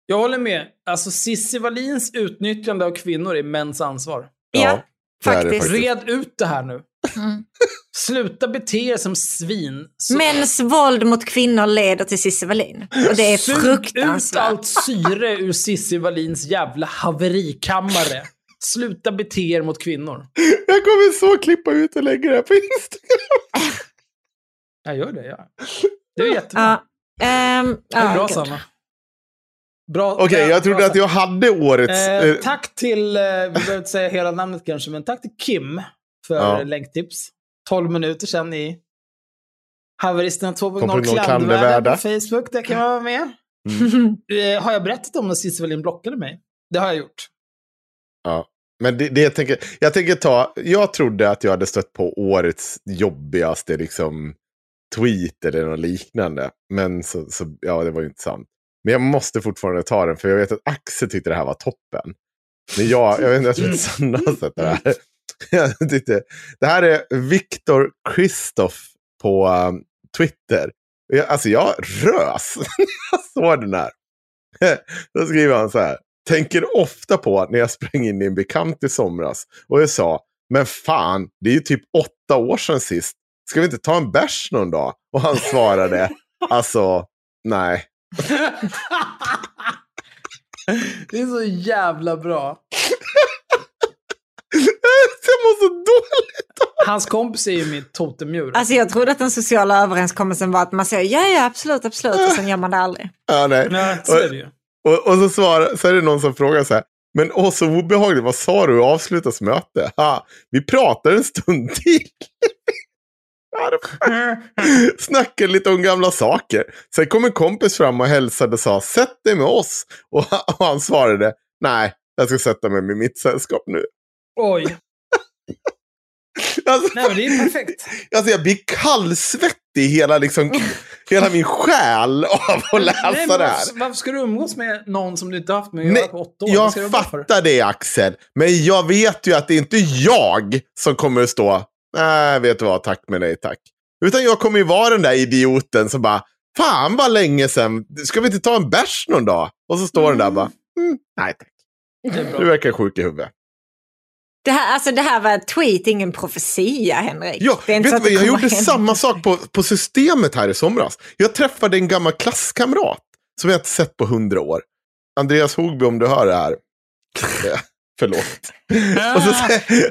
Jag håller med. Alltså Cissi Wallins utnyttjande av kvinnor är mäns ansvar. Ja, faktiskt. faktiskt. Red ut det här nu. Mm. Sluta bete er som svin. Så- Mäns våld mot kvinnor leder till Cissi Wallin. Och det är Sug ut fruktansvärt. allt syre ur Cissi Wallins jävla haverikammare. Sluta bete er mot kvinnor. Jag kommer så klippa ut och lägga det här på Instagram. Jag gör det, ja. Det är jättebra. Ja, ehm, det är bra, gud. Sanna. Bra. Okej, bra- jag trodde bra att jag hade årets... Eh, eh, tack till, eh, vi behöver inte säga hela namnet kanske, men tack till Kim för Ja. länktips. 12 minuter sedan i Haveristerna 2.0 2.0 klandervärda på Facebook. Där kan man vara med. *laughs* Eh, har jag berättat om när Cissi blockade mig? Det har jag gjort. Ja. Men det, det jag, tänker, jag tänker ta, jag trodde att jag hade stött på årets jobbigaste liksom, tweet eller något liknande. Men så, så, ja, det var ju inte sant. Men jag måste fortfarande ta den, för jag vet att Axel tyckte det här var toppen. Men jag, jag vet inte, jag tror inte Sanna har sett det här. *laughs* Jag tyckte, det här är Viktor Kristoff på um, Twitter. Jag, alltså jag rös *laughs* när jag såg den här. *laughs* Då skriver han så här. Tänker ofta på när jag sprang in i en bekant i somras. Och jag sa, men fan, det är ju typ åtta år sedan sist. Ska vi inte ta en bärs någon dag? Och han svarade, alltså, nej. det är så jävla bra. jag mår så dåligt. Hans kompis är ju mitt totemdjur. Alltså jag trodde att den sociala överenskommelsen var att man säger ja, ja, absolut, absolut, och sen gör man det aldrig. Ja, nej. Nej, så är det ju. Och, och så, svarar, så är det någon som frågar så här. Men åh, så obehagligt. Vad sa du i avslutasmöte? Ha, vi pratar en stund till. *laughs* Snackade lite om gamla saker. Sen kom en kompis fram och hälsade och sa sätt dig med oss. Och, han- *laughs* och han svarade nej, jag ska sätta mig med mitt sällskap nu. Oj. *laughs* Alltså, Nej, men det är perfekt. alltså jag blir kallsvettig hela, liksom, hela min själ av att läsa Nej, det här. varför, ska du umgås med någon som du inte haft med att göra på åtta år? Jag fattar det Axel. Men jag vet ju att det är inte jag som kommer att stå, nej vet du vad, tack men nej tack. Utan jag kommer ju vara den där idioten som bara, fan vad länge sedan, ska vi inte ta en bärs någon dag? Och så står den där bara, mm, nej tack. Du verkar sjuk i huvudet. Det här, alltså det här var ett tweet, ingen profetia, Henrik. Ja, vet du jag kommer gjorde hända. samma sak på, på systemet här i somras. Jag träffade en gammal klasskamrat som jag inte sett på hundra år. Andreas Hogby, om du hör det här. *laughs* Förlåt. *laughs* och, så,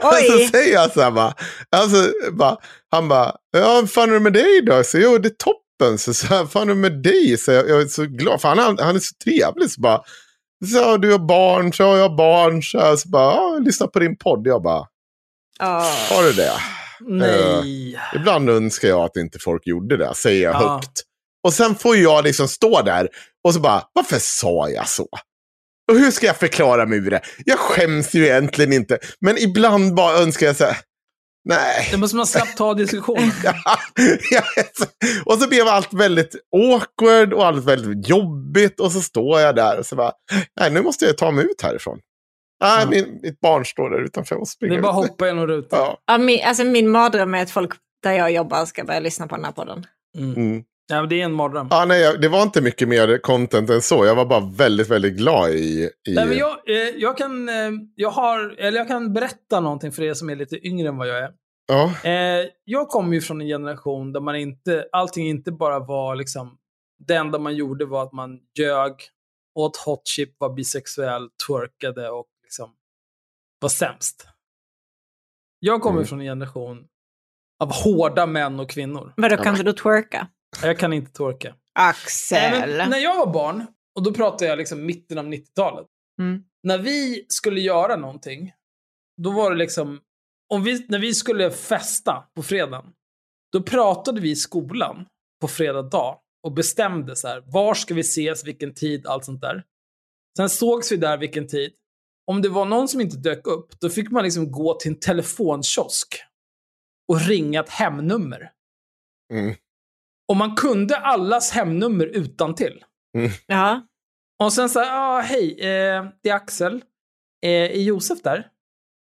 och så säger jag så här bara, alltså, bara han bara, ja, vad fan är det med dig då? Så jag, det är toppen. Så, så här, fan är det med dig? Så jag, jag är så glad, för han, han han är så trevlig. Så bara, så, du har barn, så ja, jag har barn. Så, här, så bara, ja, lyssna på din podd. Jag bara, Ja. har du det? Nej. Ibland önskar jag att inte folk gjorde det, säger jag Ja. högt. Och sen får jag liksom stå där och så bara, varför sa jag så? Och hur ska jag förklara mig ur det? Jag skäms ju egentligen inte, men ibland bara önskar jag så här, nej. Det måste man snabbt ta. Ja, vet. och så blev allt väldigt awkward och allt väldigt jobbigt och så står jag där och så bara, nej nu måste jag ta mig ut härifrån. Nej, Ja. min, mitt barn står där utanför och Det springer är bara att hoppa genom rutan. Ja. Ja, min, alltså min mardröm är att folk där jag jobbar ska börja lyssna på den här podden. Mm. Mm. Ja, det är en mardröm. Ja, nej, det var inte mycket mer content än så. Jag var bara väldigt, väldigt glad i... i... Nej, men jag, eh, jag, kan, eh, jag, har, eller jag kan berätta någonting för er som är lite yngre än vad jag är. Ja, Eh, jag kommer ju från en generation där man inte, allting inte bara var liksom, det enda man gjorde var att man ljög, åt hot chip, var bisexuell, twerkade och liksom var sämst. Jag kommer Mm. från en generation av hårda män och kvinnor. Vadå, kan du twerka? Jag kan inte twerka. Axel. Nej, men när jag var barn, och då pratar jag liksom mitten av 90-talet. Mm. När vi skulle göra någonting, då var det liksom, om vi, när vi skulle festa på fredagen, då pratade vi i skolan på fredag dag och bestämde så här, var ska vi ses, vilken tid, allt sånt där. Sen sågs vi där vilken tid. Om det var någon som inte dök upp, då fick man liksom gå till en telefonkiosk och ringa ett hemnummer. Mm. Och man kunde allas hemnummer utan till. Ja. Och sen så här, ah, hej, eh, det är Axel. Eh, är Josef där?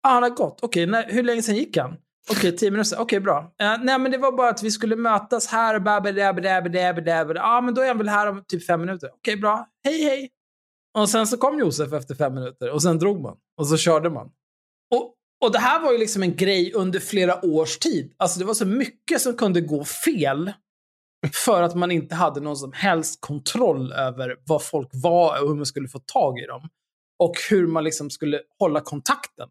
Ah, han har gått. Okej, när- hur länge sedan gick han? Okej, tio minuter. Okej, bra. Eh, nej, men det var bara att vi skulle mötas här. Ja, ah, men då är han väl här om typ fem minuter. Okej, bra. Hej, hej. Och sen så kom Josef efter fem minuter och sen drog man. Och så körde man. Och, och det här var ju liksom en grej under flera års tid. Alltså det var så mycket som kunde gå fel för att man inte hade någon som helst kontroll över vad folk var och hur man skulle få tag i dem. Och hur man liksom skulle hålla kontakten.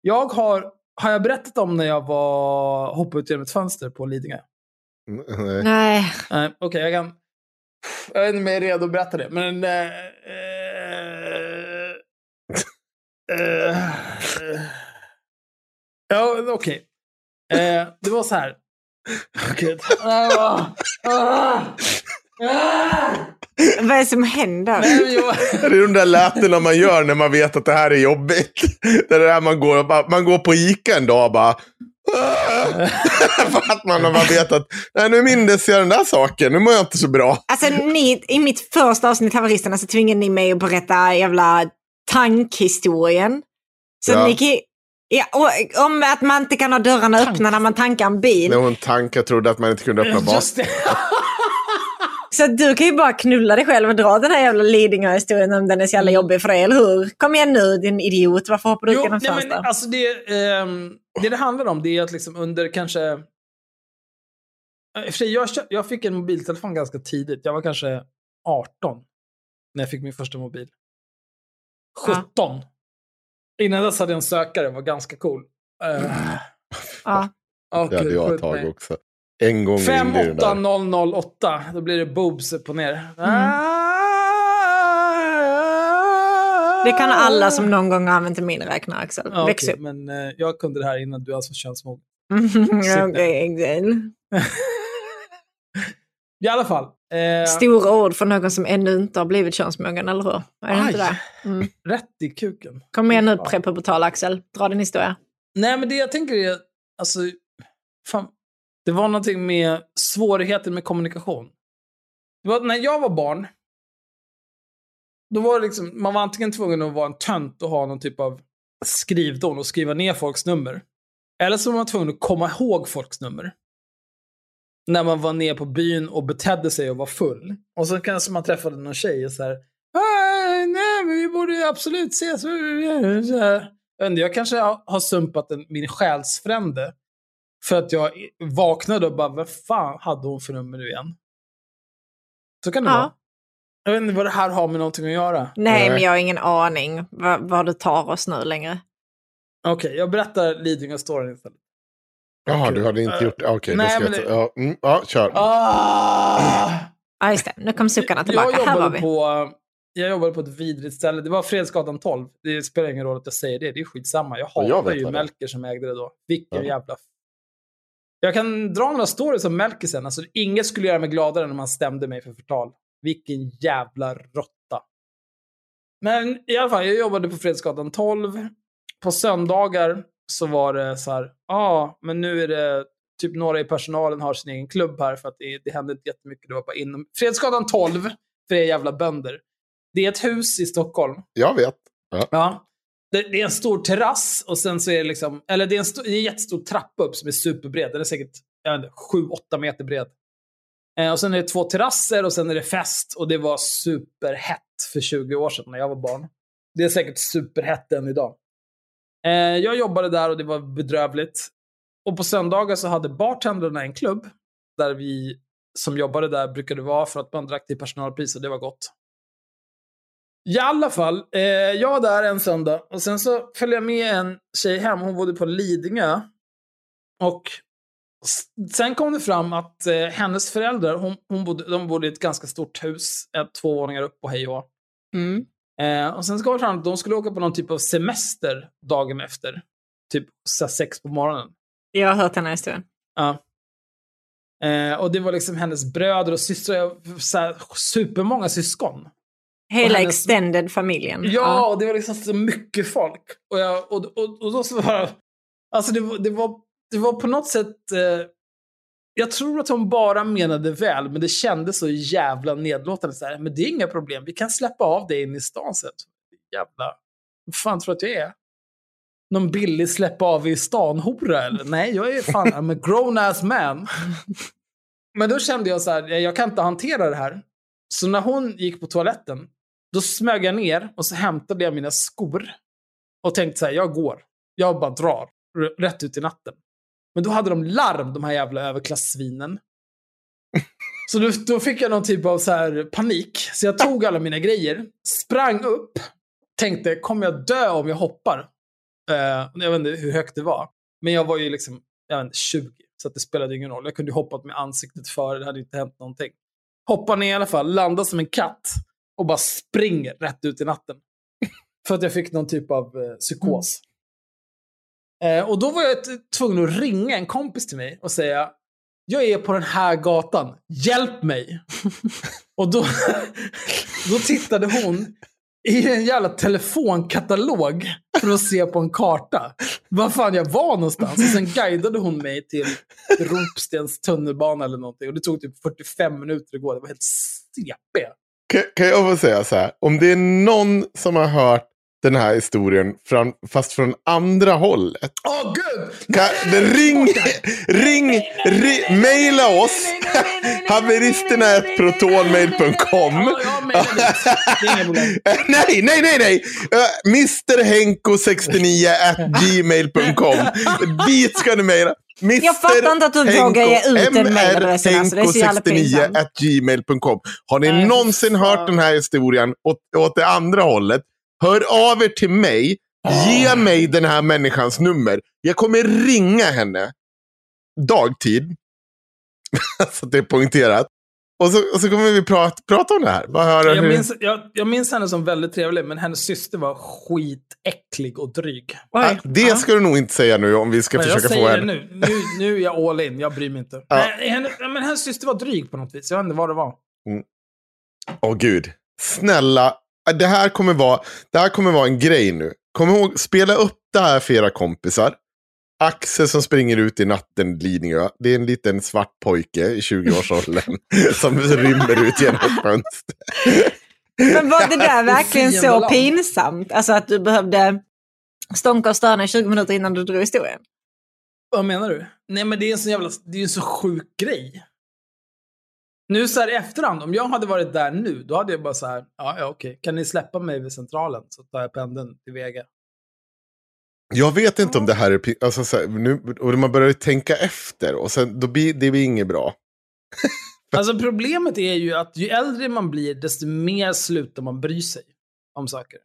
Jag har, har jag berättat om när jag var hoppade ut genom ett fönster på Lidingö? Nej. Okej, jag kan... Jag vet inte är redo att berätta det, men... eh, eh, eh, ja, okej. Eh, det var så här. Gud. Ah, ah, ah. Vad är det som händer? Nej, jag, Det är de där lätena man gör när man vet att det här är jobbigt. Det är det där man går, bara, man går på Ica en dag och bara... För att man har vet att nej, nu mindes jag den där saken, nu mår jag inte så bra. Alltså ni, i mitt första avsnitt Haveristerna så tvingade ni mig att berätta jävla tankhistorien. Så Ja. ni kan ju- ja, och, om att man inte kan ha dörrarna öppna när man tankar en bil. När hon tankade trodde att man inte kunde öppna bak. *laughs* Så du kan ju bara knulla dig själv och dra den här jävla Lidingö-historien om den är så jävla jobbig för dig, eller hur? Kom igen nu din idiot, varför hoppar du ut genom fönstret? alltså det, ehm, det det handlar om det är att liksom under kanske... Eh, för Jag, jag fick en mobiltelefon ganska tidigt. Jag var kanske 18 när jag fick min första mobil. 17. Innan dess hade jag en sökare, var ganska cool. Uh, *laughs* Ja. Det hade jag ett tag också. En gång ringde den där. 58008, då blir det boobs upp och ner. Det kan alla som någon gång har använt en miniräknare, Axel. Ja, Väx okej, upp. Men eh, jag kunde det här innan du alltså könsmogen. *laughs* Okej. *laughs* I alla fall. Eh, Stora ord för någon som ännu inte har blivit könsmogen, eller hur? Är det inte det? Mm. rätt i kuken. Kom igen nu, Ja. prepubertal Axel. Dra din historia. Nej, men det jag tänker är, alltså, fan, det var någonting med svårigheten med kommunikation. Det var, när jag var barn, då var det liksom, man var antingen tvungen att vara en tönt och ha någon typ av skrivdon och skriva ner folks nummer. Eller så var man tvungen att komma ihåg folks nummer. När man var nere på byn och betedde sig och var full. Och så kanske man träffade någon tjej och så här, "Ah, nej men vi borde absolut ses. Jag, kanske har sumpat en, min själsfrände. För att jag vaknade och bara, vad fan hade hon för nummer nu igen? Så kan det Ja. vara. Jag vet inte vad det här har med någonting att göra. Nej, men jag har ingen aning vad, vad du tar oss nu längre. Okej, jag berättar Lidingö-storyn istället. Jaha, du hade inte gjort det. Okej, Nej, då ska men jag ja, mm, ja, kör. Ah! Ja, just det. Nu kom suckarna tillbaka. Jag jobbade, på, jag jobbade på ett vidrigt ställe. Det var Fredsgatan 12. Det spelar ingen roll att jag säger det. Det är skitsamma. Jag Ja, jag hatar ju det. Melker som ägde det då. Vilken Ja. jävla... Jag kan dra några stories om Melker sen. Alltså, inget skulle göra mig gladare än om han stämde mig för förtal. Vilken jävla råtta. Men i alla fall, jag jobbade på Fredsgatan 12. På söndagar så var det så här, ja, ah, men nu är det typ några i personalen har sin egen klubb här för att det, det hände inte jättemycket. Det var bara inom Fredsgatan 12, för er jävla bönder. Det är ett hus i Stockholm. Jag vet. Ja. Det, det är en stor terrass och sen så är det liksom, eller det är en, stor, det är en jättestor trappa upp som är superbred. Den är säkert, jag vet inte, 7-8 meter bred. Eh, och sen är det två terrasser och sen är det fest och det var superhett för 20 år sedan när jag var barn. Det är säkert superhett än idag. Eh, jag jobbade där och det var bedrövligt. Och på söndagar så hade bartendrarna en klubb där vi som jobbade där brukade vara för att man drack till personalpris och det var gott. I alla fall, eh, jag var där en söndag och sen så följde jag med en tjej hem. Hon bodde på Lidingö. Och sen kom det fram att eh, hennes föräldrar, hon, hon bodde, de bodde i ett ganska stort hus, ett, två våningar upp och hej och hå. Mm. Eh, och sen kom det fram att de skulle åka på någon typ av semester dagen efter. Typ sex på morgonen. Jag har hört den här historien. Ja. Eh, och det var liksom hennes bröder och systrar, så här, supermånga syskon. Hela hennes- extended-familjen. Ja, och det var liksom så mycket folk. Och, jag, och, och, och då så var det, alltså det, var- det, var, det var på något sätt, eh, jag tror att hon bara menade väl, men det kändes så jävla nedlåtande. Så här, men det är inga problem, vi kan släppa av dig in i stan sen. Jävla, vad fan tror du att jag är? Någon billig släppa av i stan-hora eller? Nej, jag är fan, I'm a grown-ass man. Men då kände jag så här, jag kan inte hantera det här. Så när hon gick på toaletten, då smög jag ner och så hämtade jag mina skor. Och tänkte så här, jag går. Jag bara drar. r- Rätt ut i natten. Men då hade de larm, de här jävla överklassvinen. Så då, då fick jag någon typ av så här panik. Så jag tog alla mina grejer, sprang upp, tänkte, kommer jag dö om jag hoppar? Uh, jag vet inte hur högt det var. Men jag var ju liksom, jag vet inte, 20. Så att det spelade ingen roll. Jag kunde ju hoppat med ansiktet före, det hade inte hänt någonting. Hoppar ner i alla fall, landar som en katt och bara springer rätt ut i natten. För att jag fick någon typ av eh, psykos. Eh, och då var jag tvungen att ringa en kompis till mig och säga jag är på den här gatan, hjälp mig! *laughs* och då, då tittade hon i en jävla telefonkatalog för att se på en karta var fan jag var någonstans. Och sen guidade hon mig till Ropstens tunnelbana eller någonting. Och det tog typ 45 minuter att gå. Det var helt CP. Kan, kan jag få säga så här? Om det är någon som har hört den här historien fram, fast från andra hållet. Åh gud! Kan, ring, ring, ring, oss. Ja, mejla dit. Det är problem. Nej, nej, nej, nej! Uh, Mrhenko69 at gmail.com. Dit ska ni mejla. Mr. Jag fattar inte att du vågar ge ut den mailadressen, alltså. Det är så jävla pinsamt. gmail.com. Har ni Nej, någonsin hört den här historien åt, åt det andra hållet, hör av er till mig. Ge mig den här människans nummer. Jag kommer ringa henne dagtid. *laughs* så att det är poängterat. Och så, och så kommer vi prata, prata om det här. Bara höra Jag hur... minns, jag, jag minns henne som väldigt trevlig, men hennes syster var skitäcklig och dryg. Ah, det ska du nog inte säga nu om vi ska Men jag försöka säger få det henne. nu. nu. Nu är jag all in, jag bryr mig inte. Nej, henne, men hennes syster var dryg på något vis. Jag vet inte vad det var. Åh gud. Snälla. Det här, kommer vara, det här kommer vara en grej nu. Kom ihåg, spela upp det här för era kompisar. Axel som springer ut i natten, Lidingö. Det är en liten svart pojke i 20-årsåldern *laughs* som rymmer ut genom ett fönster. Men var det där *laughs* verkligen så pinsamt? Alltså att du behövde stånka och stöna i 20 minuter innan du drog historien? Vad menar du? Nej, men det är en så jävla... Det är en så sjuk grej. Nu så här i efterhand, om jag hade varit där nu, då hade jag bara så här, ja, ja okej, kan ni släppa mig vid centralen så tar jag pendeln till Vega. Jag vet inte om det här är... Alltså, så här, nu, och man börjar ju tänka efter och sen, då blir det blir inget bra. *laughs* Alltså problemet är ju att ju äldre man blir, desto mer slutar man bry sig om saker.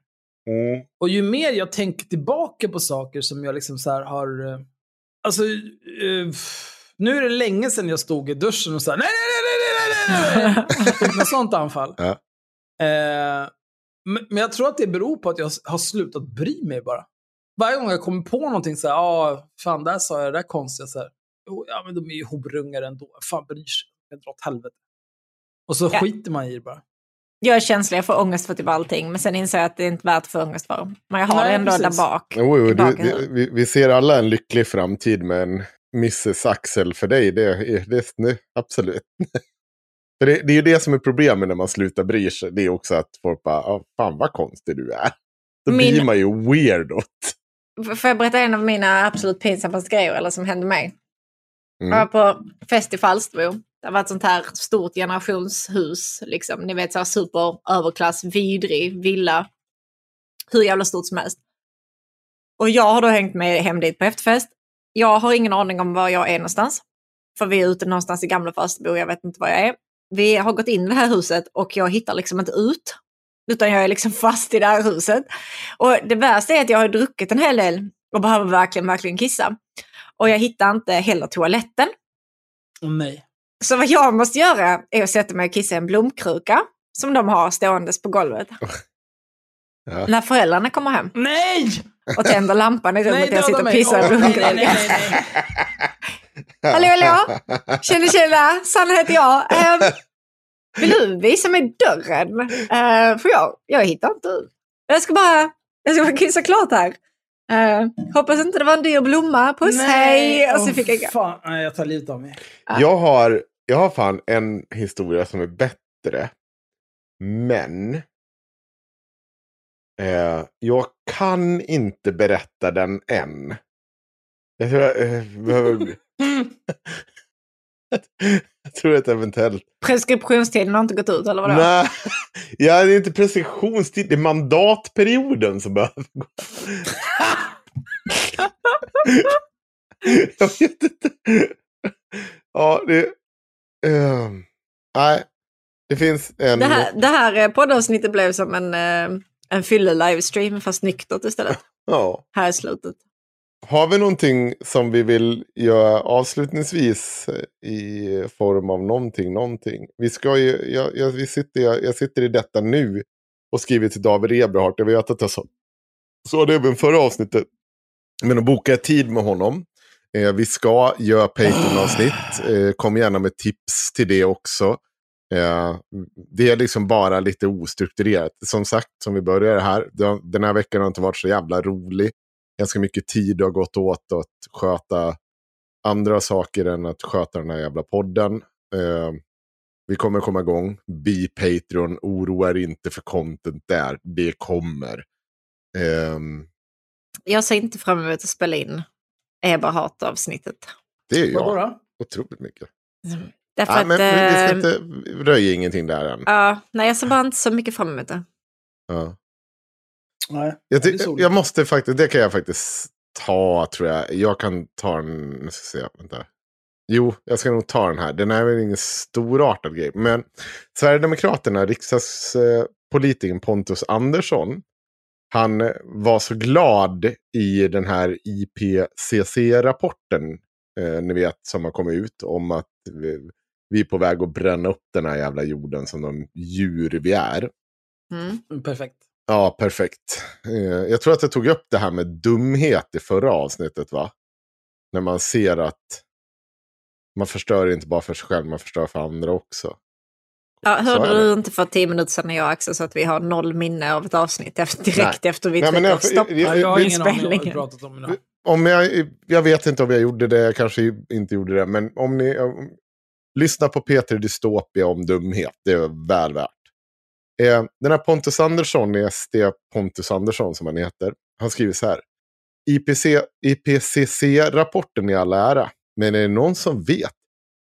Mm. Och ju mer jag tänker tillbaka på saker som jag liksom så här har... eh, Alltså, eh, nu är det länge sedan jag stod i duschen och sa nej, nej, nej, nej, Något *laughs* sånt anfall. Ja. Eh, men, jag tror att det beror på att jag har slutat bry mig bara. Varje gång jag kommer på någonting så här, ah, fan där sa jag det där konstiga så här. Jo, ja men de är ju horungar ändå. Fan bryr sig. Jag drar åt helvete. Och så Ja. skiter man i det bara. Jag är känslig, jag får ångest för typ allting. Men sen inser jag att det är inte värt att få ångest för. Men jag har Nej, det ändå precis. där bak. Jo, jo, du, huvudet. vi, vi ser alla en lycklig framtid med en Mrs Axel för dig. Det, är- det, det, absolut. *laughs* för det, det är ju det som är problemet när man slutar bry sig. Det är också att folk bara, ah, fan vad konstig du är. Då Min- blir man ju weird F- Får jag berätta en av mina absolut pinsammaste grejer eller som hände mig? Jag Mm. var på fest i Falsterbo. Det var ett sånt här stort generationshus. Liksom. Ni vet så här super överklass, vidrig villa. Hur jävla stort som helst. Och jag har då hängt med hem dit på efterfest. Jag har ingen aning om var jag är någonstans. För vi är ute någonstans i gamla Falsterbo, jag vet inte var jag är. Vi har gått in i det här huset och jag hittar liksom inte ut. Utan jag är liksom *laughs* fast i det här huset. Och det värsta är att jag har druckit en hel del och behöver verkligen, verkligen kissa. Och jag hittar inte heller toaletten. Nej. Så vad jag måste göra är att sätta mig och kissa i en blomkruka som de har ståendes på golvet. Ja. När föräldrarna kommer hem Nej! och tänder lampan i rummet Nej, och jag sitter och pissar i nej, blomkrukan. nej, nej, nej. *laughs* Hallå, hallå! *laughs* Tjena, tjena! Sanna heter jag. Ehm, *laughs* vill du visa mig dörren? Uh, för jag, jag hittar inte ut. Jag ska bara, jag ska bara kissa klart här. Eh, hoppas inte det var en dyr blomma. Puss, hej! Och så Åh, fick jag gå. fan. Nej, jag tar livet av mig. Jag har, jag har fan en historia som är bättre. Men. Eh, jag kan inte berätta den än. Jag tror jag, eh, behöver... *laughs* jag tror att eventuellt... Preskriptionstiden har inte gått ut, eller vadå? Nej, ja, det är inte preskriptionstid, det är mandatperioden som behöver gå. *laughs* jag vet inte. Ja, det... eh, nej, det finns en... Det här, det här eh, poddavsnittet blev som en, eh, en fylle-livestream fast nyktert istället. Ja. Här i slutet. Har vi någonting som vi vill göra avslutningsvis eh, i form av någonting, någonting? Vi ska ju, jag, jag, vi sitter, jag, jag sitter i detta nu och skriver till David Eberhardt. Jag vet att jag sa, sa det även förra avsnittet. Men att boka tid med honom. Eh, vi ska göra Patreon-avsnitt. *gasps* Eh, kom gärna med tips till det också. Eh, det är liksom bara lite ostrukturerat. Som sagt, som vi började här. Den här veckan har inte varit så jävla rolig ganska mycket tid har gått åt att sköta andra saker än att sköta den här jävla podden. Eh, vi kommer komma igång. Be Patreon, oroa er inte för content där. Det kommer. Ehm, Jag ser inte fram emot att spela in Eberhardt-avsnittet. det är jag. Otroligt mycket. Därför Ja, att... men vi, vi ska eh, inte röja ingenting där än. ja, nej, jag ser bara inte så mycket fram emot det. Ja. Nej. Jag, ty- jag måste faktiskt, det kan jag faktiskt ta tror jag. Jag kan ta den, nu ska jag se, vänta. Jo, jag ska nog ta den här. Den är väl ingen storartad grej. Men Sverigedemokraterna, riksdagspolitikern Pontus Andersson, han var så glad i den här IPCC-rapporten, eh, ni vet, som har kommit ut om att vi, vi är på väg att bränna upp den här jävla jorden som de djur vi är. Mm, Perfekt. Ja, perfekt. Eh, Jag tror att jag tog upp det här med dumhet i förra avsnittet, va? När man ser att man förstör inte bara för sig själv, man förstör för andra också. Ja, hörde du inte för tio minuter sedan när jag och Axel så att vi har noll minne av ett avsnitt efter, direkt Nej. efter vi Nej, men trycker jag- på stopp jag- vad vi inspelningen. om jag, jag vet inte om jag gjorde det, jag kanske inte gjorde det, men om ni om, lyssnar på Peter Dystopia om dumhet, det är väl värt. Eh, den här Pontus Andersson, är SD Pontus Andersson som han heter, han skriver så här. IPC, IPCC-rapporten i alla ära, men är det någon som vet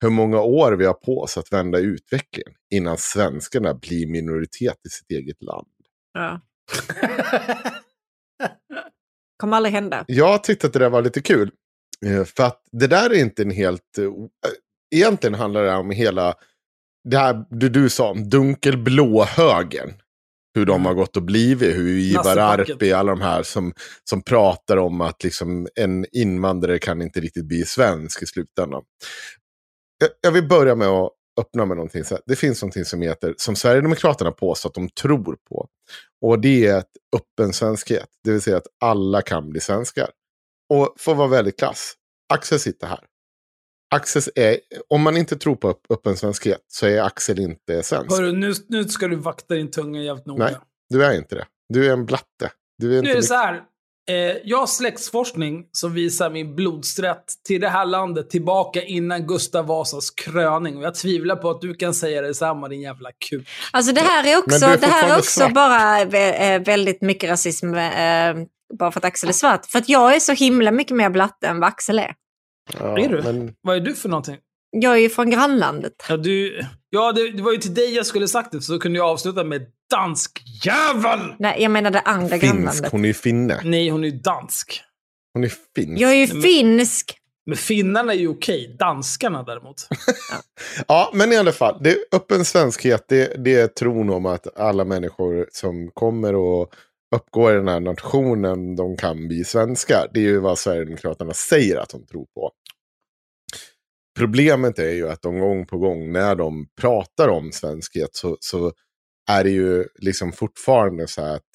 hur många år vi har på oss att vända utvecklingen innan svenskarna blir minoritet i sitt eget land. Ja. *laughs* kommer aldrig hända. Jag tyckte att det där var lite kul. Eh, För att det där är inte en helt... eh, Egentligen handlar det om hela... Det här du, du sa om dunkelblå högern. Hur de har gått och blivit. Hur Ivar. Arpi, alla de här som, som pratar om att liksom en invandrare kan inte riktigt bli svensk i slutändan. Jag, jag vill börja med att öppna med någonting. Så. Det finns någonting som heter, som Sverigedemokraterna påstår att de tror på. Och det är ett öppen svenskhet. Det vill säga att alla kan bli svenskar. Och för att vara väldigt klass, Axel sitter här. Axel är, om man inte tror på öppen svenskhet så är Axel inte svensk. Hörru, nu, nu ska du vakta din tunga jävligt noga. Nej, du är inte det. Du är en blatte. Du är Nu är det så här. Eh, jag har släktsforskning som visar min blodsträtt till det här landet tillbaka innan Gustav Vasas kröning. Och jag tvivlar på att du kan säga detsamma din jävla kuk. Alltså det här är också, är det här är också svart. bara vä- eh, väldigt mycket rasism. eh, bara för att Axel är svart. För att jag är så himla mycket mer blatte än vad Axel är. Ja, är du? Men, Vad är du för någonting? Jag är ju från grannlandet. Ja, du, ja det, det var ju till dig jag skulle sagt det, så kunde jag avsluta med dansk jävel! Nej, jag menar det andra finsk, grannlandet. hon är ju finne. Nej, hon är ju dansk. Hon är finsk. Jag är ju Men- finsk. Men finnarna är ju okej, danskarna däremot. *laughs* Ja, men i alla fall. Det, öppen svenskhet, det, det är tron om att alla människor som kommer och uppgår i den här nationen, de kan bli svenskar. Det är ju vad Sverigedemokraterna säger att de tror på. Problemet är ju att de gång på gång när de pratar om svenskhet så, så är det ju liksom fortfarande så här att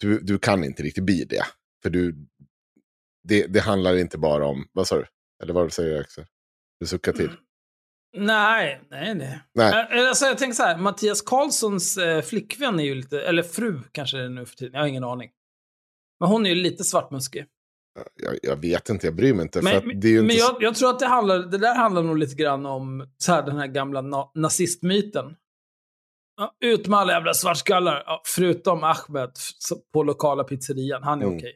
du, du kan inte riktigt bli det. För du, det, det handlar inte bara om, vad sa du? Eller vad du säger Axel? Du suckar till. Nej, nej, nej. Nej. Alltså, jag tänker så här, Mattias Karlssons eh, flickvän är ju lite, eller fru kanske det är nu för tiden, jag har ingen aning. Men hon är ju lite svartmuskig. Jag, jag vet inte, jag bryr mig inte. Men, men inte jag, jag tror att det, handlar, det där handlar nog lite grann om så här, den här gamla na nazistmyten. Ja, ut med alla jävla svartskallar, ja, förutom Ahmed på lokala pizzerian. Han är Mm. okej.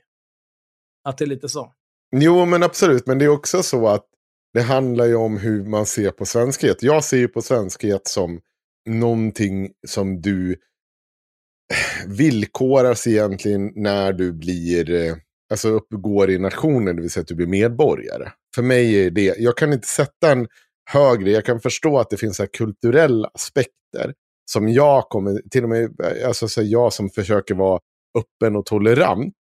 Att det är lite så. Jo, men absolut. Men det är också så att det handlar ju om hur man ser på svenskhet. Jag ser ju på svenskhet som någonting som du *sighs* villkoras egentligen när du blir, eh, alltså uppgår i nationen, det vill säga att du blir medborgare. För mig är det, jag kan inte sätta en högre, jag kan förstå att det finns så här kulturella aspekter som jag kommer, till och med, eh, alltså så jag som försöker vara öppen och tolerant,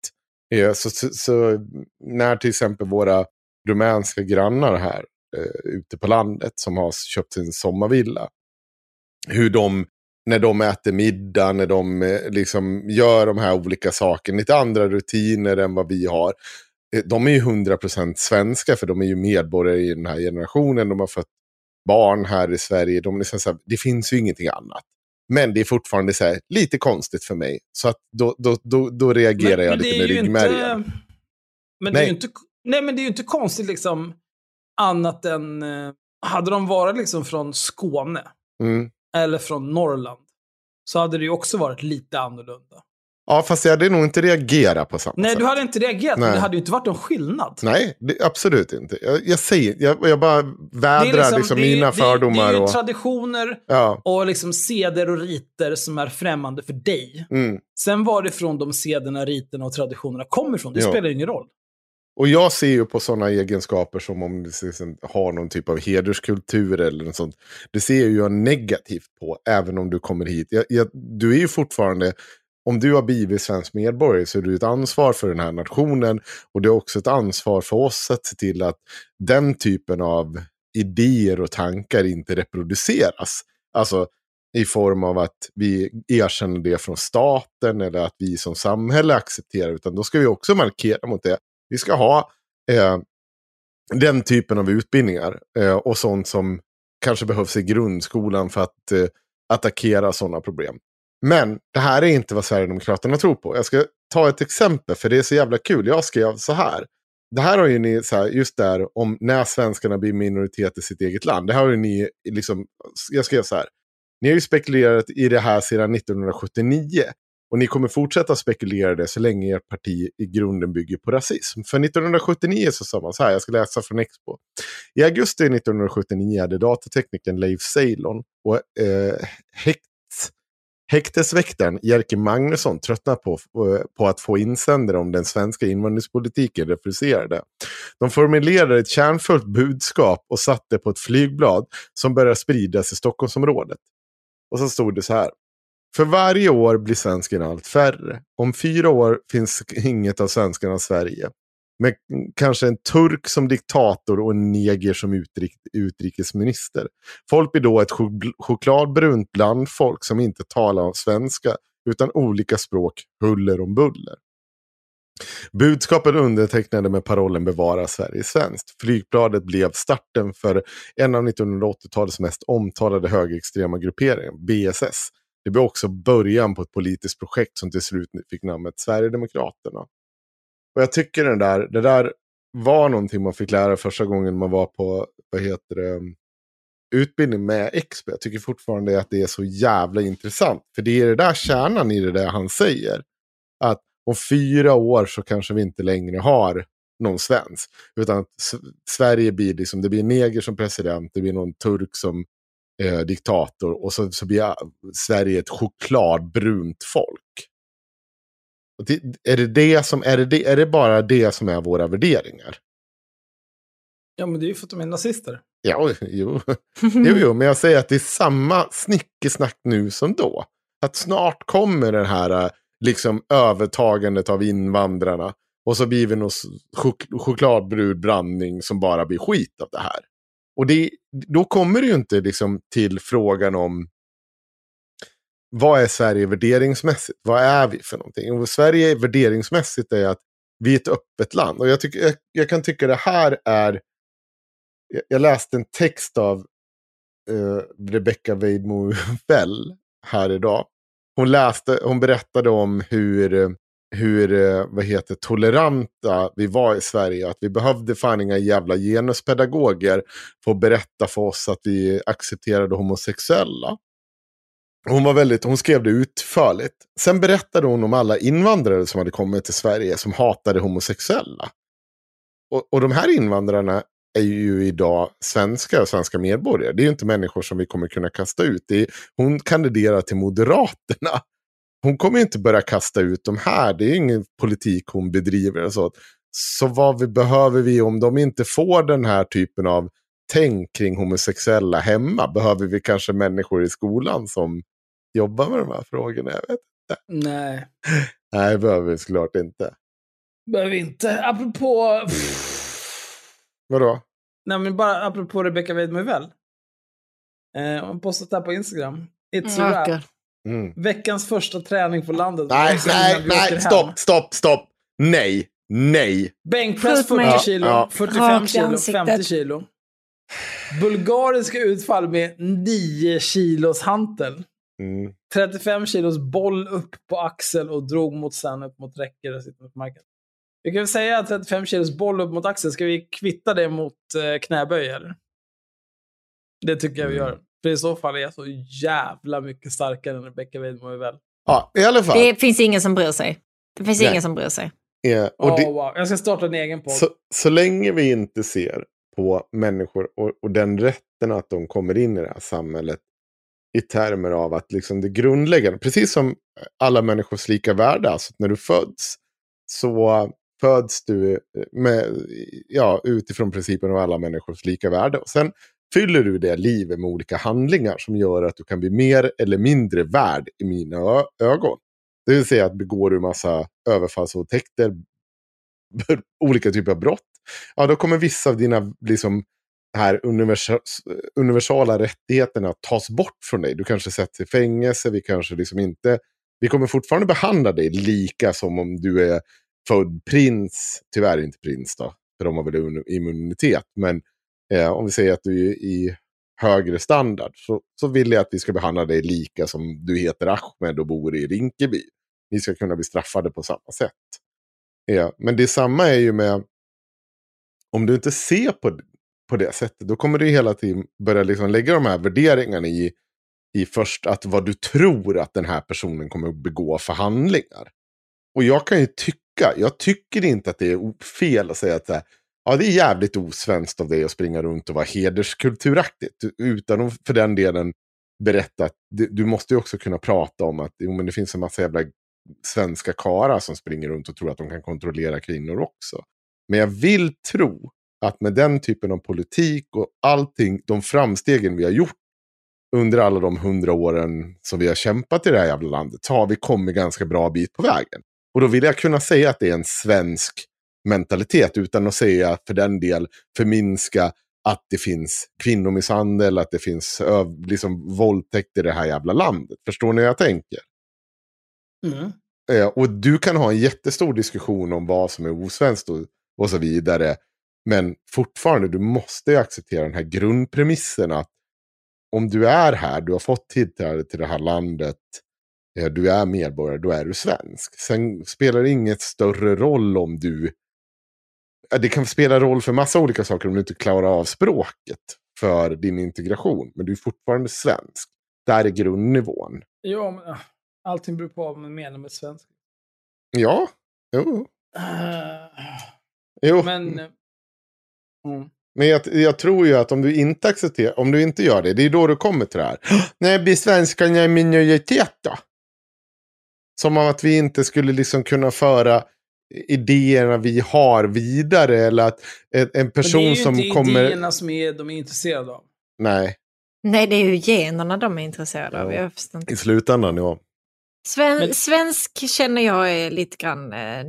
eh, så, så, så när till exempel våra rumänska grannar här eh, ute på landet som har köpt sin sommarvilla. Hur de, när de äter middag, när de eh, liksom gör de här olika sakerna, lite andra rutiner än vad vi har. Eh, de är ju 100% svenska för de är ju medborgare i den här generationen. De har fått barn här i Sverige. De liksom så här, det finns ju ingenting annat. Men det är fortfarande så här, lite konstigt för mig. Så att då, då, då, då reagerar jag det lite med ryggmärgen. Inte, men det är Nej. ju inte, nej, men det är ju inte konstigt liksom annat än... eh, Hade de varit liksom från Skåne Mm. eller från Norrland så hade det ju också varit lite annorlunda. Ja, fast jag hade nog inte reagerat på samma Nej, sätt. du hade inte reagerat, men Nej. det hade ju inte varit någon skillnad. Nej, det, absolut inte. Jag, jag säger, jag, jag bara vädrar liksom, det är- mina det fördomar. Det är ju och, traditioner ja, och liksom seder och riter som är främmande för dig. mm. Sen varifrån de sederna, riterna och traditionerna kommer ifrån, det Ja. spelar ju ingen roll. Och jag ser ju på sådana egenskaper som om det liksom har någon typ av hederskultur eller något sånt. Det ser ju jag negativt på, även om du kommer hit. Jag, jag, du är ju fortfarande, om du har blivit svensk medborgare så är du ett ansvar för den här nationen. Och det är också ett ansvar för oss att se till att den typen av idéer och tankar inte reproduceras. Alltså i form av att vi erkänner det från staten eller att vi som samhälle accepterar. Utan då ska vi också markera mot det. Vi ska ha eh, den typen av utbildningar eh, och sånt som kanske behövs i grundskolan för att eh, attackera sådana problem. Men det här är inte vad Sverigedemokraterna tror på. Jag ska ta ett exempel för det är så jävla kul. Jag skrev så här. Det här har ju ni, så här, just där om när svenskarna blir minoritet i sitt eget land. Det här har ju ni, liksom, jag skrev så här. Ni har ju spekulerat i det här sedan 1979. Och ni kommer fortsätta spekulera det så länge ert parti i grunden bygger på rasism. För 1979 så sa man så här, jag ska läsa från Expo. I augusti 1979 hade datateknikern Leif Ceylon och eh, häkt, häktesväktaren Jerker Magnusson tröttnat på, eh, på att få insändare om den svenska invandringspolitiken refuserade. De formulerade ett kärnfullt budskap och satte på ett flygblad som började spridas i Stockholmsområdet. Och så stod det så här. För varje år blir svenskarna allt färre. Om fyra år finns inget av svenskarna i Sverige. Med kanske en turk som diktator och en neger som utrik utrikesminister. Folk blir då ett ch chokladbrunt blandfolk som inte talar svenska utan olika språk huller om buller. Budskapen undertecknade med parollen Bevara Sverige svenskt. Flygbladet blev starten för en av 1980-talets mest omtalade högerextrema grupperingar, BSS. Det blev också början på ett politiskt projekt som till slut fick namnet Sverigedemokraterna. Och jag tycker den där, det där var någonting man fick lära första gången man var på, vad heter det, utbildning med Expo. Jag tycker fortfarande att det är så jävla intressant. För det är det där kärnan i det där han säger. Att om fyra år så kanske vi inte längre har någon svensk. Utan att Sverige blir liksom, det blir neger som president, det blir någon turk som eh, diktator och så, så blir Sverige ett chokladbrunt folk. Det, är, det det som, är, det, är det bara det som är våra värderingar? Ja, men det är ju för att de är nazister. Ja, jo. jo, jo, men jag säger att det är samma snickesnack nu som då. Att snart kommer den här eh, liksom övertagandet av invandrarna. Och så blir vi någon chok chokladbrudbrandning som bara blir skit av det här. Och det, då kommer det ju inte liksom till frågan om vad är Sverige värderingsmässigt? Vad är vi för någonting? Och Sverige värderingsmässigt är att vi är ett öppet land. Och jag, tycker, jag, jag kan tycka det här är... Jag, jag läste en text av uh, Rebecca Weidmo Bell här idag. Hon, läste, hon berättade om hur eh, hur eh, vad heter, toleranta vi var i Sverige. Att vi behövde fan inga jävla genuspedagoger för att berätta för oss att vi accepterade homosexuella. Hon, var väldigt, hon skrev det utförligt. Sen berättade hon om alla invandrare som hade kommit till Sverige som hatade homosexuella. Och, och de här invandrarna är ju idag svenskar och svenska medborgare. Det är ju inte människor som vi kommer kunna kasta ut. Är, hon kandiderar till Moderaterna hon kommer inte börja kasta ut de här. Det är ingen politik hon bedriver. Och så. så vad vi, behöver vi om de inte får den här typen av tänk kring homosexuella hemma? Behöver vi kanske människor i skolan som jobbar med de här frågorna? Jag vet inte. Nej. *laughs* Nej, det behöver vi såklart inte. Behöver vi inte. Apropå... Vadå? Nej, men bara apropå Rebecca Weidmo Eh, hon postat det här på Instagram. It's mm, a wrap. Mm. Veckans första träning på landet. Nej, nej, nej, stopp, stopp, stopp. Nej, nej. Bänkpress 40 kilo, ja. 45 kilo, 50 kilo. Bulgariska utfall med 9 kilos hantel. Mm. 35 kilos boll upp på axel och drog mot sen upp mot räcker och sitter på marken. Vi kan väl säga att 35 kilos boll upp mot axel, ska vi kvitta det mot eh, knäböj eller? Det tycker jag vi mm. gör. För i så fall är jag så jävla mycket starkare än Rebecca Weidmo väl. Ja, i alla fall. Det finns ingen som bryr sig. Det finns Nej. ingen som bryr sig. Ja, och oh, det, wow. Jag ska starta en egen podd. Så, så länge vi inte ser på människor och, och, den rätten att de kommer in i det här samhället i termer av att liksom det grundläggande, precis som alla människors lika värde, alltså när du föds så föds du med, ja, utifrån principen av alla människors lika värde. Och sen fyller du det livet med olika handlingar som gör att du kan bli mer eller mindre värd i mina ögon. Det vill säga att begår du massa överfallsvåldtäkter, olika typer av brott, ja då kommer vissa av dina liksom, här universala rättigheterna tas bort från dig. Du kanske sätts i fängelse, vi kanske liksom inte... Vi kommer fortfarande behandla dig lika som om du är född prins, tyvärr inte prins då, för de har väl immunitet, men Eh, om vi säger att du är i högre standard så, så vill jag att vi ska behandla dig lika som du heter Ahmed och bor i Rinkeby. Ni ska kunna bli straffade på samma sätt. Eh, men det samma är ju med om du inte ser på, på det sättet, då kommer du hela tiden börja liksom lägga de här värderingarna i, i först att vad du tror att den här personen kommer att begå för handlingar. Och jag kan ju tycka, jag tycker inte att det är fel att säga att så här, ja, det är jävligt osvenskt av dig att springa runt och vara hederskulturaktigt. Utan att för den delen berätta att du, måste ju också kunna prata om att jo, men det finns en massa jävla svenska karlar som springer runt och tror att de kan kontrollera kvinnor också. Men jag vill tro att med den typen av politik och allting, de framstegen vi har gjort under alla de hundra åren som vi har kämpat i det här jävla landet, så har vi kommit ganska bra bit på vägen. Och då vill jag kunna säga att det är en svensk mentalitet utan att säga för den del förminska att det finns kvinnomisshandel, att det finns liksom, våldtäkt i det här jävla landet. Förstår ni hur jag tänker? Mm. Eh, och du kan ha en jättestor diskussion om vad som är osvenskt och, och så vidare. Men fortfarande, du måste ju acceptera den här grundpremissen att om du är här, du har fått tillträde till det här landet, eh, du är medborgare, då är du svensk. Sen spelar det inget större roll om du... Det kan spela roll för massa olika saker om du inte klarar av språket för din integration. Men du är fortfarande svensk. Där är grundnivån. Ja, men äh, allting beror på vad man menar med svensk. Ja, jo. Uh, jo. Men... Uh, mm. Men jag, jag, tror ju att om du inte accepterar, om du inte gör det, det är då du kommer till det här. När blir svenskarna en minoritet då? Som om att vi inte skulle liksom kunna föra idéerna vi har vidare. Eller att en person som kommer... det är ju inte idéerna som är, de är intresserade av. Nej. Nej, det är ju generna de är intresserade av. Jag förstår inte. I slutändan, ja. Sven, Men... Svensk känner jag är lite grann... Eh,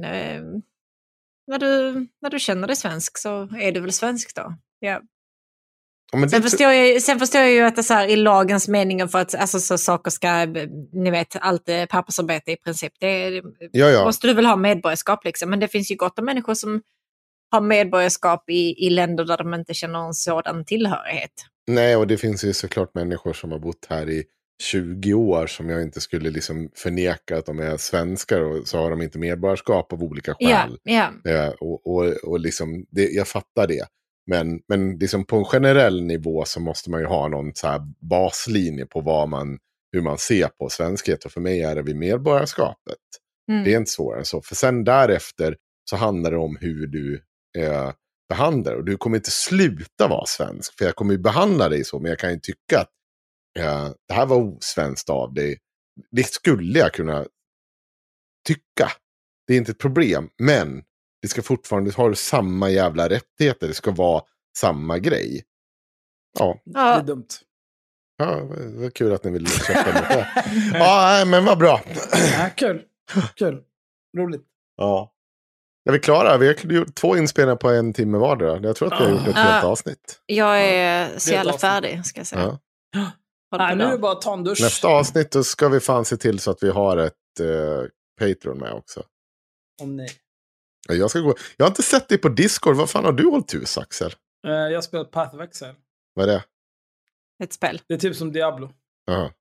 när, du, när du känner dig svensk så är du väl svensk då. Ja. Ja, sen, förstår jag, sen förstår jag ju att det är så här, i lagens mening för att alltså, så saker ska, ni vet, allt pappersarbete i princip. Det ja, ja. måste du väl ha medborgarskap liksom. Men det finns ju gott om människor som har medborgarskap i, i länder där de inte känner en sådan tillhörighet. Nej, och det finns ju såklart människor som har bott här i 20 år som jag inte skulle liksom förneka att de är svenskar och så har de inte medborgarskap av olika skäl. Ja, ja. Eh, och, och, och liksom, det, jag fattar det. Men, men liksom på en generell nivå så måste man ju ha någon så baslinje på vad man, hur man ser på svenskhet. Och för mig är det vid medborgarskapet. Mm. Det är inte svårare än så. För sen därefter så handlar det om hur du eh, behandlar. Och du kommer inte sluta vara svensk. För jag kommer ju behandla dig så. Men jag kan ju tycka att eh, det här var osvenskt av dig. Det skulle jag kunna tycka. Det är inte ett problem. Men det ska fortfarande ha samma jävla rättigheter. Det ska vara samma grej. Ja. Det är dumt. Ja, det var kul att ni ville *laughs* köpa mot det. Ja, men vad bra. Ja, kul. Kul. Roligt. Ja. Är vi klara? Vi har gjort två inspelningar på en timme vardera. Jag tror att vi har gjort ett helt avsnitt. Jag är så jävla färdig, ska jag säga. Ja. Nej, nu är det bara att ta en dusch. Nästa avsnitt då ska vi fan se till så att vi har ett uh, Patreon med också. Om nej. Jag, ska gå. jag har inte sett dig på Discord. Vad fan har du hållit hus, Axel? Uh, jag har spelat Path of Exile. Vad är det? Ett spel. Det är typ som Diablo. Aha.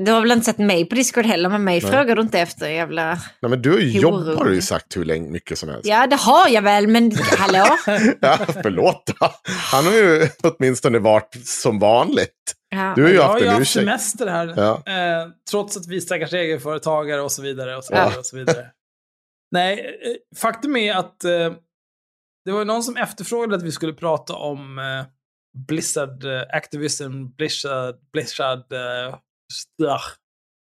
Du har väl inte sett mig på Discord heller, men mig Nej. frågar du inte efter jävla... Nej, men du har ju ju sagt hur länge, mycket som helst. Ja, det har jag väl, men *laughs* hallå? ja, förlåt då. Han har ju åtminstone varit som vanligt. Ja. Du har ju haft en ursäkt. Jag har haft semester här. Ja. Eh, trots att vi stackars egenföretagare och så vidare. Och så vidare, ja. och så vidare. Nej, eh, faktum är att eh, det var någon som efterfrågade att vi skulle prata om eh, Blizzard, eh, Activision, Blizzard, Blizzard, eh,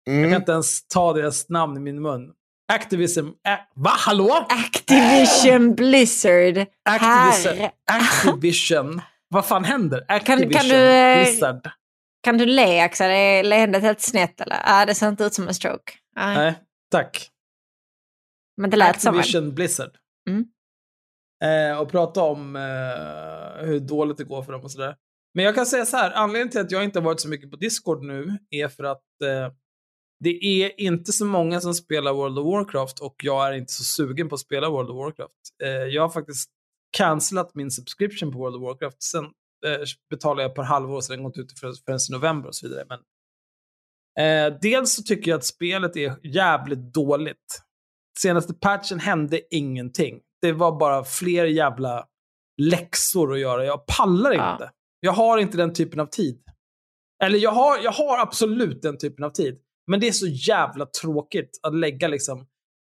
mm. Jag kan inte ens ta deras namn i min mun. Activision, äh, va hallå? Activision Blizzard. Activision, Activision. vad fan händer? Activision kan, kan du, eh, Blizzard. Kan du le Axel? Är leendet helt snett eller? Ah, det ser inte ut som en stroke. Ah. Nej, tack. Men det lät Activision som en. Blizzard. Mm. Eh, och prata om eh, hur dåligt det går för dem och sådär. Men jag kan säga så här, anledningen till att jag inte har varit så mycket på Discord nu är för att eh, det är inte så många som spelar World of Warcraft och jag är inte så sugen på att spela World of Warcraft. Eh, jag har faktiskt cancelat min subscription på World of Warcraft. Sen eh, betalade jag per halvår så den gått ut förrän för i november och så vidare. Men, eh, dels så tycker jag att spelet är jävligt dåligt senaste patchen hände ingenting. Det var bara fler jävla läxor att göra. Jag pallar inte. Jag har inte den typen av tid. Eller jag har, jag har absolut den typen av tid. Men det är så jävla tråkigt att lägga liksom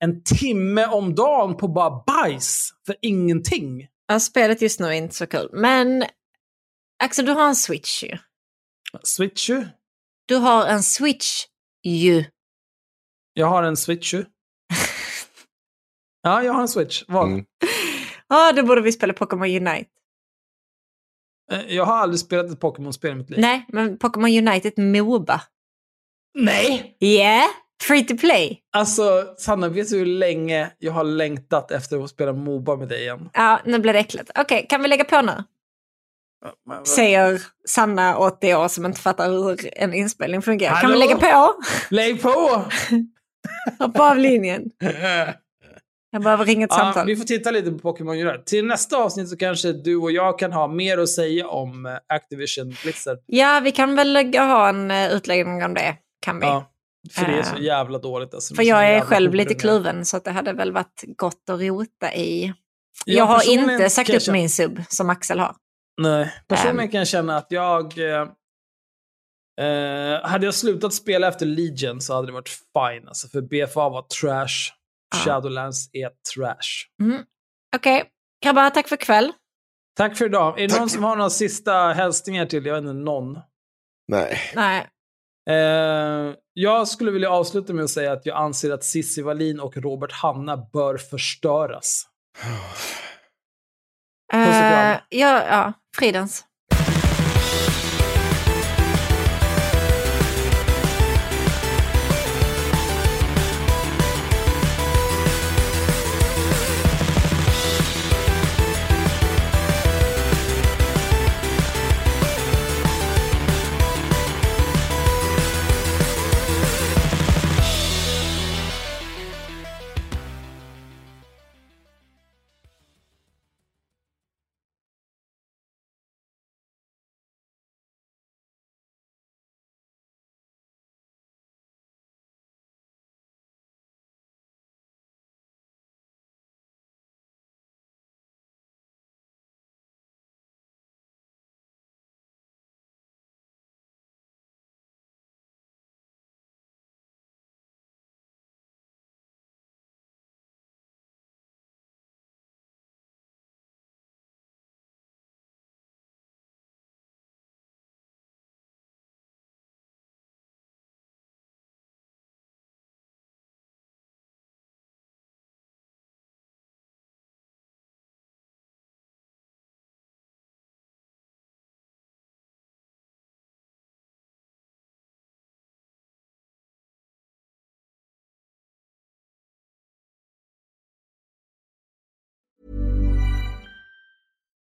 en timme om dagen på bara bajs för ingenting. Ja, spelet just nu är inte så kul. Men Axel, du har en switch ju. Switch ju. Du har en switch ju. Jag har en switch ju. Ja, jag har en switch. Vad? Mm. *laughs* Ja, då borde vi spela Pokémon Unite. Eh, Jag har aldrig spelat ett Pokémon-spel i mitt liv. Nej, men Pokémon Unite är ett Moba. Nej! Yeah! Free to play. Alltså, Sanna, vet du hur länge jag har längtat efter att spela Moba med dig igen? Ja, nu blir det äckligt. Okej, kan vi lägga på nu? Säger Sanna, 80 år, som inte fattar hur en inspelning fungerar. Kan vi Hallå? lägga på? Lägg på! *laughs* Hoppa av linjen. *laughs* Jag behöver ringa ett Ja, samtal. vi får titta lite på Pokémon Unite. Till nästa avsnitt så kanske du och jag kan ha mer att säga om eh, Activision Blizzard. Ja, vi kan väl ha en eh, utläggning om det. Kan vi. Ja, för det är så Eh, jävla dåligt. Alltså. För jag är själv lite kluven så det hade väl varit gott att rota i. Ja, Jag har inte sagt jag upp känna- min sub som Axel har. Nej, personligen Ehm. kan jag känna att jag... Eh, hade jag slutat spela efter Legion så hade det varit fine. Alltså, för BFA var trash. Shadowlands är trash. Mm. Okej, grabbar, tack för kväll. Tack för idag. Är det någon som har några sista hälsningar till? Jag vet inte, någon. Nej. Nej. Eh, jag skulle vilja avsluta med att säga att jag anser att Cissi Wallin och Robert Hanna bör förstöras. Puss och kram. Eh, ja, ja, fridens.